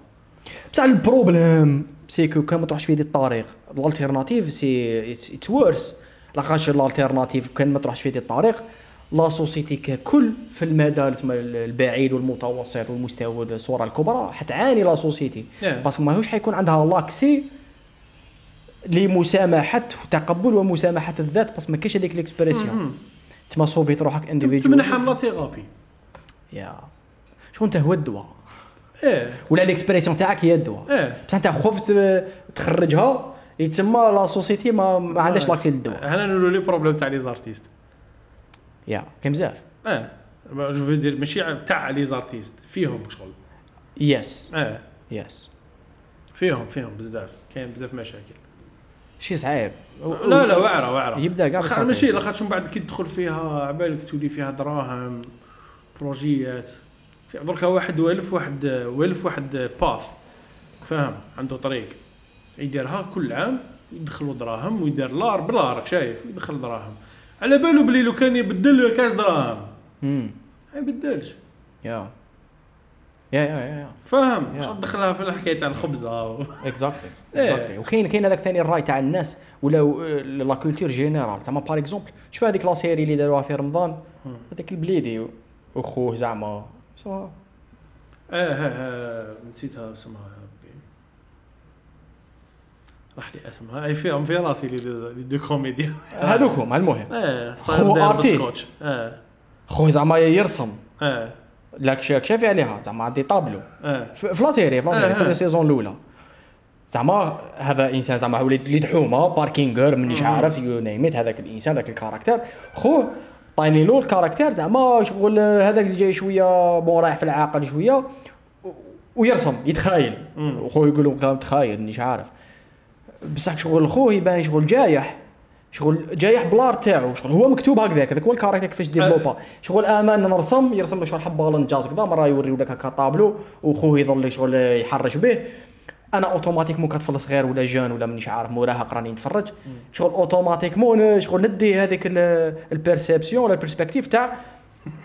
بصح ال problème c'est que كان ما تروحش في هذه الطريق ال alternative c'est it's worse لاخاطش ال alternative كان ما تروحش في هذه الطريق la société ككل في المدى البعيد والمتوسط والمستوى الصورة الكبرى حتعاني la société Yeah. parce que ماهوش حيكون عندها l'accès لمسامحه وتقبل ومسامحه الذات parce que ما كاينش هذيك l'expression تسمى sauvé ت روحك individuel تمنحها la thérapie yeah شكون انت هو الدواء إيه ولا l'expression تاعك هي الدواء إيه بصح انت خفت تخرجها يتسمى la société ما, ما عندهاش l'accès للدواء. هنا نقولوا les problèmes تاع les artistes يا كاين بزاف. آه je veux dire ماشي تاع les artistes فيهم شغل. yes آه yes فيهم فيهم بزاف كاين بزاف مشاكل. شي صعيب. لا لا واعرة واعرة. يبدأ كاع. ماشي لاخاطش من بعد كي تدخل فيها عبالك تولي فيها دراهم بروجيات. دركا واحد وألف واحد وألف واحد path فاهم عنده طريق. يديرها كل عام يدخلوا دراهم ويدير l'art بلا راك شايف؟ يدخل دراهم. على بالو بلي لو كان يبدل كاش دراهم. ما يبدلش. يا. يا يا يا فاهم يا. مش تدخلها في الحكاية تاع الخبزة. exactly. exactly وكاين كاين هذاك ثاني الراي تاع الناس. ولا la culture générale زعما par exemple شوف هذيك la série اللي داروها في رمضان؟ هذاك البليدي وخوه زعما. سوا آه آه آه نسيتها اسمها. راح لي اسمها اي فيهم في راسي لي دو, كوميديا. هذوكم المهم. آه خو. بسكوتش. آه خوه زعما يرسم. آه لاك شافي عليها زعما des tableaux. آه في la série في la série في آه. ال saison الأولى. زعما هذا إنسان زعما هو اللي دحومه باركينغر مانيش عارف يو نيميت هذاك الإنسان ذاك الكاركتير. خوه طايني له الكاركتير زعما شغل هذاك اللي جاي شوية بون رايح في العاقل شوية ويرسم يتخايل. مم. وخوه يقول له كلام تخايل مانيش عارف. بصح شغل خوه يبان شغل جايح. شغل جايح بلار تاعو. شغل هو مكتوب هكذاك هذاك هو الكاركتر كيفاش ديفلوبا شغل أمان نرسم يرسم شغل حبه لنجاز كذا مرة يوريو لك هكا طابلو وخوه يظل شغل يحرش به. أنا automatiquement كطفل صغير ولا jeune ولا مانيش عارف مراهق راني نتفرج. شغل automatiquement شغل ندي هذيك ال perception ولا ال perspective تاع.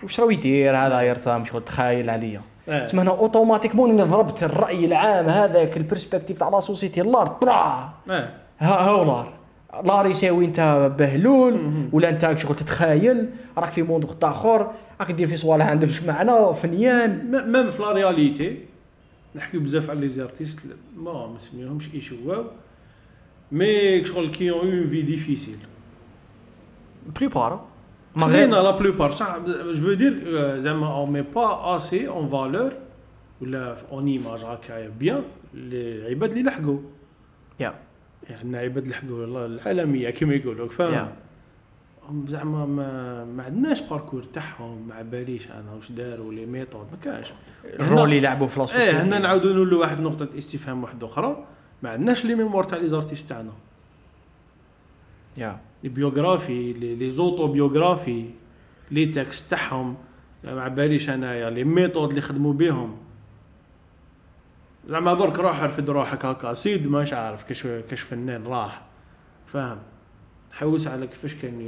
واش راهو يدير هذا يرسم؟ شغل تخايل عليا. آه. تسمى أنا automatiquement أنا ضربت الرأي العام هذاك ال perspective تاع la société l'art برا! آه ها هاو لار. لار يساوي أنت بهلول ولا أنت شغل تتخايل راك في monde اخر راك دير في صوالح عندهمش معنى فنيان. même في la réalité نحكيو بزاف على les artistes ما ما نسميهمش ايشواو mais شغل كي en fait difficile. plupart ما خلينا la plupart صح je veux dire زعما on met pas assez en valeur ولا en image هكايا بيان العباد اللي لحقوا يا عندنا عباد لحقوا العالميه كما يقولوا فاهم زعما ما, ما عندناش parcours تاعهم ما باليش أنا واش داروا les méthodes ما كاش ال rôle اللي يلعبوا في la إيه هنا نعاودوا نقولوا واحد نقطه استفهام واحدة أخرى ما عندناش les mémoires تاع les artistes تاعنا يا les biographies les autobiographies les textes تاعهم يعني ما باليش انايا les méthodes اللي خدموا بهم زعما درك روح رفد روحك هكا سيد ماش عارف كاش كاش فنان راح فاهم؟ حوس على كيفاش كان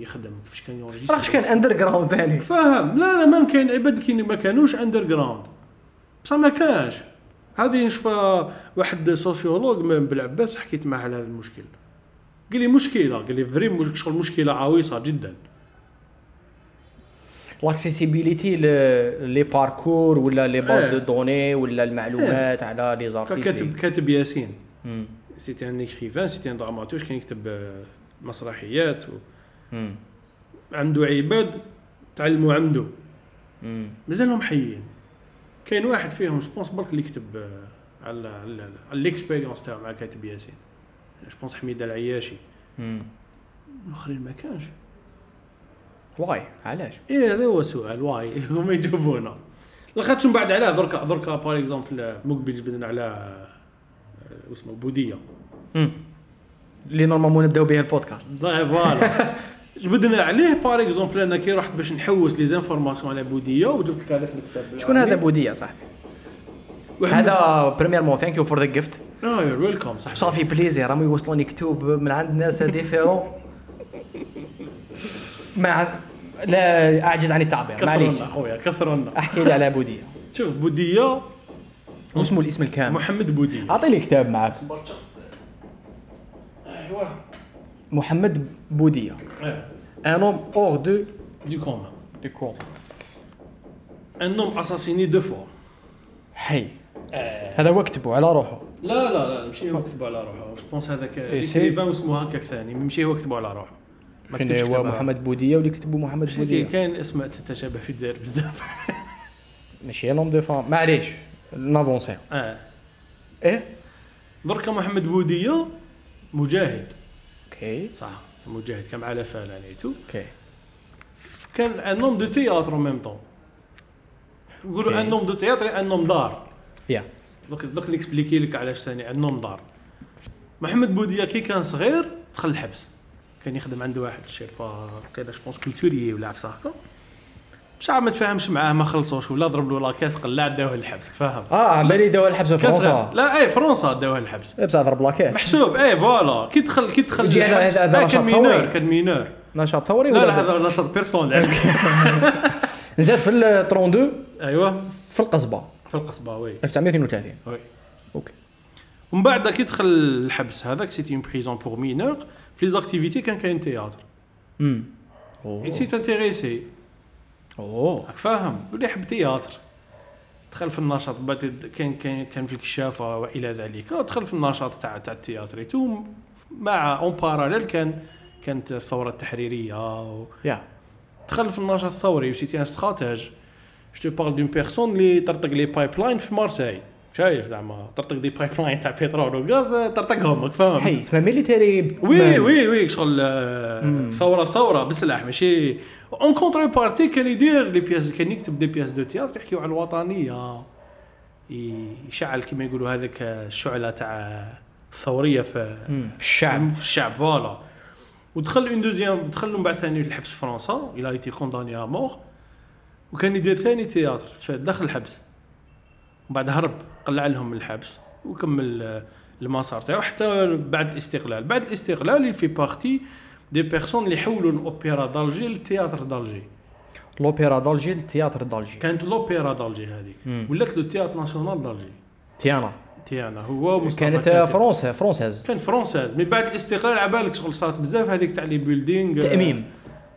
يخدم كيفاش كان ي enregistrer راكش كان underground ثاني. فاهم؟ لا لا ما كاين عباد كي ما كانوش underground بصح ما كانش. هذه نشفى واحد sociologue من بالعباس حكيت معاه على هذا المشكل. قال لي مشكلة قال لي vrai شغل مشكلة عويصة جدا. l'accessibilité les parcours ولا les bases إيه. de données ولا المعلومات على les artistes كاتب كاتب ياسين. c'était un écrivain c'était un dramaturge كان يكتب مسرحيات و... عنده عباد تعلموا عنده. مازالهم حيين. كاين واحد فيهم je pense برك اللي كتب آه، على على على ال expérience تاعو مع كاتب ياسين. je pense حميده العياشي. الاخرين ما كانش واي علاش؟ إيه هذا هو السؤال. واي هما يجاوبونا. لاخاطش من بعد علاه؟ دركا دركا par exemple مقبل جبدنا على آه، واسمه بودية. مم. اللي normalement نبدأو به البودكاست. ضايع voilà. جبدنا عليه par exemple أنا كي رحت باش نحوس les informations على بودية وجبت لك هذاك الكتاب شكون هذا بودية صاحبي؟ هذا premièrement thank you for the gift آه you're welcome صح. ça fait plaisir راهم يوصلوني كتب من عند ناس différents ما لا أعجز عن التعبير. معليش. كثرنا أخويا كثرنا أحكي لي على بودية. شوف بودية. واسمه الاسم الكامل محمد بودية. اعطيني كتاب معك. ايوا محمد بودية. ان هوم اور دو دي كومان دو كور ان نوم اساسيني دو فوا حي هذا هو كتبه على روحه. لا لا لا ماشي هو كتبه على روحه. جو بونس هذاك إيه، سي- ايكريفان اسمه هكاك ثاني. ماشي هو كتبه على روحه. ما كتبش هو؟ محمد بودية واللي كتبه محمد بودية. كاين اسماء تتشابه في الجزائر بزاف. ماشي nom de femme معليش ن avancer آه. إيه؟ دركا محمد بودية مجاهد. OK. صح مجاهد كان مع ل FLN et tout OK. كان un homme de théâtre même temps نقولوا. un homme de théâtre un homme d'art يا دوك دوك ن expliquer لك علاش ثاني un homme d'art. محمد بوديه كي كان صغير دخل الحبس. كان يخدم عند واحد chais pas قيل je pense culturel ولا عفسه هكا. مشى ما تفاهمش معاه ما خلصوش ولا ضرب له la caisse قلع داوه للحبس فاهم آه بالي داو الحبس في كان. فرنسا. لا إي فرنسا داوه للحبس بصح ضرب la caisse محسوب إي voilà. كي دخل كي دخل يجي هذا- الحبس- هذا نشاط كان mineur. كان mineur نشاط ثوري لا ولا؟ لا هذا نشاط personnel نزل في ال 32 أيوه. في القصبة. في القصبة oui. 1932 oui. OK. ومن بعد كي دخل الحبس هذاك c'était une prison pour mineurs في les activités كان كاين théâtre. امم اي s'est intéressé au. راك فاهم؟ ولا يحب théâtre. دخل في النشاط بعد كان كان كان في الكشافة وإلى ذلك. دخل في النشاط تاع تاع ال théâtre. مع en parallèle كان كانت الثورة التحريرية و... يا دخل في النشاط الثوري و c'était un stratège je te parle d'une personne اللي طرطق les pipelines في مارساي شايف زعما طرطق des pipelines تاع بترول وغاز طرطقهم راك فاهم حي اسمها militaire oui oui oui شغل ثوره ثوره بالسلاح ماشي en contrepartie كان يدير les pièces كان يكتب des pièces de théâtre يحكيو على الوطنيه يشعل كما يقولوا هذاك الشعله تاع الثوريه في في الشعب في الشعب voilà ودخل en deuxième دخل من بعد ثاني للحبس في فرنسا il a été condamné à mort وكان يدير ثاني théâtre في داخل الحبس. ومن بعد هرب قلع لهم من الحبس وكمل آه، المسار تاعو حتى بعد الاستقلال. بعد الاستقلال fait partie des personnes اللي حولوا الاوبرا d'Alger لل théâtre d'Alger l'opéra d'Alger ال théâtre d'Alger كانت الاوبرا d'Alger هذيك. ولات le théâtre national d'Alger TNA. TNA هو مصطفى كانت. فرنسا française كانت française من بعد الاستقلال على بالك شغل صارت بزاف هذيك تاع les buildings تأميم.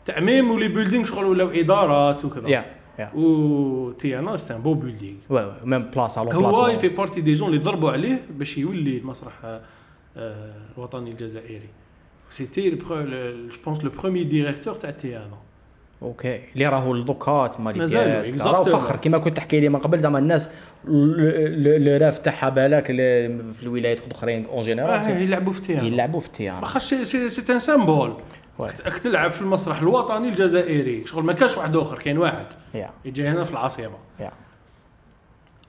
تعميم و les buildings شغل ولاو إدارات وكذا. يا يا. و TNA c'est un beau building. oui oui même بلاصة على هو بلاصة il fait partie des gens اللي ضربوا عليه باش يولي المسرح آه، آه، الوطني الجزائري. c'était je pense le premier directeur تاع TNA OK اللي راهو دوكا تما exactement. راهو فخر كما كنت تحكي لي من قبل زعما الناس le rêve تاعها بالك في الولايات الأخرين en آه، général يلعبوا في TNA يلعبوا في ال TNA واخا c'est un symbole. راك تلعب في المسرح الوطني الجزائري. شغل ما كانش واحد آخر كاين واحد. يجي هنا في العاصمة.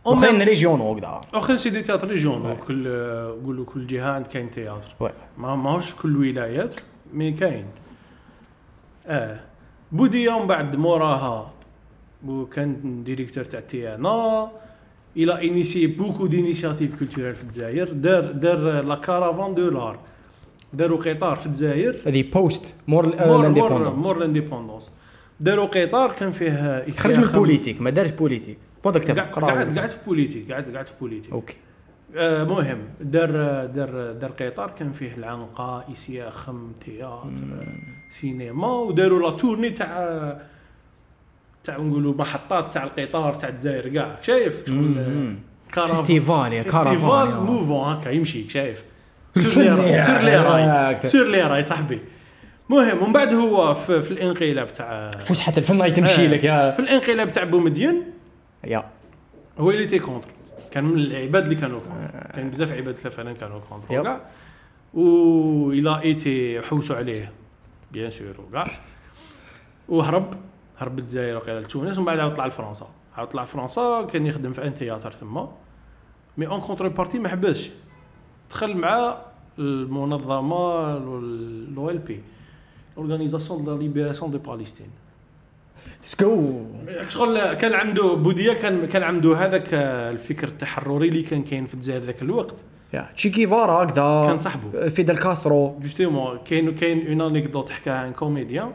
وخرين régions وكذا اخرين c'est des théâtres régionaux. كل قولوا كل جهة عند كاين théâtre. ما ماهوش في كل الولايات mais كاين. آه. بودية من بعد موراها. وكان directeur تاع TNA. il a initié beaucoup d'initiatives culturelles في الجزائر. دار دار la caravane de l'art داروا قطار في الجزائر. هذه post مور مور مور l'indépendance مور l'indépendance داروا قطار كان فيه خرج من ال politique ما دارش politique قاعد قاعد في politique قاعد قاعد في politique OK آه، مهم. دار دار دار قطار كان فيه العنقة اسياخم théâtre cinéma وداروا la tournée تاع تاع نقولوا محطات تاع القطار تاع الجزائر كاع. شايف. festival festival mouvant هكا يمشي شايف. sur les rails هكا. sur les rails صاحبي. مهم ومن بعد هو في, في الانقلاب تاع فسحة الفن تمشي آه، لك يا. في الانقلاب تاع بومدين يا. هو il était contre. كان من العباد اللي كانوا contre. كان بزاف عباد فعلا كانوا contre. وكاع. و il était حوسوا عليه bien sûr وكاع. وهرب هرب الجزائر وقيل لتونس ومن بعد عاود طلع لفرنسا. عاود طلع لفرنسا كان يخدم في un théâtre تما. mais en contrepartie ما حبسش. دخل مع المنظمة l'OLP organisation de libération de Palestine سكو شغل كان عنده بودية كان كان عنده هذاك الفكر التحرري اللي كان كاين في الجزائر ذاك الوقت. يا تشي كيفارا هكذا. كان صاحبه فيدل كاسترو. justement كاين كاين une anecdote حكاها un comédien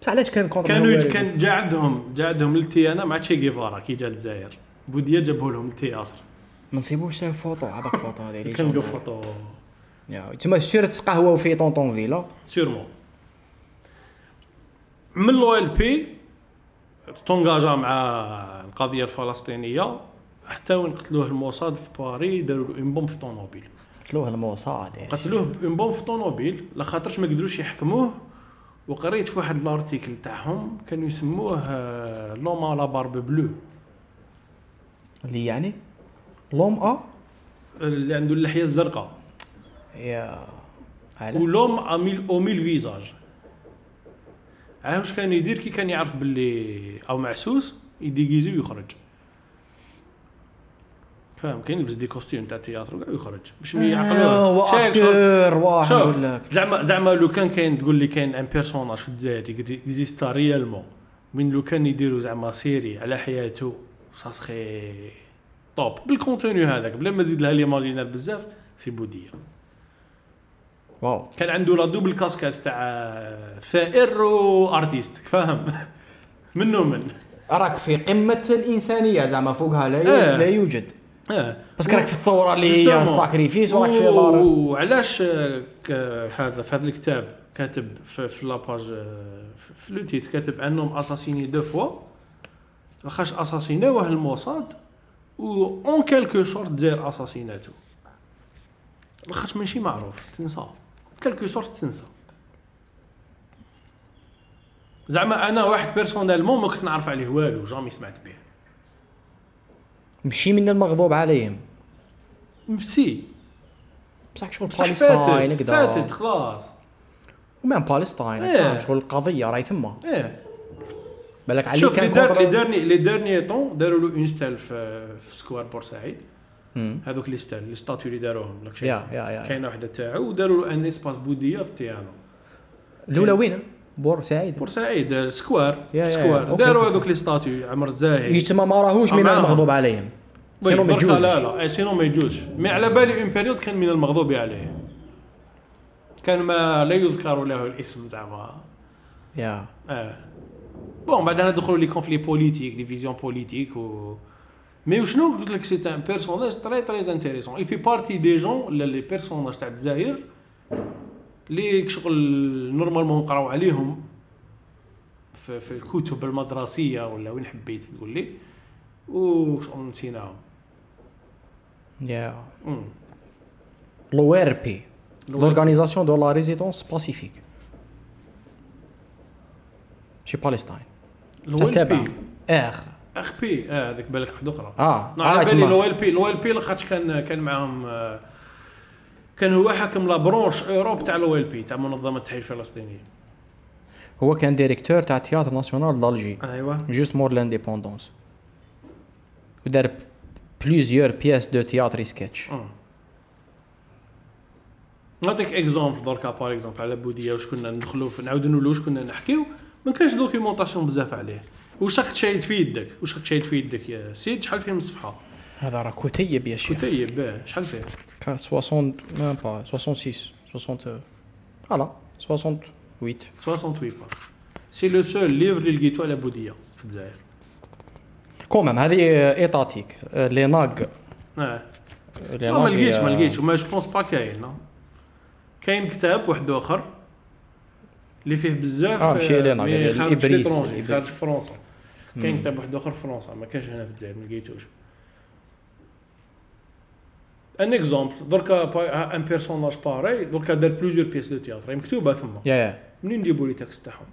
بصح علاش كان contre كانوا؟ كان جا عندهم جا عندهم لل TNA مع تشي جيفارا كي جا للجزائر. بودية جابوا لهم التياتر ما نصيبوش سير فوطو هذاك فوطو اللي كان جابوه. تما سير تسقهوى في طونطون فيلا. سيرمون من لو ال بي تونجاجا مع القضية الفلسطينيه حتى وين قتلوه الموساد في باري داروا له اون بومب في طونوبيل قتلوه الموصاد يعني. قتلوه بون بوم في طونوبيل لخاطرش ما قدروش يحكموه وقريت في واحد الارتيكل تاعهم كانوا يسموه لوما لا بارب بلو اللي يعني l'homme à اللي عنده اللحيه الزرقاء و l'homme aux mille aux mille visages عارف واش كان يدير كي كان يعرف باللي أو معسوس يديكيزي ويخرج فاهم كاين يلبس des costumes تاع ال théâtre وكاع ويخرج باش يعقلوه acteur واحد زعما زعما لو كان كاين تقول لي كاين un personnage في الجزائر existait réellement من لو كان يديروا زعما série على حياته ça serait top بال contenu هذاك بلا ما تزيد لها l'imaginaire بزاف c'est بوديه واو. كان عنده la double casquette تاع ثائر و artiste فاهم منو من راك في قمة الإنسانية زعما فوقها لا آه. لا يوجد. آه بس راك في الثورة اللي هي. الساكريفيس وراك في لار وعلاش آه، هذا في هذا الكتاب كاتب في, في la page آه، في le titre كاتب انهم assassiné deux fois لاخاطش اساسيناوه الموساد و en quelque sorte داير اساسيناتو لاخاطش ماشي معروف تنسى. quelque sorte تنسى. زعما أنا واحد personnellement ما كنت نعرف عليه والو jamais سمعت به مشي من المغضوب عليهم. نفسي بصح شغل بالستاين فاتت هكذا فاتت خلاص. ومام بالستاين إيه. شغل القضية راهي ثما إيه. بالك علي شوف لي دارني لي دارني طون داروا له اون ستال في, سكوار بورسعيد. هذوك لي ستال لي ستاتيو اللي داروهم لك يا كاينة وحده تاعو وداروا ان اسباس بودية في تيانو الأولى وين؟ بور سعيد. بورسعيد آه، سكوار يا- يا- سكوار. أوكي، داروا. هذوك لي ستاتيو عمر الزاهي يتما ما راهوش من. المغضوب عليهم. sinon ما يجوزش. لا لا. إيه، sinon ما يجوزش. mais على بالي une période كان من المغضوب عليه كان ما لا يذكر له الاسم زعما. يا. آه. bon بعدها ندخلوا les conflits politiques les visions politiques و mais وشنو قلت لك c'est un personnage très très intéressant il fait partie des gens ولا les personnages تاع الجزائر اللي شغل normalement نقراو عليهم في, في الكتب المدرسيه ولا وين حبيت تقول لي و نسيناهم يا. لو ار بي لورغانيزاسيون دو لا ريزيدونس باسيفيك شي بالستاين تتابع بي اخ أخ بي آه هذيك بالك واحدة أخرى. آه نو على آه، بالي تما. لو ال بي لو ال بي لاخاطش كان كان معاهم آه، كان هو حاكم لا برونش أوروب تاع لو ال بي تاع منظمة التحرير الفلسطينيه هو كان directeur تاع théâtre national d'Alger. ايوا juste مور l'indépendance ودار plusieurs pièces de théâtre sketch. نعطيك exemple دركا par exemple على بودية واش كنا ندخلوا في نعاودوا نولوا واش كنا نحكيو. ما كانش documentation بزاف عليه. واش راك تشايد في يدك واش راك تشايد في يدك يا سيد شحال فيه من صفحه هذا راه كتيب يا شيخ. كتيب باه شحال فيه؟ كان 60 ميم با 66 60 فوالا 68 68 باج سي لو سول ليفر اللي لقيتو على بوديه في الجزائر. كومام هذه ايطاتيك لي ناغ آه لي لا ما ناغ لقيتش ما لقيتش وما جو بونس با كاين. كاين كتاب واحد آخر اللي فيه بزاف آه، ماشي لينا، مي قال خارج فرنسا كاين. كتاب واحد آخر في فرنسا ما كانش هنا في الجزائر ما لقيتوش un exemple دركا un personnage pareil دركا دار plusieurs pièces de théâtre مكتوبة ثم. منين نجيبوا les textes تاعهم؟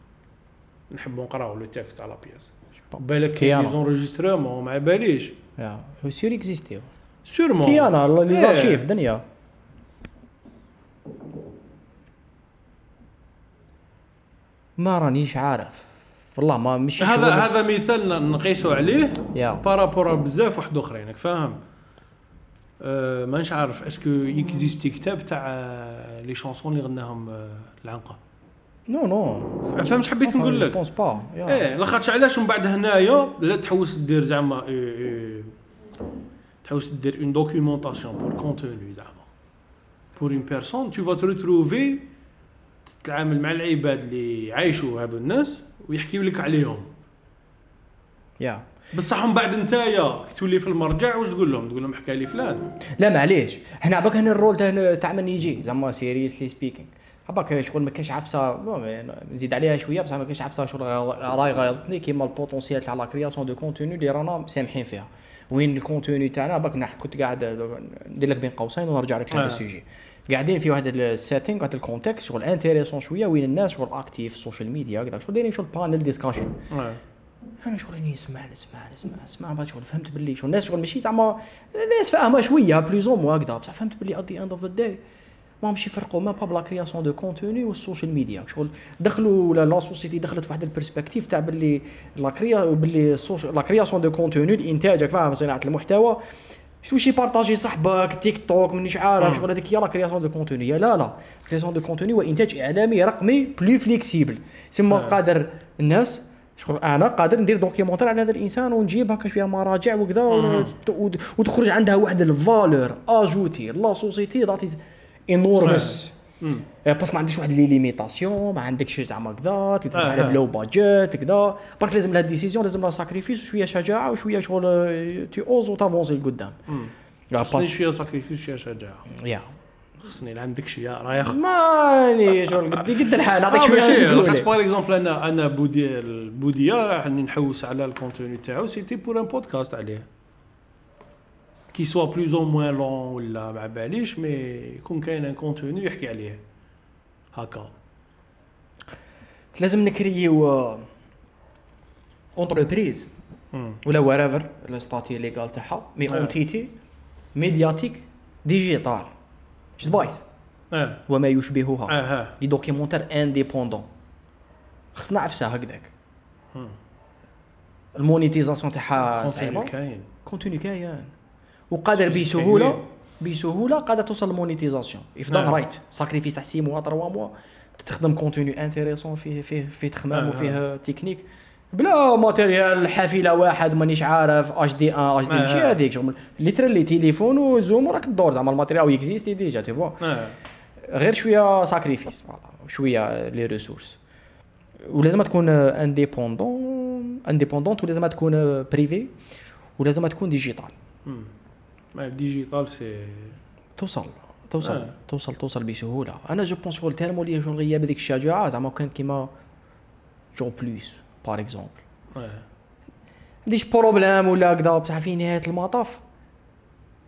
نحبوا نقراو le texte على pièce بالك. كاين des enregistrements ما باليش يا. هو sûr existe sûrement كيانا les. archives دنيا. ما رانيش عارف. والله ما مش هذا هذا مثال نقيسوا عليه. par rapport بزاف واحد أخرين راك فاهم؟ أه مانيش عارف est-ce que existe كتاب تاع آه، les chansons اللي غناهم آه، العنقة. non non. فهمت حبيت نقول لك؟ pense pas إيه لاخاطش علاش من بعد هنايا لا تحوس دير زعما إيه، إيه، تحوس دير une documentation pour contenu زعما. pour une personne tu vas te retrouver تتعامل مع العباد اللي عايشوا هادو الناس ويحكيو لك عليهم. يا. بصح من بعد نتايا تولي في المرجع واش تقول لهم؟ تقول لهم حكى لي فلان. لا معليش. حنا عباك هنا ال rôle تاع تاع من يجي؟ زعما seriously speaking عباك شغل ما كاينش عفسة نزيد عليها شوية بصح ما كاينش عفسة شغل راي غايضتني كيما ال potentiel تاع la création de contenu اللي رانا سامحين فيها. وين ال contenu تاعنا؟ باك كنت قاعد ندير لك بين قوسين ونرجع لك لهذا آه. ال sujet. قاعدين في واحد ال setting واحد ال context شغل intéressant شوية وين الناس شغل actif ال social media كذا شغل دايرين شغل panel discussion آه. أنا شغل اني نسمع نسمع نسمع نسمع بعد شغل فهمت باللي شغل الناس شغل ماشي زعما الناس فاهمة شوية plus ou moins هكذا بصح فهمت باللي at the end of the day ما مش يفرقوا ما با ب la création de contenu وال social media شغل دخلوا ولا la société دخلت في واحد ال perspective تاع باللي la créa باللي la création de contenu الإنتاج فاهم صناعة المحتوى. شو شي partager صاحبك تيك توك مانيش عارف شغل هذيك هي la création de contenu. لا la création de contenu هو انتاج إعلامي رقمي plus flexible سما قادر الناس شغل أنا قادر ندير documentaire على هذا الإنسان ونجيب هكا شوية مراجع وكذا وتخرج عندها واحد ال valeur ajoutée la société that is enormous بس ما عندكش واحد les limitations ما عندكش زعما كذا تدير آه، على آه. plus budget كذا. برك لازم لها décision لازم لها sacrifice وشوية شجاعة وشوية شغل t'oses و t'avances لقدام. لا خصني شوية sacrifice شوية شجاعة. يا. خصني عندك شوية راه ياخ ماني شغل قد قد الحال. نعطيك شوية لك. par exemple أنا أنا بودي البوديه راني نحوس على ال contenu تاعو c'était pour un podcast عليه. qui soit plus ou moins long ولا ما باليش mais يكون كاين un contenu يحكي عليه هكا لازم نكريو entreprise. ولا whatever ال statut légal تاعها. mais. entité médiatique digitale آه وما يشبهها ها les documentaires indépendants خصنا عفسه هكذاك. مم. ال monétisation تاعها contenu صعيبة. كاين. contenu كاين. وقادر بسهوله بسهوله قادر توصل لل monétisation if done نعم. right sacrifice تاع 6 موا 3 موا تخدم contenu intéressant فيه فيه فيه تخمام آه، وفيه تكنيك بلا matériel حافلة واحد مانيش عارف اش دي 1 اش دي ماشي. هذيك شغل. literally تليفون و zoom وراك تدور. زعما ال matériel existe déjà tu vois آه غير شوية sacrifice شوية les ressources ولازم تكون indépendant indépendante ولازم تكون privé ولازم تكون ديجيتال ديجيتال سي توصل توصل آه. توصل توصل بسهولة. أنا je pense شغل tellement لي شغل غياب هذيك الشجاعه زعما كان كيما je pense par exemple آه عنديش problème ولا كذا بصح في نهايه المطاف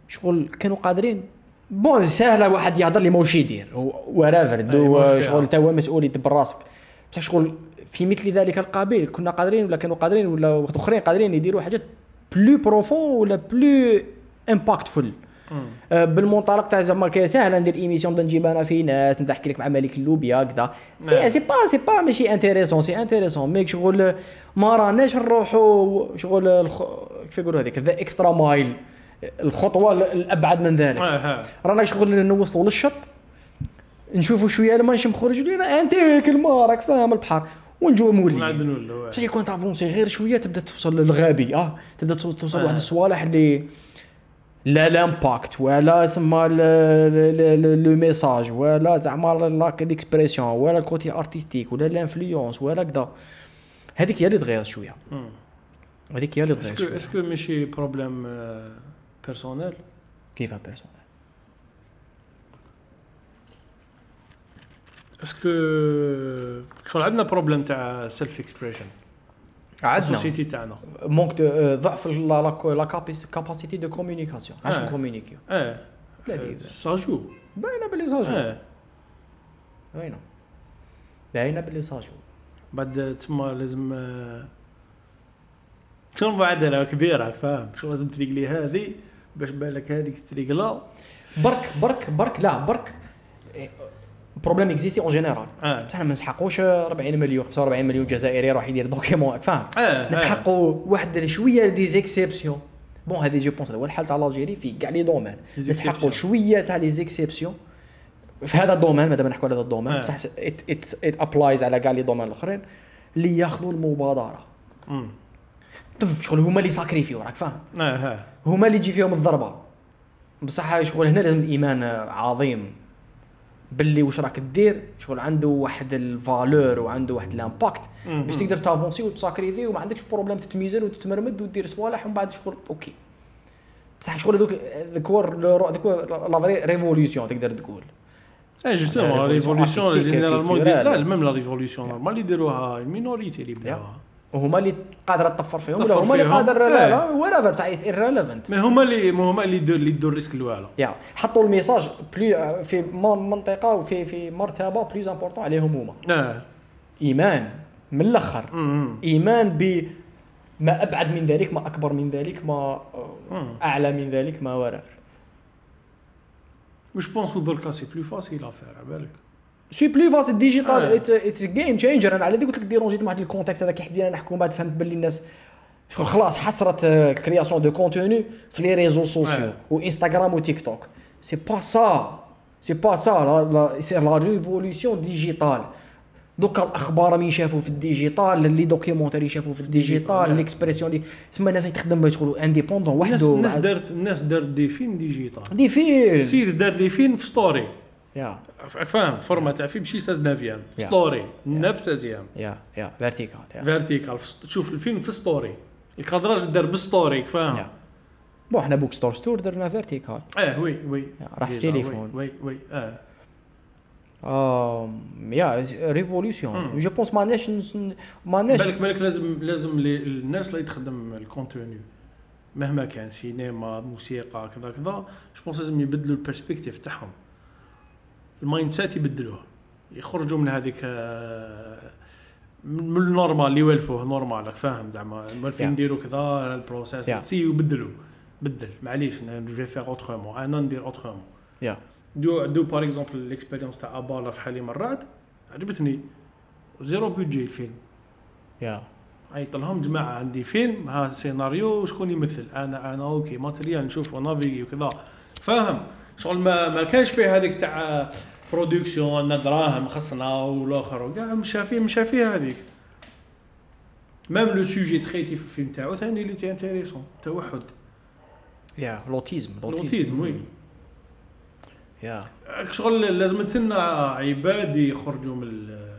شغل كانوا قادرين bon سهله واحد يهضر اللي ماهوش يدير whatever do. شغل تا هو مسؤول يدبر راسك بصح شغل في مثل ذلك القابل كنا قادرين ولا كانوا قادرين ولا وقت أخرين قادرين يديروا حاجات plus profond ولا plus impactful مم. آه، بالمنطلق تاع زعما كي ساهلة ندير émission نبدا نجيب أنا في ناس نحكي لك مع ملك اللوبيا كذا c'est. c'est pas c'est pas ماشي intéressant c'est intéressant mais شغل ما راناش نروحوا شغل الخ... كيف يقولوا هذيك؟ the extra mile الخطوة ال- الأبعد من ذلك. آه ها رانا شغل نوصلوا للشط نشوفوا شوية الماء مخرج لينا أنت كلمه راك فاهم البحر. ونجوا مولي. بصح يكون ت avancer غير شوية تبدأ توصل للغابي. آه تبدأ تو- توصل لواحد آه. الصوالح اللي لا l'impact ولا سما le message ولا زعما l'expression ولا ال côté artistique ولا l'influence ولا كذا هذيك هي اللي تغير شوية. هذيك هي اللي تغير اسكو شوية. اسكو ماشي problème personnel كيف personne parce que عندنا problème تاع self expression عندنا ال société تاعنا manque ضعف la capacité de communication علاش. نكومونيكيو آه لذيذ. ساجو باينه باللي ساجو باينه باينه باللي ça joue بعد تما لازم شنو بعد راه كبير راك فاهم شو لازم ت régler هذه باش بالك هذيك ت régler برك برك برك لا برك problème existe en général آه بصح ما نسحقوش 40 مليون 45 مليون جزائري يروح يدير document فاهم آه نسحقوا واحد شوية des exceptions bon هذه je pense هو الحال تاع l'Algérie في كاع les domaines نسحقوا. شوية تاع les exceptions في هذا ال domaine مادام نحكوا على هذا ال domaine آه. بصح it applies على كاع les domaines الاخرين اللي ياخذوا المبادره طف شغل هما اللي sacrifi يو راك فاهم آه آه هما اللي تجي فيهم الضربه بصح شغل هنا لازم الايمان عظيم باللي واش راك دير شغل عنده واحد ال valeur وعنده واحد ال impact. باش تقدر ت avancer وت sacrifier وما عندكش problème تتميزن وتتمرمد ودير صوالح ومن بعد شغل okay. بصح شغل هذوك ذاك هو la vraie révolution تقدر تقول. آه justement لا، la révolution généralement. لا même la révolution normale اللي يديروها ال minorité اللي بداوها وهما اللي قادرة تطفر فيهم ولا هما اللي. قادر إيه. لا لا whatever تاع irrelevant mais هما اللي ما هما اللي اللي يدوا ال risque الواعره يا حطوا ال message بلي في م- منطقة وفي في مرتبة plus important عليهم هما آه إيمان من الآخر. إيمان ب ما أبعد من ذلك ما أكبر من ذلك ما مم. أعلى من ذلك ما وراء و je pense دركا c'est plus facile à faire بالك سوي بلي face ال digital آه. it's it's game changer أنا على ذي قلت لك dérangé ت مع واحد ال contexte هذا كي حبينا نحكوا بعد فهمت باللي الناس شغل خلاص حصرت création de contenu في les réseaux sociaux. و Instagram و TikTok c'est pas ça c'est pas ça c'est la révolution digitale دوكا الأخبار من شافوا في ال digital les documentaires يشافوا في ال digital. l'expression اللي تسمى الناس تخدم شغل indépendant الناس وحده الناس دارت الناس دارت des films digital. des films. السيد دار les films في story فاهم format تاع فيلم شي 16 في Yeah. story 9 16 yeah yeah vertical vertical تشوف الفيلم في ستوري الكادراج دار بال story فاهم. bon حنا بوك ستور ستور درنا vertical آه oui oui. راح في déjà، تليفون. oui oui آه il y a révolution مم. je pense ما نس- ما عندناش بالك بالك لازم لازم الناس اللي تخدم ال contenu مهما كان سينما موسيقى كذا كذا je pense لازم يبدلوا ال perspective تاعهم. ال mindset يبدلوه يخرجوا من هذيك من ال normal اللي يولفوه normal فاهم زعما موالفين Yeah. نديروا كذا ال process. c'est يبدلوا بدل معليش je fais autrement أنا ندير autrement il y a de de par exemple l'expérience تاع ابالا في حالي مرات عجبتني. zéro budget الفيلم. يا عيط لهم جماعة عندي فيلم ها سيناريو شكون يمثل؟ أنا أنا okay matériel نشوف و naviguer وكذا. فاهم؟ شغل ما ما كانش فيه هذيك تاع production دراهم خصنا والآخر. كاع مش فيه مش فيه هذيك. même le sujet traité في الفيلم تاعو ثاني اللي c'était intéressant توحد. yeah l'autisme l'autisme. oui. yeah. شغل لازمت لنا عباد يخرجوا من ال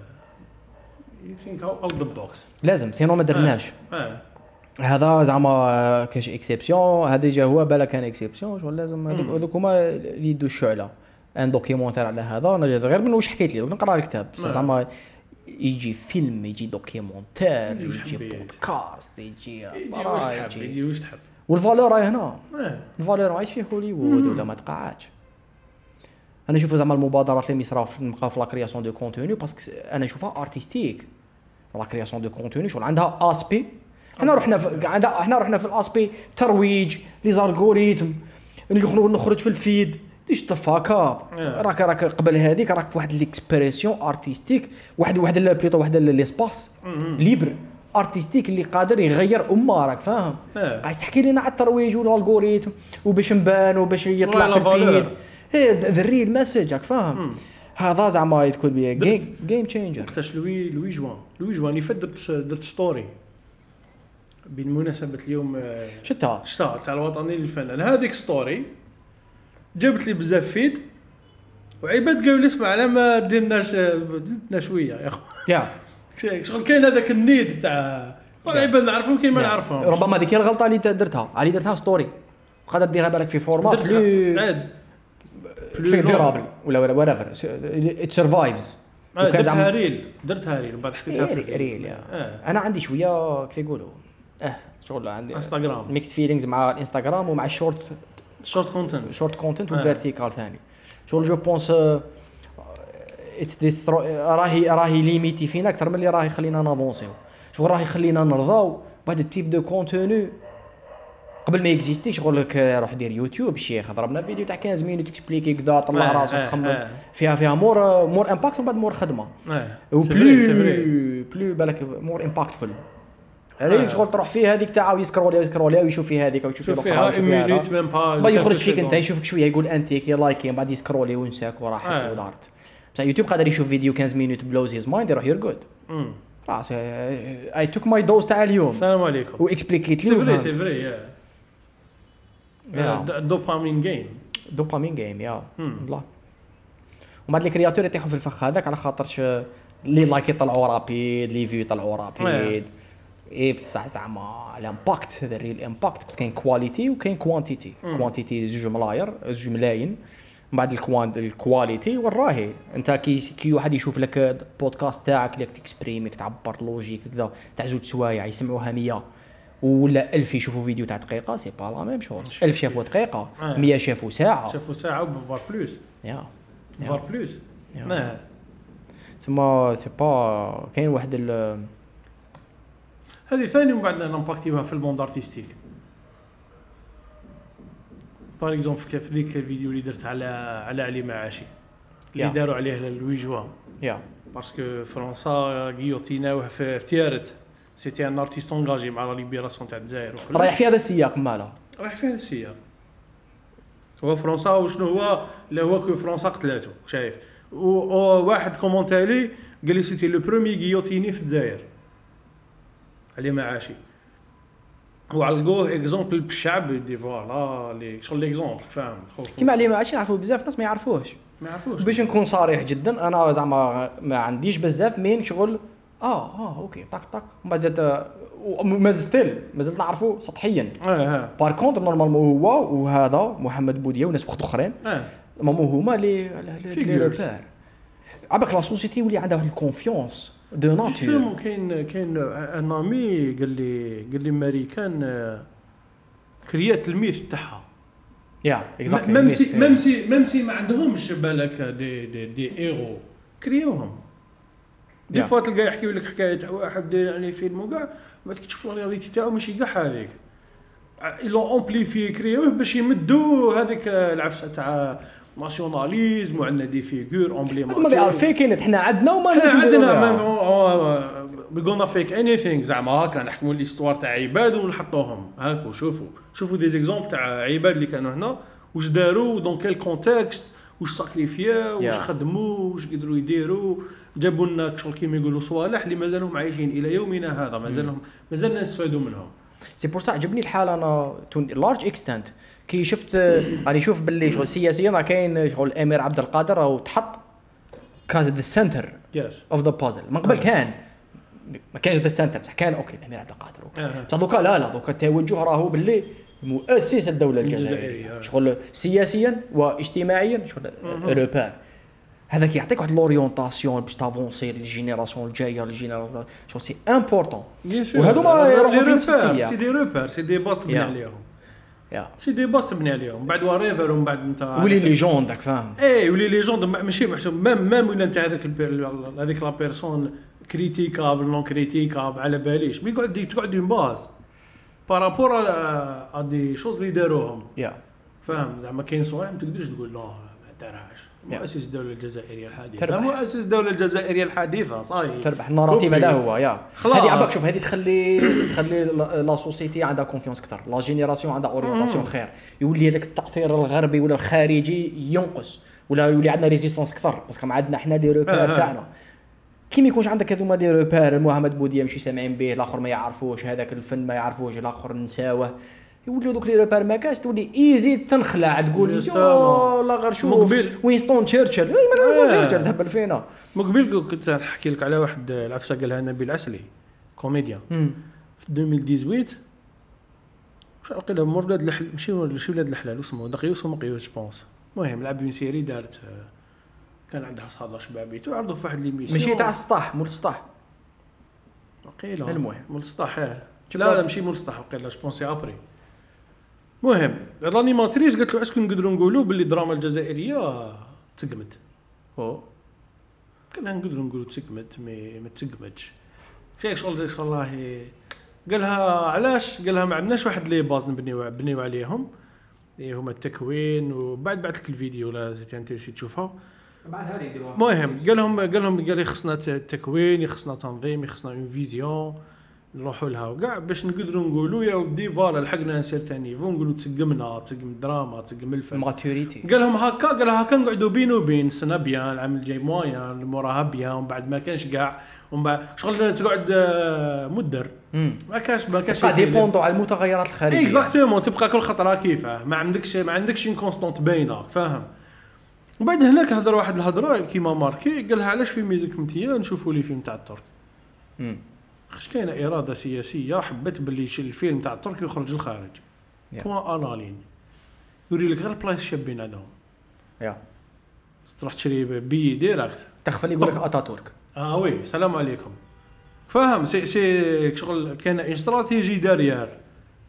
ي think out the box لازم sinon ما درناش. آه. هذا زعما كاش exception هذا جا هو بالا كان exception شغل لازم هذوك هما اللي يدوا الشعلة. un documentaire على هذا أنا غير من واش حكيت لي؟ نقرأ الكتاب. بصح. زعما يجي فيلم يجي documentaire يجي. بودكاست يجي يجي واش تحب يجي- واش تحب. وال valeur راهي هنا. ال valeur عايش في هوليوود ولا ما تقعدش. أنا نشوف زعما المبادرات اللي يصراو نبقاو في la création de contenu parce que أنا نشوفها artistique la création de contenu شغل عندها aspect حنا رحنا في إحنا رحنا في ال aspect ترويج les algorithmes نخرج في ال feed. this fuck up. راك راك قبل هذيك راك في واحد l'expression artistique واحد واحد بليطو واحد l'espace libre artistique اللي قادر يغير أمه راك فاهم. عايز تحكي لنا على الترويج وال algorithme وباش نبان وباش يطلع في ال feed. the real message راك فاهم؟ هذا زعما تكون big game changer وقتاش le huit le huit juin. le huit juin اللي فات درت درت story بمناسبة اليوم آه، شتها شتا تاع الوطني للفنان. هذيك story جابت لي بزاف feed وعباد قالوا لي اسمع على ما ديرناش زدنا شوية يا اخو yeah. شغل كاين هذاك ال need تاع والعباد نعرفهم كاين ما yeah. نعرفهم. ربما هذيك هي الغلطة اللي درتها. علي درتها story قادر ديرها بالك في format plus عاد. في durable ولا ولا ولا it survives آه، درتها reel درتها reel وبعد حطيتها في reel آه. أنا عندي شوية كيف يقولوا؟ آه شغل عندي. انستغرام mixed feelings مع الانستغرام ومع ال short short content short content آه. وال vertical ثاني. شغل je pense it's destroy راهي راهي limiter فينا أكثر من اللي راهي يخلينا نافونسيو شغل راهي يخلينا نرضاو بهذا ال type de contenu قبل ما يكزيستي شغل لك روح دير يوتيوب شيخ ضربنا فيديو تاع 15 minutes expliquer كذا طلع آه، راسك آه، خمم. آه. فيها فيها more more impact ومن بعد more خدمة. و plus plus بالك more impactful هذيك شغل تروح فيه هذيك تاع يسكرولي يسكرولي ويشوف في هذيك ويشوف في شوف الاخرى ويشوف هذا. même pas بعد يخرج فيك انت يشوفك شوية يقول انتيك لايكي بعد يسكرولي وينساك وراحت آه. ودارت. بصح يوتيوب قادر يشوف فيديو 15 minutes blows his mind يروح you're good مم. خلاص I took my dose تاع اليوم. السلام عليكم. واكسبليكيت c'est vrai لي c'est vrai yeah Yeah. dopamine game dopamine game yeah. والله. ومن بعد ال créateurs يطيحوا في الفخ هذاك على خاطرش les likes يطلعوا rapides les vues يطلعوا rapides اي بصح زعما ال impact هذا ال real impact بس كاين qualité وكاين quantité quantité زوج ملاير زوج ملايين. من بعد ال quan ال qualité وراهي أنت كي كي واحد يشوف لك بودكاست تاعك اللي تكسبريميك تعبر logique كذا تاع زوج سوايع يسمعوها 100 ولا ألف يشوفوا فيديو تاع دقيقة c'est pas la même chose ألف شافوا دقيقة آه. 100 شافوا ساعة. شافوا ساعة و voire plus yeah voire plus تسمى c'est pas كاين واحد هذه ثاني من بعد نمباكتيوها في ال monde artistique par exemple كيف ذيك الفيديو اللي درت على على علي معاشي. اللي Yeah. داروا عليه le huit juin yeah parce que فرنسا غيوتيناوه في في تيارت c'était un artiste engagé مع la libération تاع الجزائر. رايح في هذا السياق ماله رايح فيها السياق. هو فرنسا وشنو هو؟ اللي هو que فرنسا قتلاته شايف. وواحد كومونتالي قال لي c'était le premier guillotiné في الجزائر علي معاشي وعلقوه اكزومبل بالشعب دي فوالا لي شغل ليكزومبل فاهم كيما عليه ما عادش يعرفوا بزاف ناس ما يعرفوش ما يعرفوش باش نكون صريح جدا أنا زعما ما عنديش بزاف مين شغل آه آه أوكي طاك طاك بعد زاد ما ستيل مازلت نعرفو سطحيا آه آه بار كونتر نورمالمون هو وهذا محمد بوديه وناس وقت اخرين آه نورمالمون هما لي لي. ريبير عباك لا سوسيتي يولي عندها واحد الكونفيونس دو ناتور جوستومون كاين كاين un ami قال لي قال لي ماريكان آه، كريات ال myth تاعها. yeah exactly même si même si même si ما عندهمش بالك دي دي دي ايرو كريوهم. des. fois تلقى يحكيو لك حكاية تاع واحد عليه فيلم وكاع بعد كي تشوف la réalité تاعو ماشي كاع هذيك. l'ont amplifié كريوه باش يمدوا هذيك العفسة تاع nationalisme وعندنا des figures هما emblématiques بيعرف faking حنا عندنا وما نديرو عندنا بها. بيقولنا fake anything زعما هكا نحكموا l'histoire تاع عباد ونحطوهم. هاكو شوفوا. شوفوا des exemples تاع عباد اللي كانوا هنا. واش داروا dans quel contexte واش ساكريفيا واش. خدموا واش قدروا يديروا. جابوا لنا شغل كيما يقولوا صوالح اللي مازالهم عايشين إلى يومنا هذا. مازالهم مازالنا نستفادوا منهم. c'est pour ça عجبني الحال أنا to large extent كي شفت راني نشوف باللي شغل سياسيا راه كاين شغل الأمير عبد القادر راهو تحط كان the center piece of the puzzle من قبل كان ما كانش the center بصح كان okay الأمير عبد القادر. بصح دوكا لا لا دوكا التوجه راهو باللي مؤسس الدولة. الجزائرية. شغل سياسيا واجتماعيا شغل repère هذاك يعطيك واحد l'orientation باش تافونسي لل génération الجاية لل génération شغل c'est important وهذوما يروحوا في السياق. c'est des repères c'est des bases تبني. عليهم. c'est des bases تبني عليهم بعد وريفر ومن بعد انت ولي légende d'accord فاهم. اي ولي légende ماشي محسوب. même même ولا انت هذاك هذيك la personne critiquable non critiquable على باليش. mais يقعد تقعد une base par rapport à des choses اللي داروهم yeah. فاهم؟ زعما كاين صوالح ما تقدرش تقول لا دارهاش Yeah. مؤسس الدولة الجزائرية الحديثة. تربح. مؤسس الدولة الجزائرية الحديثة صاي تربح. ال narrative هذا هو يا. خلاص. هذه عباك شوف هذه تخلي تخلي la- société عندها confiance أكثر. la génération عندها orientation خير. يولي هذاك التأثير الغربي ولا الخارجي ينقص. ولا يولي عندنا résistance أكثر. parce que ما عندنا حنا les repères. تاعنا. كي ما يكونش عندك هذوما les repères محمد بودية ماشي سامعين به الآخر ما يعرفوش. هذاك الفن ما يعرفوش الآخر نساوه. يوليو دوك les repères ما كاش تولي easy تنخلع تقول. لا غير شوف مقبل. وينستون تشرشل ما وينستون آه. تشرشل ذهب فينا مقبل كنت نحكي لك على واحد العفسه قالها نبيل عسلي comédien مم. في 2018 مش عقيلة مور ولاد الحلال ماشي ماشي ولاد الحلال اسمه دقيوس ومقيوس je pense المهم لعب une série دارت آه، كان عندها صاله شبابيت وعرضوا في واحد l'émission ماشي تاع السطح مول السطح وقيلة المهم. مول السطح آه شوف لا لا. ماشي مول السطح وقيلة je pense après المهم ال animatrice قالت له est-ce que نقدروا نقولوا باللي الدراما الجزائرية تسقمت. أوه. قال لها نقدروا نقولوا تسقمت mais ما تسقمتش شيء شغل شغل الله قالها علاش؟ قالها ما عندناش واحد les bases نبنيو نبنيو عليهم. اللي هما التكوين وبعد بعث لك الفيديو لا أنت تشوفها. بعد المهم قال لهم قال لهم قال لي خصنا ت- تكوين خصنا تنظيم خصنا une vision نروحوا لها. وكاع باش نقدروا نقولوا يا ودي voilà لحقنا un certain niveau نقولوا تسقمنا تسقم الدراما تسقم الفن. maturité قال لهم هكا قال هكا نقعدوا بين وبين السنة bien العام الجاي moyen موراها bien ومن بعد ما كانش كاع ومن بعد شغل تقعد آه، مدر. ما كانش ما كانش تبقى يدير. ديبوندو على المتغيرات الخارجية. اكزاكتومون تبقى كل خطرة كيفاه ما عندكش ما عندكش اون كونستونت باينة فاهم؟ وبعد هناك هضر واحد الهضرة كيما ماركي قالها علاش في ميزك متيا نشوفوا لي فيلم تاع الترك. خش كاينة إرادة سياسية حبت باللي الفيلم تاع الترك يخرج للخارج. بوان انالين يوري لك غير البلايص شابين عندهم. يا. تروح تشري بي ديريكت تخفل يقول لك اتاتورك آه وي سلام عليكم. فاهم سي سي شغل كان stratégie derrière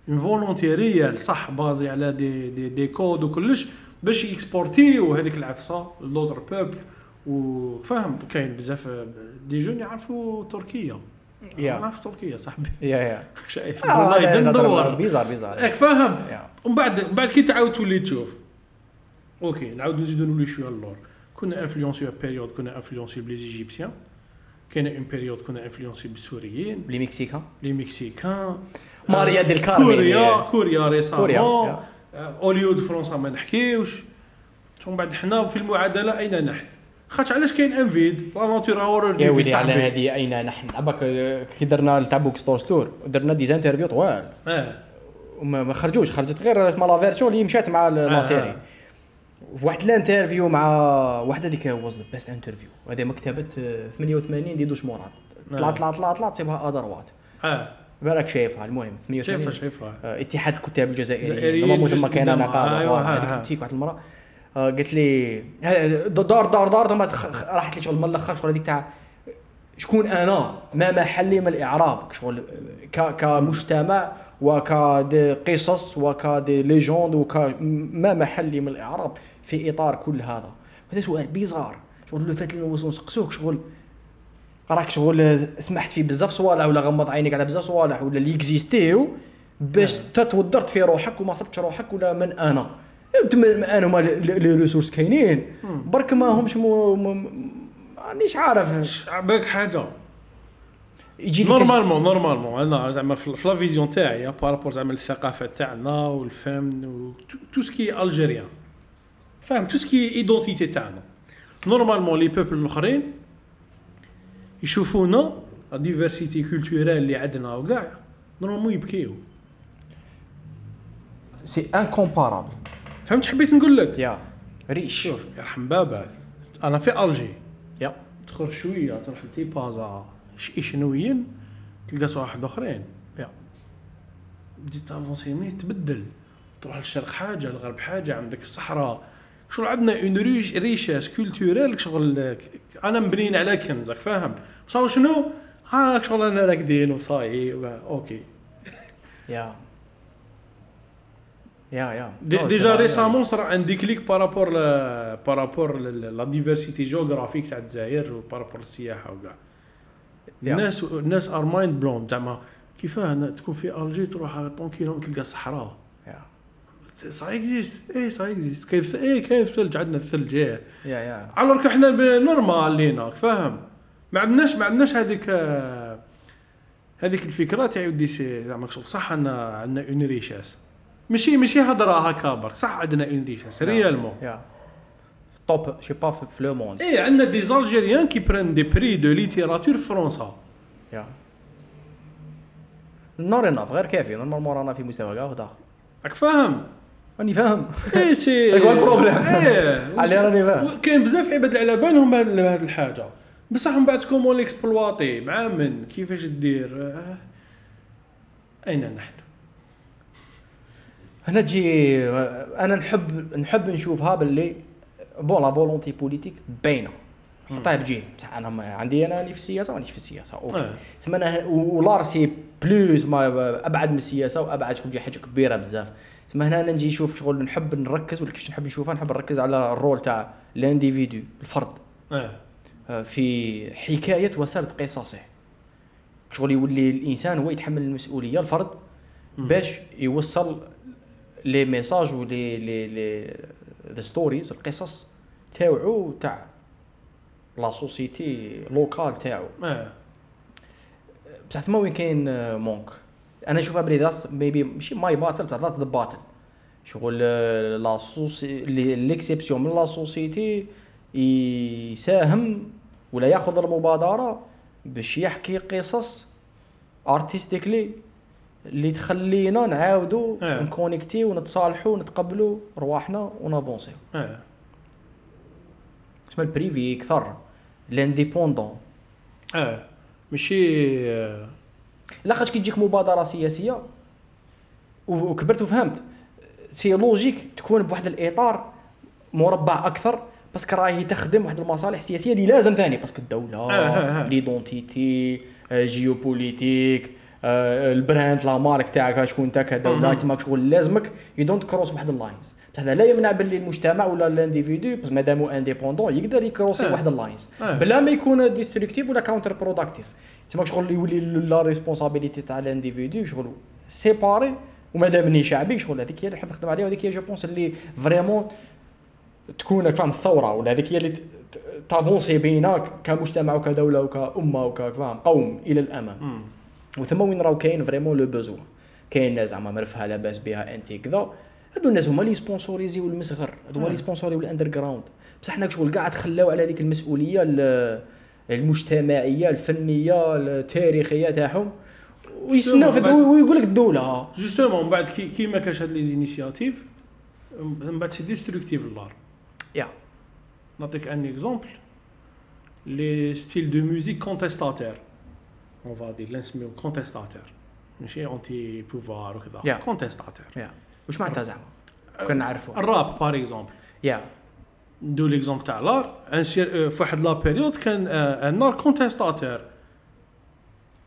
une volonté réelle صح basé على دي دي, دي كود وكلش باش يكسبورتيو هذيك العفسة l'autre peuple وفاهم كاين بزاف des gens يعرفوا تركيا. yeah. ما نعرفش تركيا صاحبي. yeah yeah. شايف آه، والله ندور bizarre bizarre. ياك فاهم؟ yeah. ومن بعد بعد كي تعاود تولي تشوف. okay نعاود نزيدو نولي شوية اللور كنا انفلونسيو بيريود كنا انفلونسيو بلي ايجيبسيان كاينة اون بيريود كنا انفلونسيو بالسوريين لي مكسيكا لي مكسيكان. ماريا ديل كارمن كوريا كوريا ريسامون كوريا، هوليوود فرنسا ما نحكيوش. ومن بعد حنا في المعادلة أين نحن؟ خاطش علاش كاين ان فيد لا ناتور اورور يا ويلي على هذه أين نحن؟ عباك كي درنا تاع بوك ستور ستور درنا ديزانترفيو طوال. آه. وما ما خرجوش خرجت غير اسمها لا فيرسيون اللي مشات مع لا آه. سيري واحد ال interview مع واحد هذيك was the best interview هذه مكتبة آه، 88 ديدوش مراد طلع آه. طلع طلع طلع تصيبها à droite آه. بالك شايفها المهم 88 شايفها شايفها. آه، اتحاد الكتاب الجزائريين. الجزائريين normalement تما كاينة قدامها. نقابة. أيوة، آه، هذيك. تيك واحد المراه آه، قالت لي دار دار دار خ- راحت لي شغل من الآخر شغل هذيك تاع شكون أنا؟ ما محلي من الإعراب شغل كمجتمع وكقصص وك des légendes وك ما محلي من الإعراب في إطار كل هذا. هذا سؤال بيزار. شغل لو فات نسقسوك شغل راك شغل سمحت في بزاف صوالح ولا غمض عينيك على بزاف صوالح ولا اللي اكزيستيو باش تتودرت في روحك وما صبتش روحك ولا من أنا. انت من أنا هما لي ريسورس كاينين. برك ما همش مانيش عارف؟ باك حاجة؟ يجي لك نورمالمون نورمالمون أنا زعما في لا فيزيون تاعي بارابور زعما الثقافه تاعنا والفن و tout ce qui est algérien. فاهم؟ tout ce qui est identité تاعنا. normalement les peuples الأخرين يشوفونا la diversité culturelle اللي عندنا وكاع normalement يبكيو. c'est incomparable فهمت حبيت نقول لك؟ yeah riche. شوف يرحم باباك أنا في ألجي. yeah. تخرج شوية تروح لتيبازا. شنويين تلقى واحد أخرين. yeah. بديت t'avances mais تبدل. تروح للشرق حاجة الغرب حاجة عندك الصحراء. شغل عندنا؟ une riche richesse culturelle شغل أنا مبنيين على كنزك فاهم؟ صار شنو؟ ها شغل أنا راكدين وصاي و- okay. yeah. yeah yeah. déjà récemment صرا عندي clic par rapport par rapport la diversité géographique تاع الجزائر و par rapport السياحه وكاع. الناس الناس are mind blown زعما كيفاه تكون في الجي تروح tant كيلومتر تلقى صحراء ça existe إيه ça existe كيف إيه كيف ثلج؟ عندنا الثلج إيه yeah yeah. على إحنا normal لينا فاهم؟ ما عندناش ما عندناش هذيك هذيك الفكرة تاع ودي سي زعما صح عندنا عندنا une richesse ماشي ماشي هضره هكا برك صح عندنا اون richesse réellement yeah top je sais pas في le monde إيه عندنا des Algériens qui prennent des prix de littérature في فرنسا yeah not enough غير كافي. normalement رانا في مستوى كاع اخر راك فاهم؟ راني فاهم. إيه c'est هو ال problème. إيه. علي راني فاهم. كاين بزاف عباد على بالهم هاد الحاجة. بصح من بعد comment l'exploiter. مع من؟ كيفاش دير؟ آه، أين نحن؟ هنا تجي أنا نحب نحب نشوفها باللي bon la volonté politique باينه حطها بجيه بصح أنا ما عندي أنا راني في السياسة مانيش في السياسة okay. تسمى أنا ولار c'est plus ما أبعد من السياسة وأبعد شغل حاجة كبيرة بزاف. تسمى هنا أنا نجي نشوف شغل نحب نركز ولا كيفاش نحب نشوفها نحب نركز على ال rôle تاع ال individu الفرد. آه آه، في حكاية وسرد قصصه شغل يولي الإنسان هو يتحمل المسؤولية الفرد باش يوصل les messages و les les les the stories القصص تاوعو تاع la société locale تاعو. آه بصح ثما وين كاين manque؟ أنا نشوفها بلي that maybe ماشي my battle بصح that the battle شغل آه، la soci- l'exception من la société يساهم ولا ياخذ المبادرة باش يحكي قصص artistiquement اللي تخلينا نعاودوا آه. نconnecti ونتصالحوا ونتقبلوا رواحنا ون avanciو. آه تسمى ال privé كثر l'indépendant. آه ماشي آه، لاخاطش كي تجيك مبادرة سياسية وكبرت وفهمت c'est logique تكون بواحد الإطار مربع أكثر باسكو راهي تخدم واحد المصالح السياسيه اللي لازم ثاني باسكو الدولة آه، آه، آه. ليدونتيتي آه، جيوبوليتيك آه، البراند لا مارك تاعك شكون انت كدوله مهم. تماك شغل لازمك يو دونت كروس واحد اللاينز هذا لا يمنع باللي المجتمع ولا الانديفيدو بس مادامو انديبوندون يقدر يكروسي آه. واحد اللاينز آه. بلا ما يكون ديستركتيف ولا كاونتر بروداكتيف تماك شغل يولي لا ريسبونسابيلتي تاع الانديفيدو شغل سيباري ومادام اني شعبي شغل هذيك هي اللي نحب نخدم عليها وهذيك هي جو بونس اللي فريمون تكون فاهم الثورة ولا هذيك هي اللي تافونسي بينا كمجتمع وكدولة وكأمة وكفاهم قوم إلى الأمام مم. وثم وين راهو كاين فريمون لو بوزوا كاين ناس زعما مرفهة لاباس بها انت كذا. هادو الناس هما اللي سبونسوريزيو المصغر. هادو هما اللي سبونسوريو الاندر جراوند بصح حنا شغل كاع تخلاو على هذيك المسؤولية ال- المجتمعية الفنية التاريخية تاعهم. ويستناو في ويقول لك الدولة جوستومون من بعد كي ما كاش هاد لي زينيسياتيف من بعد سي ديستركتيف لار يا. نعطيك ان اكزومبل لي ستيل دو ميوزيك كونتيستاتير اون فا دير لا نسميو كونتيستاتير ماشي اونتي بوفوار وكذا Yeah. يا واش معناتها زعما كنا نعرفوا الراب بار اكزومبل يا ندو ليكزومبل تاع لار في واحد لا بيريود كان آه، ان نار كونتيستاتير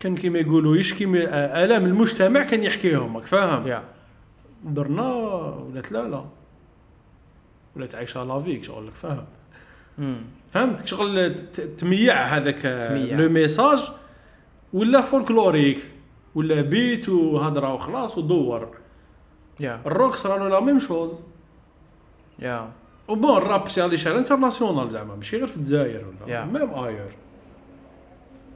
كان كيما يقولوا يشكي من الام المجتمع كان يحكيهم راك فاهم يا درنا ولات لا لا ولات عايشه لافيك شغل فاهم. فهمت شغل تميع هذاك. لو ميساج ولا فولكلوريك ولا بيت وهضره وخلاص ودور. يا الروك صرا لا ميم شوز. يا وبون الراب سي على شال انترناسيونال زعما ماشي غير في الجزائر ولا Yeah. ميم آير.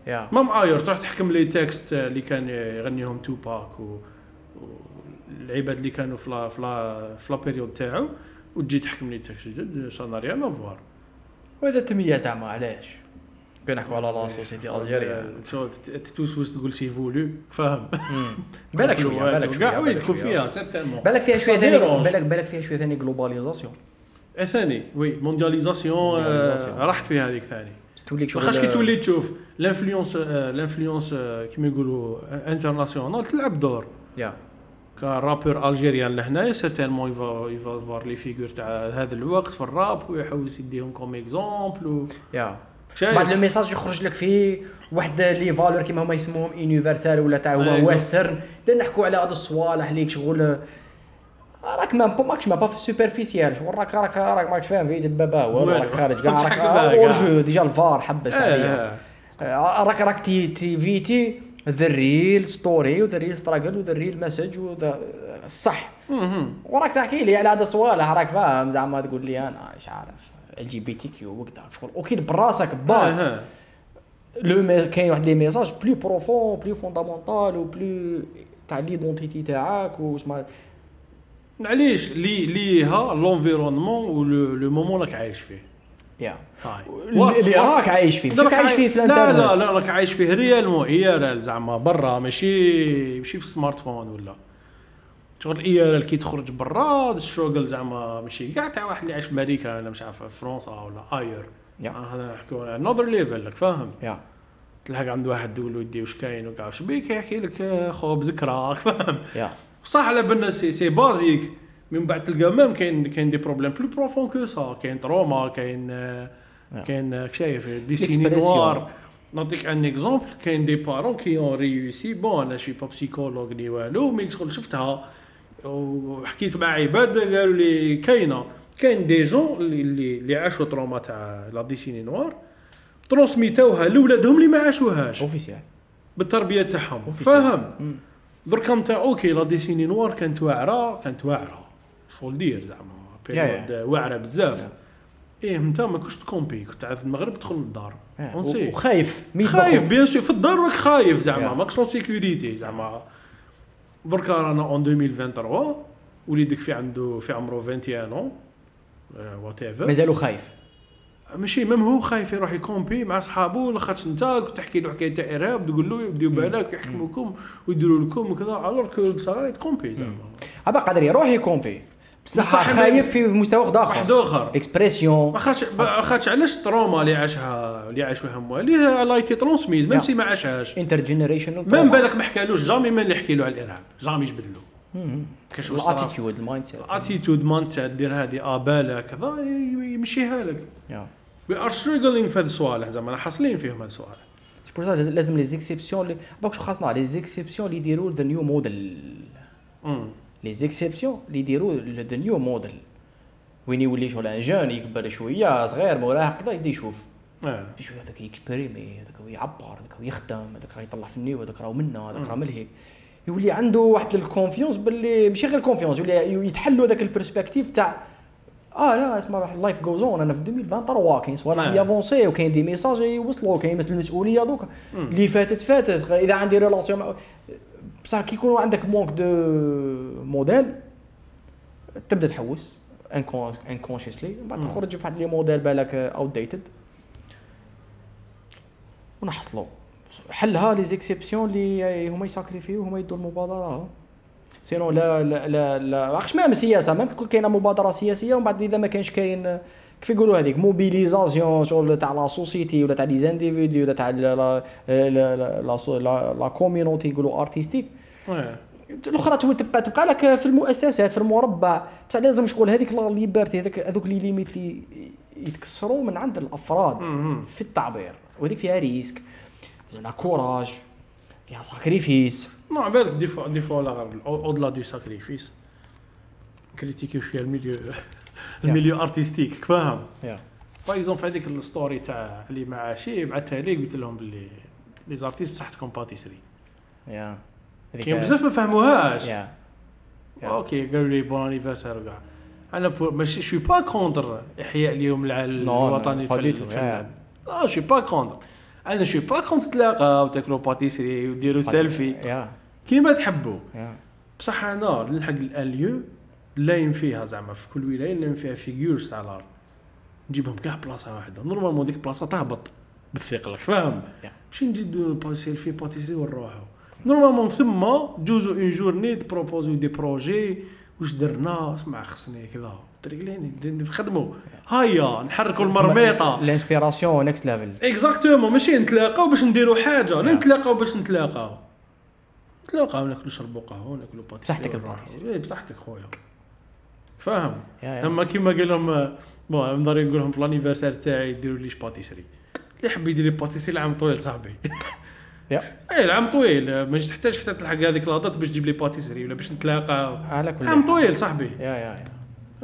يا ميم آير تروح تحكم لي تكست اللي كان يغنيهم توباك و والعباد اللي كانوا في لا في لا في لا بيريود تاعو وتجي تحكم لي تكست جديد سا ريان افوار وهذا تمية زعما علاش؟ كنحكوا على لا سوسيتي ألجيريا شو تتوسوس تقول سي فولو فاهم بالك شوية بالك شوية كاع بالك تكون. فيها سيرتينمون بالك فيها شوية ثاني. بالك بالك فيها شوية ثاني جلوباليزاسيون ثاني وي موندياليزاسيون Mondialisation. راحت فيها هذيك ثاني توليك شغل لاخاطش كي تولي تشوف لانفلونس لانفلونس كيما يقولوا انترناسيونال تلعب دور يا كرابور ألجيريان لهنايا سيرتينمون يفا يفا فوار لي فيغور تاع هذا الوقت في الراب ويحوس يديهم كوم اكزومبل يا؟ بعد لو ميساج يخرج لك فيه واحد لي فالور كيما هما يسموهم يونيفرسال ولا تاع. هو ويسترن لا نحكوا على هاد الصوالح ليك شغل راك ما ماكش ما با في السوبرفيسيال شغل راك راك راك ماكش فاهم في جد بابا وين؟ راك خارج كاع راك. اورجو ديجا الفار حبس عليا إيه آه، راك راك تي تي فيتي ذا ريل ستوري وذا ريل ستراجل وذا ريل مسج وذا الصح. وراك تحكي لي على هذا الصوالح راك فاهم زعما تقول لي أنا إيش عارف ال جي بي تي كيو وكذا شغل أوكي براسك بات. لو كاين واحد لي ميساج بلو بروفون بلو فوندامونتال وبلو تاع ليدونتيتي تاعك وسما معليش لي ليها لونفيرونمون ولو مومون راك عايش فيه. يا اللي راك عايش فيه. ماشي راك عايش فيه في لا الانترنت. لا لا راك عايش فيه ريالمون اي ار ال زعما برا ماشي ماشي في السمارت فون ولا. شغل اي ار ال كي تخرج برا الشوغل زعما ماشي كاع تاع واحد اللي عايش في أمريكا ولا مش عارف في فرنسا ولا اير يا. هذا نحكوا انذر ليفل لك فاهم؟ يا تلحق عند واحد تقول له ودي واش كاين وكاع واش بيك يحكي لك آه، خو بذكراك؟ فاهم؟ يا صح على بالنا سي سي بازيك من بعد تلقى ميم كاين كاين دي بروبليم بلو بروفون كو سا كاين تروما كاين آه، كاين آه، شايف؟ دي سيني L'expression. نوار نعطيك ان اكزومبل كاين دي بارون كي اون ريوسي بون أنا شي با بسيكولوج ني والو مي شغل شفتها. وحكيت مع عباد قالوا لي كاينة كاين دي جون اللي اللي, عاشوا تروما تاع لا ديسيني نوار ترونسميتاوها لاولادهم اللي ما عاشوهاش. اوفيسيال بالتربية تاعهم. فاهم. درك انت أوكي لا ديسيني نوار كانت واعرة كانت واعرة. فول دير زعما. بيريود واعرة بزاف. إيه انت ما كنتش تكومبي كنت عاد في المغرب تدخل للدار. اون سي وخايف خايف. بيان سور في الدار راك خايف زعما. ماكش اون سيكوريتي زعما. دركا رانا اون 2023 وليدك في عنده في عمره 21 اون وات ايفر مازالو خايف. ماشي ميم هو خايف يروح يكومبي مع صحابو لاخاطش انت تحكي له حكاية تاع إرهاب تقول له يبديو بالك يحكموكم ويديروا لكم وكذا الوغ كو الصغار يتكومبي زعما. قادر يروح يكومبي. بصح خايف في مستوى واحد آخر. اخر اكسبريسيون ما خاطش ما خاطش علاش التروما اللي عاشها اللي عاشوها مواليه لا يتي ترونسميز ميم. سي ما عاشهاش. انتر جينيريشنال ميم بالك ما حكالوش جامي من اللي له على الإرهاب؟ جامي يجبد له كاش الاتيتيود المايند سيت اتيتود مايند سيت دير هذه آه بالك كذا يمشيها لك. وي ار ستراغلينغ في هذه الصوالح زعما حاصلين فيهم هذه الصوالح بون لازم les exceptions اللي parce que خاصنا les exceptions اللي يديروا the new model. les exceptions اللي يديروا the new model وين يولي شغل un jeune يكبر شوية صغير مراهق كذا يبدا يشوف آه يشوف هذاك ي exprimer هذاك هو يعبر هذاك هو يخدم هذاك راه يطلع في ال niveau هذاك راه منا هذاك راه من هيك يولي عنده واحد ال confiance باللي ماشي غير ال confiance يولي يتحلوا ذاك ال perspective تاع آه لا اسمع راح ال life goes on أنا في 2023 كاين صوالح نعم. ي avancer وكاين des messages يوصلوا كاين مثل المسؤوليه دوك اللي فاتت فاتت اذا عندي relation مع بصح كي يكون عندك manque de modèles تبدا تحوس unconsciously من بعد تخرج في واحد les modèles بالك outdated ونحصلوا. حلها les exceptions اللي هما ي sacrifier و هما يدوا المبادرة. sinon لا لا لا لا même السياسة؟ même تكون كاينة مبادرة سياسية ومن بعد إذا ما كانش كاين كيف يقولوا هذيك mobilisation شغل تاع la société ولا تاع les individus ولا تاع لا لا la community يقولوا artistique الأخرى تبقى تبقى لك في المؤسسات في المربع. بصح لازم شغل هذيك la liberté هذاك هذوك les limites اللي يتكسروا من عند الأفراد. في التعبير. وهذيك فيها risque زعما courage فيها sacrifice non بالك des fois des fois لا غير au-delà de sacrifice critiquer شوية ال milieu ال milieu artistique فاهم؟ par exemple في هذيك ال story تاع اللي مع شي بعثتها لي قلت لهم باللي les artistes بصحتكم pâtisserie يا. كاين بزاف ما فهموهاش. OK قالوا لي bon anniversaire كاع أنا ماشي je suis pas contre إحياء اليوم الوطني الفنان لا je suis pas contre أنا je suis pas contre تلاقاو تاكلوا pâtisserie وديروا سيلفي كيما تحبوا. بصح أنا نلحق الاليو لاين فيها زعما في كل ولاية كاين فيها figures تاع ال art نجيبهم كاع بلاصة واحدة. normalement ديك بلاصه تهبط. بالثقل راك فاهم. ماشي نجي selfie pâtisserie ونروحو. normalement ثم جوزو une journée ت proposer و des projets واش درنا؟ اسمع خصني كذا. تريكليني نخدموا هيا نحركوا المرميطه ال inspiration next level exactement ماشي نتلاقاو باش نديروا حاجة. لا. نتلاقاو باش نتلاقاو. نتلاقاو ناكلوا نشربوا قهوة ناكلوا pâtisserie بصحتك. ال pâtisserie. إيه بصحتك خويا. فاهم. أما كيما قال لهم bon نضري نقول لهم في l'anniversaire تاعي ديروا ليش pâtisserie. اللي يحب يدير les pâtisseries العام طويل صاحبي. يا. إيه العام طويل. مش تحتاج حتى تلحق هذيك la date باش تجيب les pâtisseries ولا باش نتلاقاو على كل عام. طويل صاحبي. يا يا يا.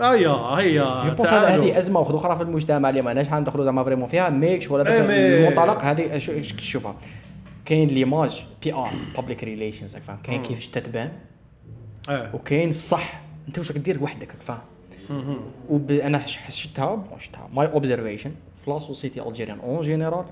هيا هيا je pense هذه أزمة واحدة أخرى في المجتمع اللي ماناش حندخلوا زعما vraiment فيها ميكش ولا إيه، المنطلق هذه شو- شو- شوفها. كاين l'image PR public relations كاين كيفاش تتبان. آه وكاين الصح أنت واش دير وحدك راك فاهم وب... أنا ش- شفتها my observation في la société algérienne en général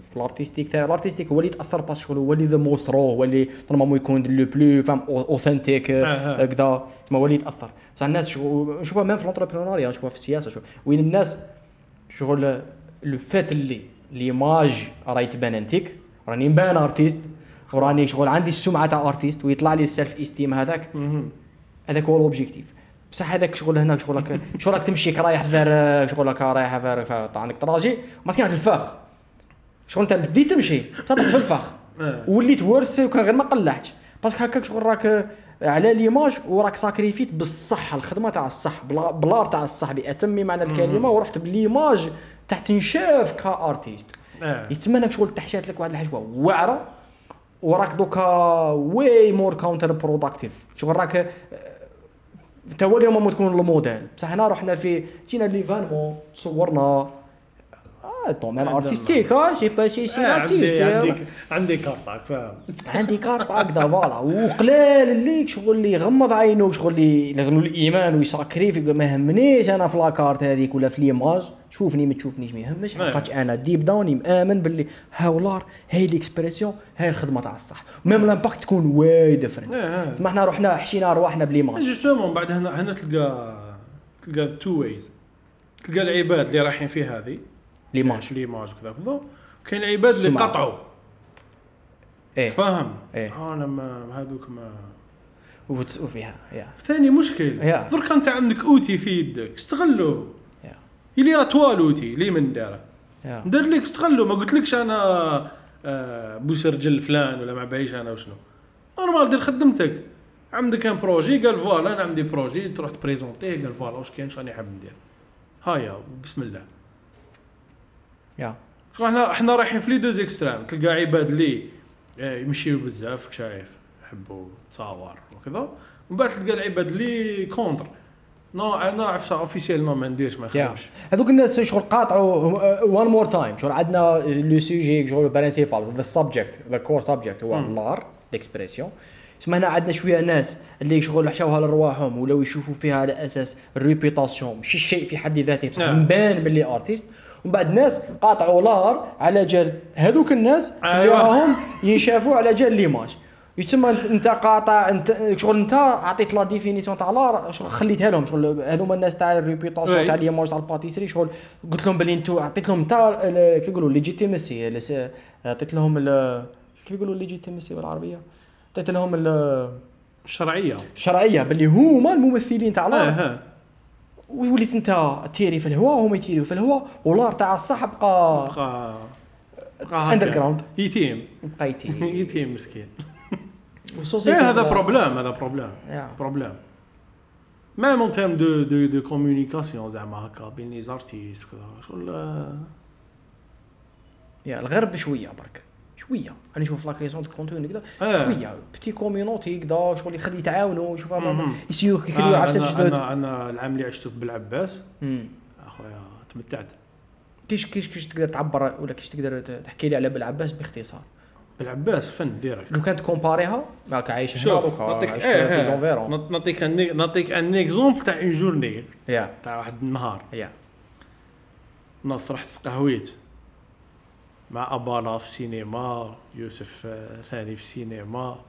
في ال artistique تاع ال artistique هو اللي يتأثر parce que هو اللي the most raw هو اللي normalement يكون le plus فاهم authentique آه. كذا تما هو اللي يتأثر. بصح الناس شو- نشوفها même في ال entrepreneuriat نشوفها في السياسة شوف. وين الناس شغل لو فات اللي l'image راهي تبان انتيك راني نبان artiste وراني شغل عندي السمعة تاع artiste ويطلع لي ال self-esteem هذاك هذاك هو ال objectif بصح هذاك شغل هناك شغل راك شغل راك تمشيك رايح فير شغل راك رايح فير- عندك trajet ما كاين الفخ شغل انت بديت تمشي طلعت في الفخ آه. وليت ورث وكان غير ما قلعتش parce que هكاك شغل راك على l'image وراك sacrifi يت بالصح الخدمة تاع الصح بلا- ب l'art تاع الصح بأتم معنى الكلمة ورحت بال l'image تاع تنشاف ك artiste. آه. يتمنى شغل تحشات لك واحد الحاجة واعره وراك دوكا way more counterproductive شغل راك هو اليوم تكون الموديل. بصح هنا رحنا في جينا l'événement تصورنا domaine عندنا- artistique j'ai pas شي شي آه، عندي عندي artiste كارطاك فاهم عندي كارت هكذا voilà وقلال اللي شغل اللي يغمض عينه شغل اللي لازم له الايمان وي sacrifier يقول ما يهمنيش أنا في la carte هذيك ولا في l'image شوفني ما تشوفنيش ما يهمش. خاطش أنا deep down مآمن باللي هاو l'art هاي l'expression هاي الخدمه تاع الصح même l'impact تكون way different. تسمى حنا رحنا حشينا رواحنا ب l'image justement بعد هنا هنا تلقى تلقى two ways تلقى العباد اللي رايحين في هذه ليماج ليماج وكذا. كذا كاين العباد اللي. قطعوا إيه. فاهم؟ إيه. أنا ما هذوك ما وتسقوا فيها. يا. ثاني مشكل. درك أنت عندك أوتي في يدك. استغلوه إلي اتوال أوتي. لي من دارة. ندير لك استغلوا. ما قلتلكش أنا آه، بوس رجل فلان ولا ما بعيش أنا وشنو. نورمال دير خدمتك. عندك كان بروجي قال فوالا أنا عندي بروجي تروح تبريزونتيه قال فوالا واش كاين؟ واش راني حاب ندير؟ هيا بسم الله. يا. شغل إحنا إحنا رايحين في les deux extrêmes تلقى عباد اللي آه، يمشيو بزاف شايف يحبوا تصاور وكذا. ومن بعد تلقى العباد اللي contre. non أنا عرفتها officiel ما نديرش ما نخدمش هذوك الناس شغل قاطعوا one more time شغل عندنا le sujet شغل principal the subject the core subject هو مم. l'art l'expression تسمى هنا عندنا شوية ناس اللي شغل حشاوها لرواحهم ولاو يشوفوا فيها على أساس ال réputation ماشي الشيء في حد ذاته بصح نعم. مبان باللي artiste ومن بعد ناس قاطعوا l'art على جال. هذوك الناس اللي أيوة. راهم ينشافوا على جال l'image. يتسمى انت, قاطع انت شغل انت عطيت la définition تاع l'art شغل خليتها لهم شغل هذوما الناس تاع ال réputation. تاع l'image تاع ال pâtisserie شغل قلت لهم بلي انتو عطيت لهم انت كيف يقولوا legitimacy عطيت لهم كيف يقولوا legitimacy بالعربية؟ عطيت لهم ال- الشرعيه الشرعيه باللي هما الممثلين تاع l'art. وليت انت تيري في الهواء وهما يتيريو في الهواء و l'art تاع الصح بقى بقى بقى underground يتيم. بقى يتيري يتيم مسكين. إيه هذا problème هذا problème. problème même en termes de de de communication زعما هكا بين les artistes وكذا شغل آه، yeah الغرب شوية برك. شوية. أنا نشوف la création de contenu كذا آه. شوية. petite community كذا شغل يخلي يتعاونوا مهم. يسيو يكريو آه، عرفت أنا جدد أنا أنا العام اللي عشته في بلعباس. أخويا تمتعت. كيش كيش كيش تقدر تعبر ولا كيش تقدر تحكي لي على بالعباس باختصار؟ بلعباس فن direct لو كانت كومباريها معك عايش هنا شوف نعطيك إيه نعط- نعطيك نعطيك un exemple تاع une journée تاع واحد النهار. يا. نص رحت تقهويت مع ابالا في السينما يوسف آه، ثاني في السينما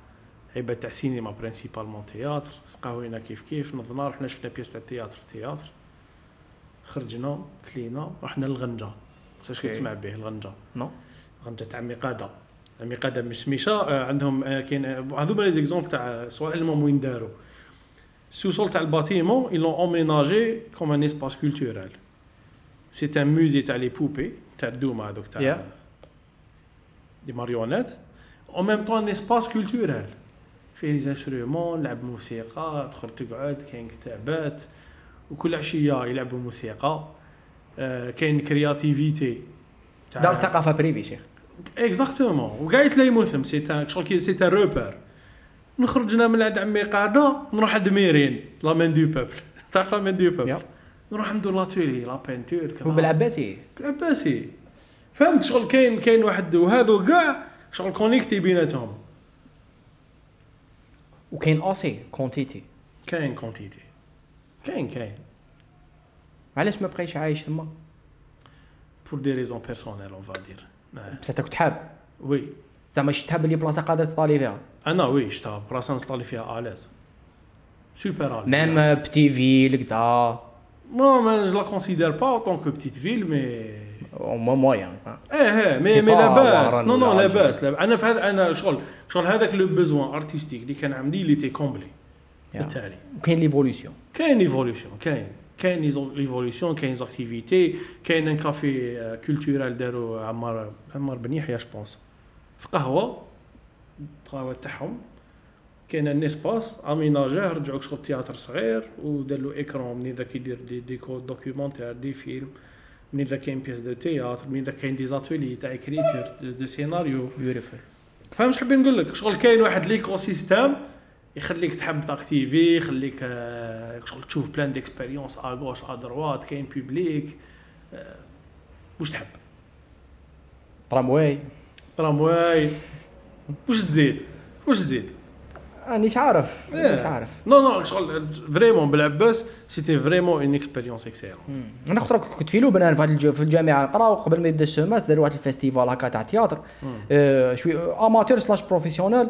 عباد تاع سينما برينسيبالمون تياتر. تقهوينا كيف كيف نضنا رحنا شفنا بياس تاع التياتر في التياتر خرجنا كلينا رحنا للغنجة. واش أوكي. تسمع به الغنجة. نو. غنجة تاع عمي قاده مش سميشه آه، عندهم آه، كاين هذوما لي زيكزومبل تاع سواء المهم وين داروا. السوسول تاع الباتيمون ils l'ont emménagé comme un espace culturel. C'est un musée تاع لي بوبي تاع الدوما هذوك تاع Yeah. دي ماريونيت même temps un espace culturel. فيه لي انسترومون نلعب موسيقى تدخل تقعد كاين كتابات. وكل عشية يلعبوا موسيقى. آه، كاين كرياتيفيتي دار ثقافه بريفي شيخ اكزاكتومون وكاع يتلايموسم سي تان شغل كي سي روبر نخرجنا من عند عمي قاعدة نروح عند ميرين la main du peuple تعرف la main du peuple. نروح ندور l'atelier la peinture كذا. وبالعباسي بالعباسي. فهمت شغل كاين كاين واحد وهذو كاع شغل connecté بيناتهم. وكاين assez quantité كاين quantité كاين كاين. علاش ما بقيتش عايش تما؟ pour des raisons personnelles on va dire بصح انت كنت حاب وي زعما شي تحب اللي بلاصة قادر تطالي فيها. أنا وي شتا براسا نصلي فيها اليز سوبر اليز ميم بتي فيل كدا Non, mais je la considère pas en tant que petite ville, أو مويان. إيه إيه مي مي لاباس نو نو لاباس لاب- أنا في هذا أنا شغل شغل هذاك لو بوزوان ارتستيك اللي كان عندي اللي تي كومبلي بالتالي. وكاين ليفولوسيون كاين ايفولوسيون كاين. كاين évolution كاين activités كاين un café culturel داروا عمار عمار بن يحيى je pense في قهوة القهوه تاعهم. كاين un espace اميناجاه رجعوا شغل théâtre صغير ودار له écran منين ذاك يدير des des documentaires des films منين ذا كاين pièces de théâtre منين ذا كاين des ateliers تاع écriture de scénario beautiful فاهم اش حابين نقول لك شغل كاين واحد l'écosystème يخليك تحب t'activer يخليك شغل تشوف plein d'expériences à gauche à droite كاين public واش تحب ترامواي ترامواي واش تزيد واش تزيد رانيش عارف إيه. مانيش عارف non non شغل vraiment بالعباس c'était vraiment une expérience excellente أنا خطره كنت في لبنان في, الجامعة نقراو قبل ما يبدا ال semestre داروا واحد ال festival هكا تاع théâtre آه شوي amateur slash professionnel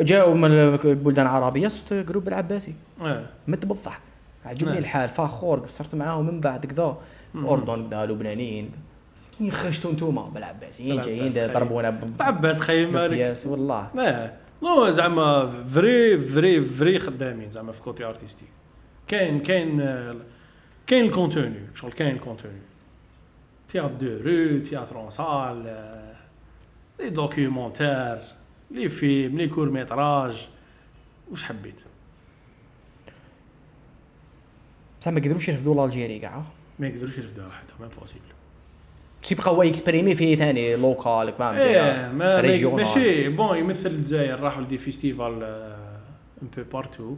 جاو من البلدان العربيه صرت groupe العباسي آه مت بالضحك عجبني نعم. الحال فخور قصرت معاهم من بعد كذا اردن كذا لبنانيين كي خرجتوا انتوما بالعباسيين جايين بالعباس. ضربونا ب- عباس خير مالك والله آه non زعما vrai vrai vrai خدامين زعما في côté artistique كاين كاين كاين ال contenu شغل كاين ال contenu théâtre de rue théâtre en salle les documentaires les films les courts-métrages واش حبيت؟ بصح ما قدروش يرفدوا l'Algérie كاع. ما يقدروش يرفدوها وحدهم impossible شي بقى هو يكسبريمي فيه ثاني local فهمت إيه ما. ماشي. bon يمثل الجزائر راحوا ل des festivals un peu partout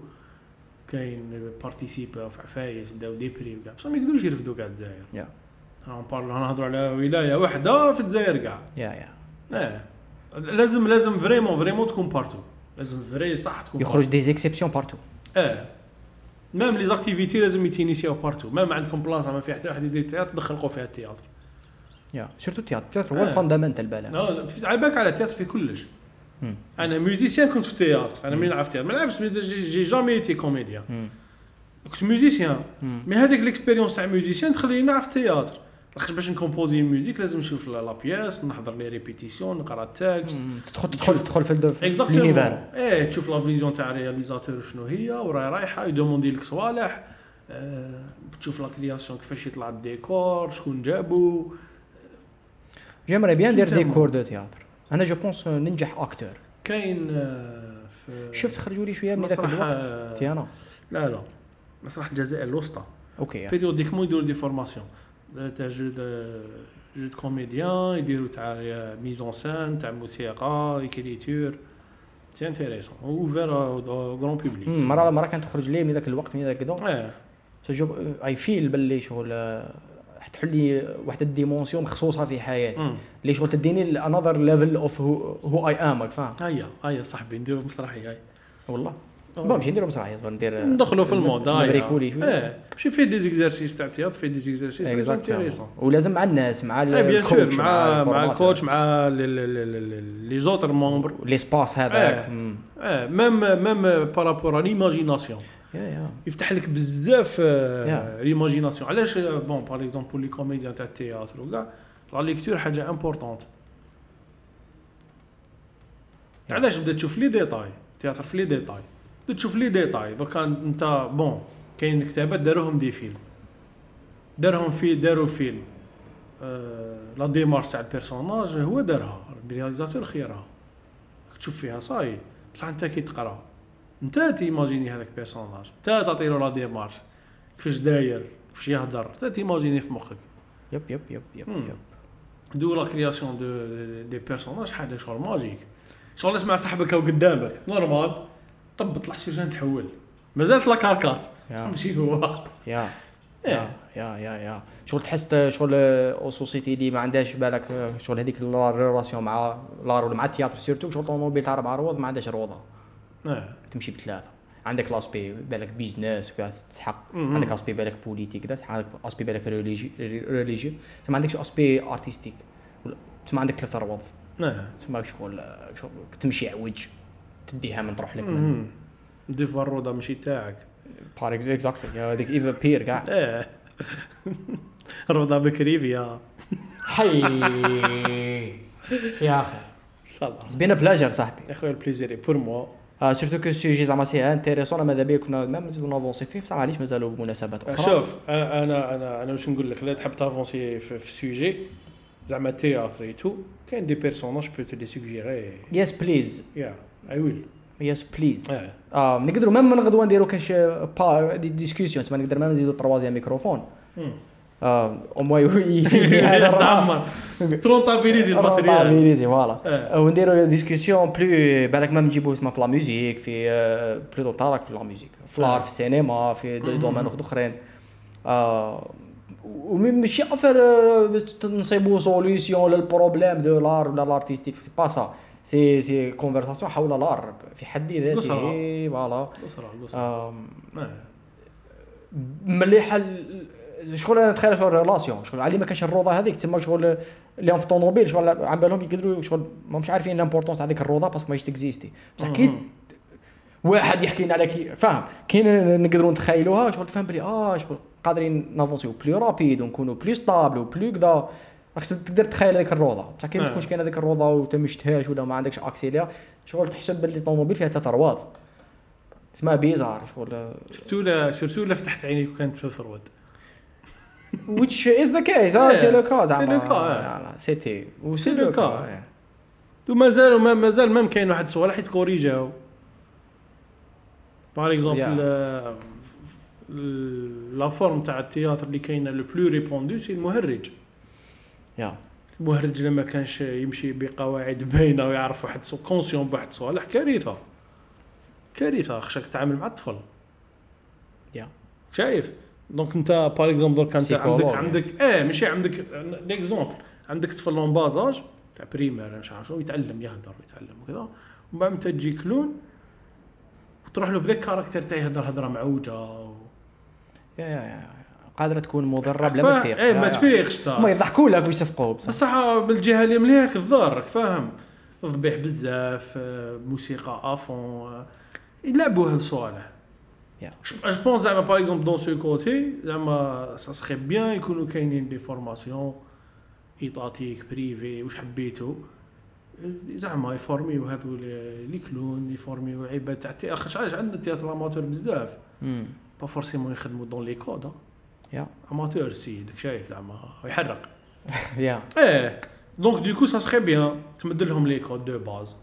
كاين بارتيسيبا في عفايس داو des prix وكاع. بصح ما يقدروش يرفدوا كاع الجزائر. yeah أنا نبارلو نهضروا على ولاية واحدة في الجزائر كاع. yeah yeah آه لازم لازم vraiment vraiment تكون partout لازم vrai صح تكون يخرج دي زيكسيبسيون بارتو بارتو. آه même les activités لازم يتينيسيو partout même عندكم بلاصه ما فيها حتى واحد يدير théâtre دخلقوا فيها ال théâtre yeah surtout ال théâtre ال théâtre هو. ال fondamental في- على بالك على ال théâtre في كلش. أنا musicien كنت في ال théâtre أنا من نلعب في ال théâtre ما لعبتش j'ai j'ai jamais été comédien. كنت musicien. mais هذيك l'expérience تاع musicien تخليني نلعب في ال théâtre لاخاطش باش ن composer musique لازم نشوف la pièce نحضر les répétitions نقرا ال texte. تدخل تدخل تدخل في exactement إيه تشوف la vision تاع ال réalisateur شنو هي وراي رايحه ي demander لك صوالح تشوف la création كيفاش يطلع الديكور شكون جابو j'aimerais bien ندير شفت des هما. cours de théâtre أنا je pense ننجح acteur كاين شفت خرجوا لي شوية من ذاك الوقت تيانا لا لا مسرح الجزائر الوسطى OK. périodiquement يديروا des formations تاع jeu de jeu comédien يديروا تاع mise en scène تاع موسيقى écriture c'est intéressant ouvert grand public مره مره كانت تخرج لي من ذاك الوقت من ذاك كذا I feel باللي شغل تحل لي واحد ال dimension مخصوصة في حياتي. اللي شغل تديني another level of who I am فاهم؟ هيا هيا صاحبي نديروا مسرحية هاي والله. bon ماشي نديرو مسرحية ندير ندخلوا في ال mode هاي ن bricoler شوية آه ماشي فيه des exercices تاع théâtre فيه دي زيكزارسيس. انتيريسون ولازم مع الناس مع sur ال coach مع مع. ال coach مع les autres membres l'espace هذاك. آه même même par rapport l'imagination yeah yeah يفتح لك بزاف. l'imagination علاش؟ bon par exemple pour les comédiens تاع ال théâtre وكاع la lecture حاجة importante علاش بدا تشوف les détails théâtre في les détails بدا تشوف les détails دوكا أنت bon كاين كتابات داروهم des films. دارهم في داروا فيلم. آه la démarche تاع ال personnage هو دارها. ال réalisateur خيرها. تشوف فيها صاي. بصح أنت كي تقرأ. انت ت imaginer هذاك personnage انت تعطي له la démarche كيفاش داير كيفاش يهضر انت ت imaginer في مخك yep yep yep yep. yep de la création de des personnages حاجة شغل magique شغل اسمع صاحبك هو قدامك normal طب طلع سيرجان تحول مازالت la carcasse. ماشي هو yeah. yeah yeah yeah yeah شغل تحس شغل une société اللي ما عندهاش بالك شغل هذيك ال relation مع l'art ولا مع ال théâtre surtout شغل طوموبيل تاع أربع روض ما عندهاش روضة. آه تمشي بثلاثة. عندك l'aspect بالك business تسحق. عندك aspect بالك politique كذا عندك aspect بالك religieux religieux. ما عندكش أسبي أرتستيك. تما عندك ثلاث روض تما شغل شغل تمشي عوج تديها من تروح لك. من مم. دي فارودا ماشي تاعك. بار اكزاكتلي هذيك ايفا بير كاع روضا بكريفيا حي. يا أخي. إن شاء الله. بلاجر صاحبي. يا خويا البليزير بور موا آه سورتو كو السوجي زعما سي انتيريسون ماذا بيا كنا ما نزيدو نافونسي فيه بصح معليش مازالوا مناسبات أخرى شوف أنا أنا أنا واش نقول لك؟ لا تحب تافونسي في, في سوجي زعما تياتر اي تو كاين دي بيرسوناج بو تي سوجيري يس بليز يا اي ويل يس بليز آه. نقدروا ميم من غدوة نديروا كاش با دي ديسكسيون تما نقدر ميم نزيدوا تروازيام ميكروفون. آه أو موا يفيدني هذا الرقم. تعمر ترونتابيليزي الماتريال. الماتريال فوالا. ونديروا ديسكسيون بلو بالك ما نجيبوا اسمها في لا ميوزيك في آه، بلوتو طارق في لا ميوزيك في. الار في السينما في دومين اخرين آه، وماشي affaire آه، تنصيبو solution لل problème de l'art ولا l'artistique c'est pas ça c'est c'est conversation حول l'art في حد ذاته. voilà. آه. مليحة شغل أنا تخيل شغل relation شغل علي ما كانش الروضة هذيك تسمى شغل اللي هم في الطوموبيل شغل عم بالهم يقدروا شغل ما مش عارفين l'importance هذيك الروضة parce que ماهيش تكزيستي. بصح كي واحد يحكي لنا على كي فاهم؟ كاين نقدروا نتخيلوها شغل تفهم بلي آه شغل قادرين ن avancer و plus rapide ونكونوا plus stable و plus كذا. تقدر تخيل هذيك الروضة. بصح كي ما آه. تكونش كاين هذيك الروضة وأنت ما شفتهاش ولا ما عندكش accès ليها شغل تحسب باللي الطوموبيل فيها ثلاث رواض اسمها bizarre شغل شفتو لا شفتو لا فتحت عينيك وكانت في الفرود which is the case? آه. c'est le cas زعما le cas, yeah. سيتي c'est le. cas ومازال وما- مازال même كاين واحد الصوالح يت corriger او par exemple la forme تاع ال théâtre اللي كاينة le plus répandu c'est المهرج yeah المهرج لما كانش يمشي بقواعد باينه ويعرف واحد conscient بواحد الصوالح كارثه كارثه خشاك تتعامل مع الطفل yeah شايف donc انت par exemple درك انت عندك عندك آه ماشي عندك ليكزومبل عندك طفل لون بازاج تاع بريمير مش عارف شنو يتعلم يهدر ويتعلم وكذا. ومن بعد انت تجي كلون وتروح له في ذاك الكاركتر تاعي يهدر هضره معوجة و... يا يا يا قادرة تكون مدرب لا ما فا- تفيق إيه ما تفيقش. ما يضحكوا لك ويصفقوا. بصح بصح بالجهة اللي مليك الضار راك فاهم. ضبيح بزاف آه، موسيقى أفون آه، يلعبوا هاد جو بونس زعما باغ اكزومبل دون سو كوتي زعما سا سخي بيان يكونوا كاينين دي فورماسيون étatiques privées واش حبيتو زعما ي former و هذو les clowns ي former و عباد تاع أخي علاش عندنا théâtre amateur بزاف. pas forcément يخدموا dans les codes yeah amateur c'est d'ac شايف زعما يحرق yeah إيه donc du coup ça serait bien تمد لهم les codes de base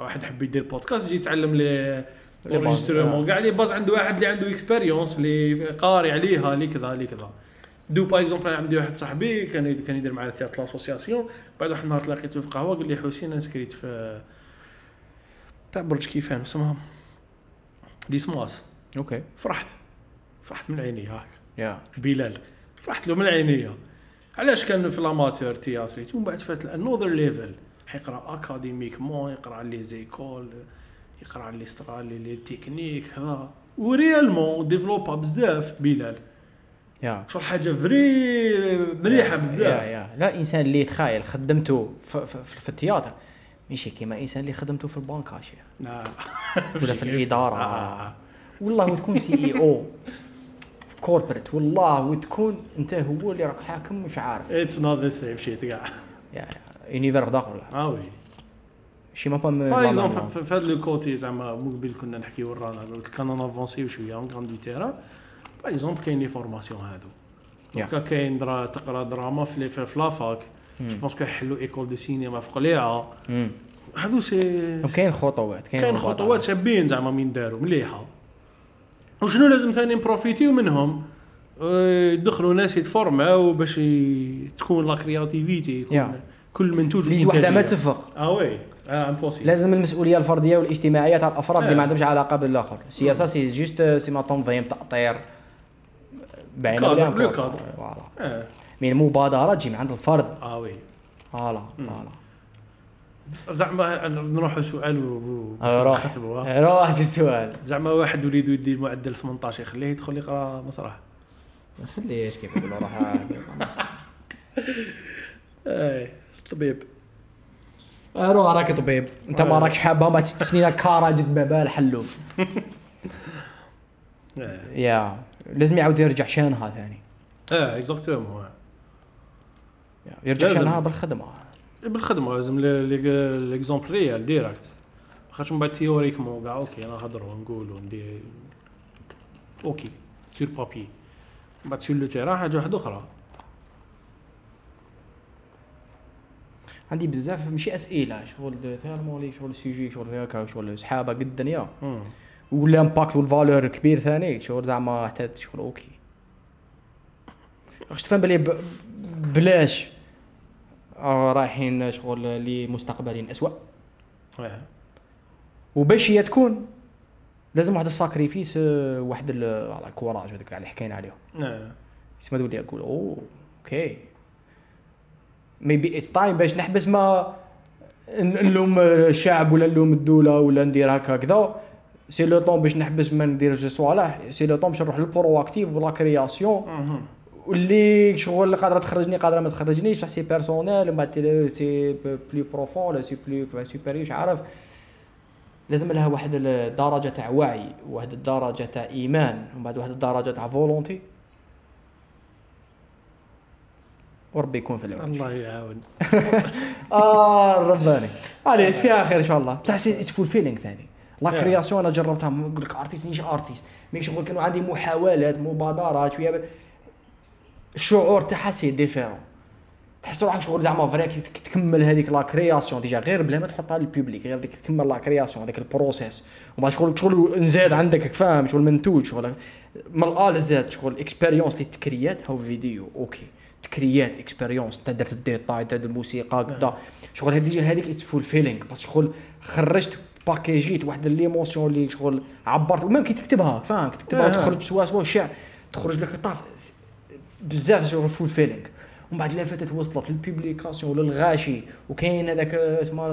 واحد حب يدير بودكاست يجي يتعلم les آه. كاع les bases عنده واحد اللي عنده expérience اللي قاري عليها اللي كذا اللي كذا. Donc par exemple عندي واحد صاحبي كان كان يدير معايا théâtre l'association بعد واحد النهار تلاقيته في قهوة قال لي حسين أنا سكريت في تاع برج كيفان اسمها دي سماس okay. فرحت. فرحت من عيني هاك. Yeah. بلال. فرحت له من عينيا علاش كان في ال amateur théâtre؟ ومن بعد فات another level حيقرأ académiquement يقرأ les écoles يقرا لي سترالي les techniques هذا. و réellement développa بزاف بلال. يا. شغل حاجة فري مليحة يا بزاف. يا لا إنسان اللي يتخايل خدمته في, في, في, في ال théâtre. ماشي كيما إنسان اللي خدمته في البنك شيخ. ولا في الإدارة. آه. والله وتكون CEO. Corporate. والله وتكون أنت هو اللي راك حاكم مش عارف. It's not the same shit كاع. Yeah univers اخر آه oui. شي ما با م- par exemple في هذا le côté زعما même قبل كنا نحكيو ورانا كان n'avanciو شوية en quand de terrain par exemple كاين les formations هادو. Donc كاين درا تقرا دراما في la fac. Je pense كيحلوا école de cinéma في قليعة. مم. هادو c'est كاين خطوات كاين خطوات شابين زعما من داروا مليحة. وشنو لازم ثاني نprofitiو منهم؟ آه، يدخلوا ناس يتformaو باش تكون la créativité يكون. كل منتوج اللي وحدة ما. تفق آه oui لازم المسؤولية الفردية والاجتماعية تاع الأفراد اللي آه. ما عندهمش علاقة بالآخر. السياسة c'est juste سيما تنظيم تأطير. باينه كادر، نكون. cadre. Voilà. آه. Mais المبادره تجي من عند الفرد. آه oui. Voilà voilà. زعما نروحوا سؤال و- آه، روح. ونختموا،. آه، روح في السؤال زعما واحد وليدو يدير معدل 18 يخليه يدخل يقرأ مسرح. خليه كيف يقولوا روح. طبيب. آه، روح راك طبيب. أنت ما. راكش حابة؟ ما ست سنين كارا جد بال حلو آه يا. لازم يعاود يرجع شانها ثاني. آه اكزاكتومون يرجع. شانها بالخدمة. بالخدمة لازم ليكزومبل ريال ديريكت خاطر من بعد تيوريكمون كاع أوكي أنا نهضر ونقول وندير أوكي سير بابي من بعد سير لو تيران حاجة واحدة أخرى. عندي بزاف ماشي أسئلة شغل ثالمون لي شغل سيجي شغل هكا شغل سحابة قد الدنيا. والامباكت والفالور كبير ثاني شغل زعما حتى شغل أوكي واش تفهم بلي بلاش؟ آه، رايحين شغل لمستقبل اسوء آه وباش هي تكون لازم واحد ال sacrifice آه، واحد ال courage هذاك اللي حكينا عليه آه تسمى تولي أقول أوه okay maybe it's time باش نحبس ما نلوم الشعب ولا نلوم الدولة ولا ندير هكا كذا. C'est le temps باش نحبس ما ندير شي صوالح c'est le temps باش نروح لل proactif و la création. واللي شغل قادرة تخرجني قادرة ما تخرجنيش بصح c'est personnel من بعد C'est- plus profond ولا c'est plus supérieur مش عارف. لازم لها واحد الدرجة تاع وعي واحد الدرجة تاع إيمان ومن بعد واحد الدرجة تاع volonté وربي يكون في العون. الله يعاون. آه رباني عليه فيها خير إن شاء الله. بصح it's full feeling ثاني. لا. création أنا جربتها. نقول لك artiste مانيش artiste mais شغل كانوا عندي محاولات مبادرات شوية الشعور تاعها سي ديفيرون تحس روحك شغل زعما فريك تكمل هذيك لا كرياسيون ديجا. غير بلا ما تحطها للبوبليك غير ديك تكمل لا كرياسيون هذاك البروسيس وما شغل شغل نزاد عندك فاهم؟ شغل منتوج شغل من الال للزاد شغل اكسبيريونس اللي تكريات هاو فيديو أوكي. تكريات اكسبيريونس تدير الديتاي تدير الموسيقى كدا. شغل هذيك هذيك اتس فول فيلينغ بس شغل خرجت باكيجيت واحد ليموسيون اللي شغل عبرت ومام كي تكتبها فاهم؟ كي تكتبها آه. تخرج سوا سوا شعر تخرج لك طاف بزاف شغل فول فيلينغ ومن بعد لافت وصلت للبيبليكاسيون للغاشي وكاين هذاك اسمه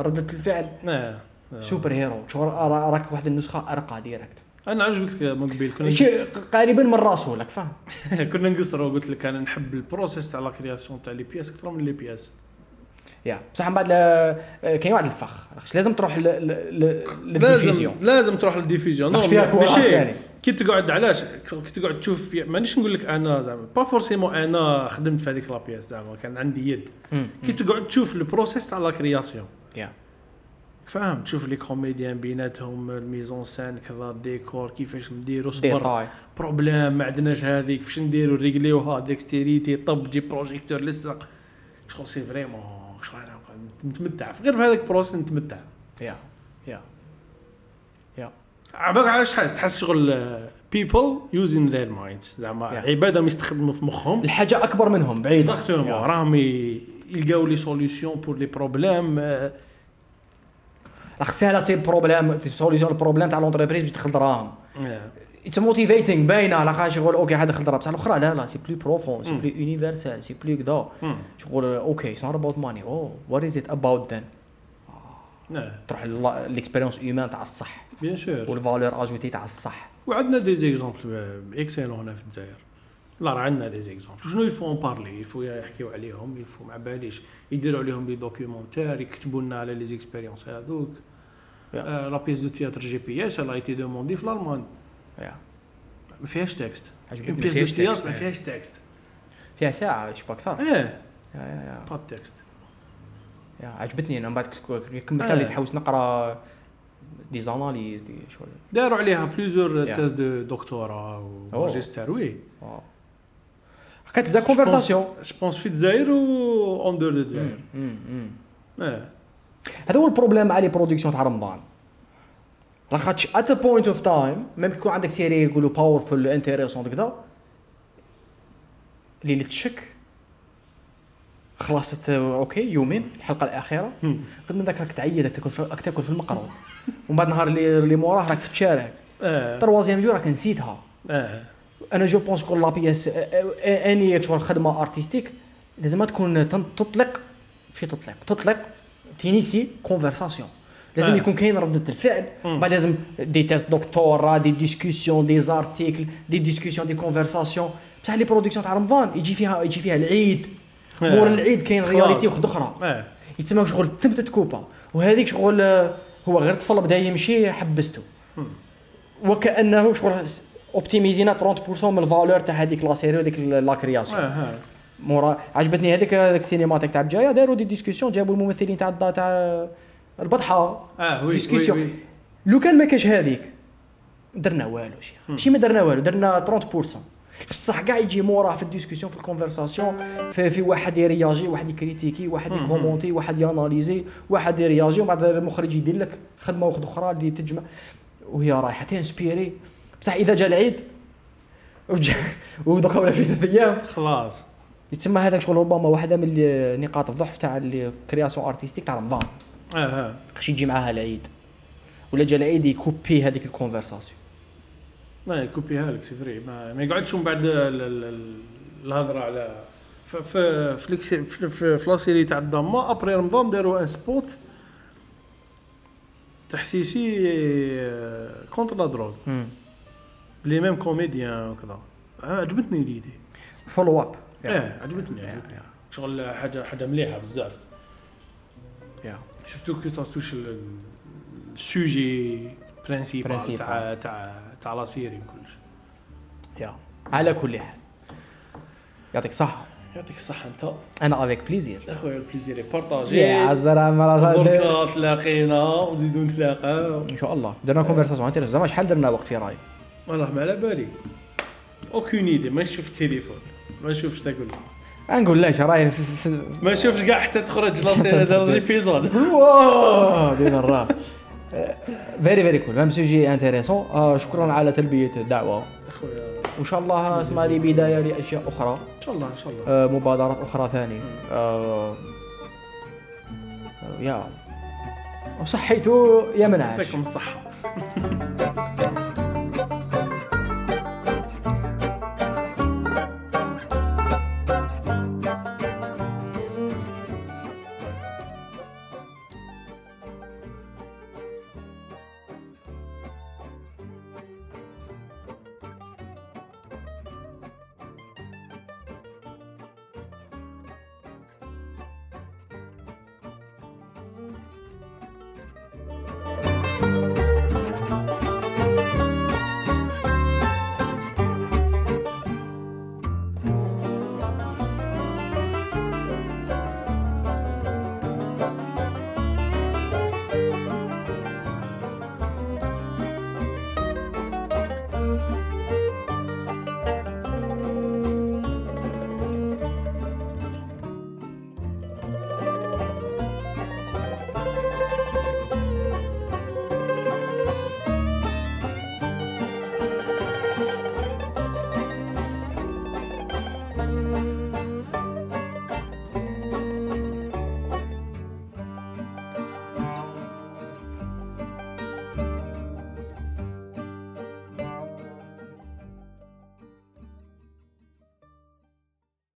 ردة الفعل. آه. سوبر هيرو شغل را- راك واحد النسخة أرقى ديريكت أنا علاش قلت لك من قبل كنا شيء قريبا من راسه لك فاهم؟ كنا نقصروا قلت لك أنا نحب البروسيس تاع لا كرياسيون تاع لي بياس أكثر من لي بياس. يا بصح من بعد كاين واحد الفخ. لازم تروح للديفيزيون. لازم تروح للديفيزيون. ماشي. كي تقعد علاش؟ كي تقعد تشوف. مانيش نقول لك أنا زعما با فورسيمون أنا خدمت في هذيك لا بياس زعما كان عندي يد. كي تقعد تشوف البروسيس تاع لا كرياسيون يا. فاهم تشوف لي كوميديان بيناتهم الميزون سان كذا الديكور كيفاش نديرو صبر. بروبليم ما عندناش هذيك فاش نديرو ريغليوها ديكستيريتي طب جيب بروجيكتور لصق شغل سي فريمون؟ شغل أنا نتمتع. غير في هذاك ال process نتمتع. Yeah yeah yeah. عباك علاش تحس تحس شغل people using their minds زعما Yeah. عبادهم يستخدموا في مخهم. الحاجة أكبر منهم بعيد exactement راهم يلقاو les solutions pour les problèmes راك سهله تصيب problème solution ال problème تاع l'entreprise باش تدخل دراهم it's motivating باينه على خاطر شغل okay هذا دخل دراهم بصح الأخرى لا لا c'est plus profond c'est plus universel c'est plus كذا شغل okay it's not about money or what is it about then تروح l'expérience humaine تاع الصح. bien sûr وال valeur ajoutée تاع الصح. وعندنا des exemples excellents هنا في الجزائر لا راه عندنا des exemples شنو il faut parler il faut يحكيو عليهم il faut ما باليش. يديروا عليهم les documentaires يكتبوا لنا على les expériences هذوك la pièce de théâtre GPS elle a été demandée في الالمان ما فيهاش texte une ما pièce de théâtre texte، ما. فيهاش texte فيها ساعة شبا أكثر إيه. pas texte يا عجبتني أنا من بعد كملت. اللي تحوس نقرأ des analyses دي شوية. داروا عليها plusieurs. thèses de doctorat وماجستير oui. كتبدا conversation je pense في الجزائر و en dehors de الجزائر هذا هو ال problème مع les productions تاع رمضان لاخاطش at point of time même كي يكون عندك série يقولوا powerful intéressante كذا اللي اللي تشك خلصت آه، okay يومين الحلقة الأخيرة. قد من ذاك راك تعيد راك تاكل راك تاكل في المقروط. ومن بعد نهار اللي اللي موراه راك في الشارع آه troisième jour راك نسيتها. آه. أنا je pense كل la pièce أني شغل خدمة artistique لازم تكون تطلق ماشي تطلق تطلق ت initier conversation لازم آه. يكون كاين ردة الفعل. بعد لازم des thèses doctorat des discussions des articles des discussions des conversations بصح les productions تاع رمضان يجي فيها يجي فيها العيد. آه. مور العيد كاين. réalité وحده أخرى. آه يتسمى شغل ثم ت coupé وهذيك شغل هو غير طفل بدا يمشي حبسته. وكأنه شغل optimisé نا 30% من ال valeur تاع هذيك la série وهذيك la création مورا عجبتني هذيك هذيك السينماتيك تاع بجايه داروا des discussions جابوا الممثلين تاع تاع البطحه آه oui discussion. oui oui لو كان ما كاش هذيك درنا والو شيخ ماشي ما درنا والو درنا 30% بصح كاع يجي موراه في ال discussion في ال conversation في, في واحد يرياجي واحد ي critiquer واحد ي commenter واحد ي analyser واحد يرياجي ومن بعد المخرج يدير لك خدمه واحدة أخرى اللي تجمع وهي رايحه ت inspirer بصح إذا جا العيد ولا في ثلاث أيام. خلاص. يتسمى هذاك شغل ربما واحدة من نقاط الضعف تاع ال création artistique تاع رمضان. آه آه. خاش يجي معاها العيد؟ ولا جا العيد ي couper هذيك ال conversation لا ي couper ها لك c'est vrai. ما, ما يقعدش من بعد ال- ال- ال- الهضرة على في في في- في la série تاع الدراما après رمضان داروا un spot تحسيسي contre la drogue. les mêmes comédiens وكذا عجبتني l'idée follow up آه عجبتني عجبتني. شغل حاجة حاجة مليحة بزاف. يا شفتو كي تا touche ال- ال sujet principal. تاع تاع تاع la série وكلش. يا على كل حال. يعطيك الصحة. يعطيك الصحة أنت. أنا avec plaisir أخويا ال plaisir partagé يا عزرا مرة دركا تلاقينا ونزيدو نتلاقاو. إن شاء الله. درنا conversation intéressante زعما شحال درنا وقت في راي؟ والله ما على بالي. aucune idée ما نشوف التليفون ما نشوفش تقول نقول في- في- ما نشوفش كاع حتى تخرج l'épisode wow دينا الراف very very cool même sujet intéressant شكرا على تلبية الدعوة. أخويا. وإن شاء الله اسمها لي بداية لأشياء أخرى. إن شاء الله إن شاء الله. آه، مبادرات أخرى ثاني آه، يا. وصحيته يا منعش يعطيكم الصحة.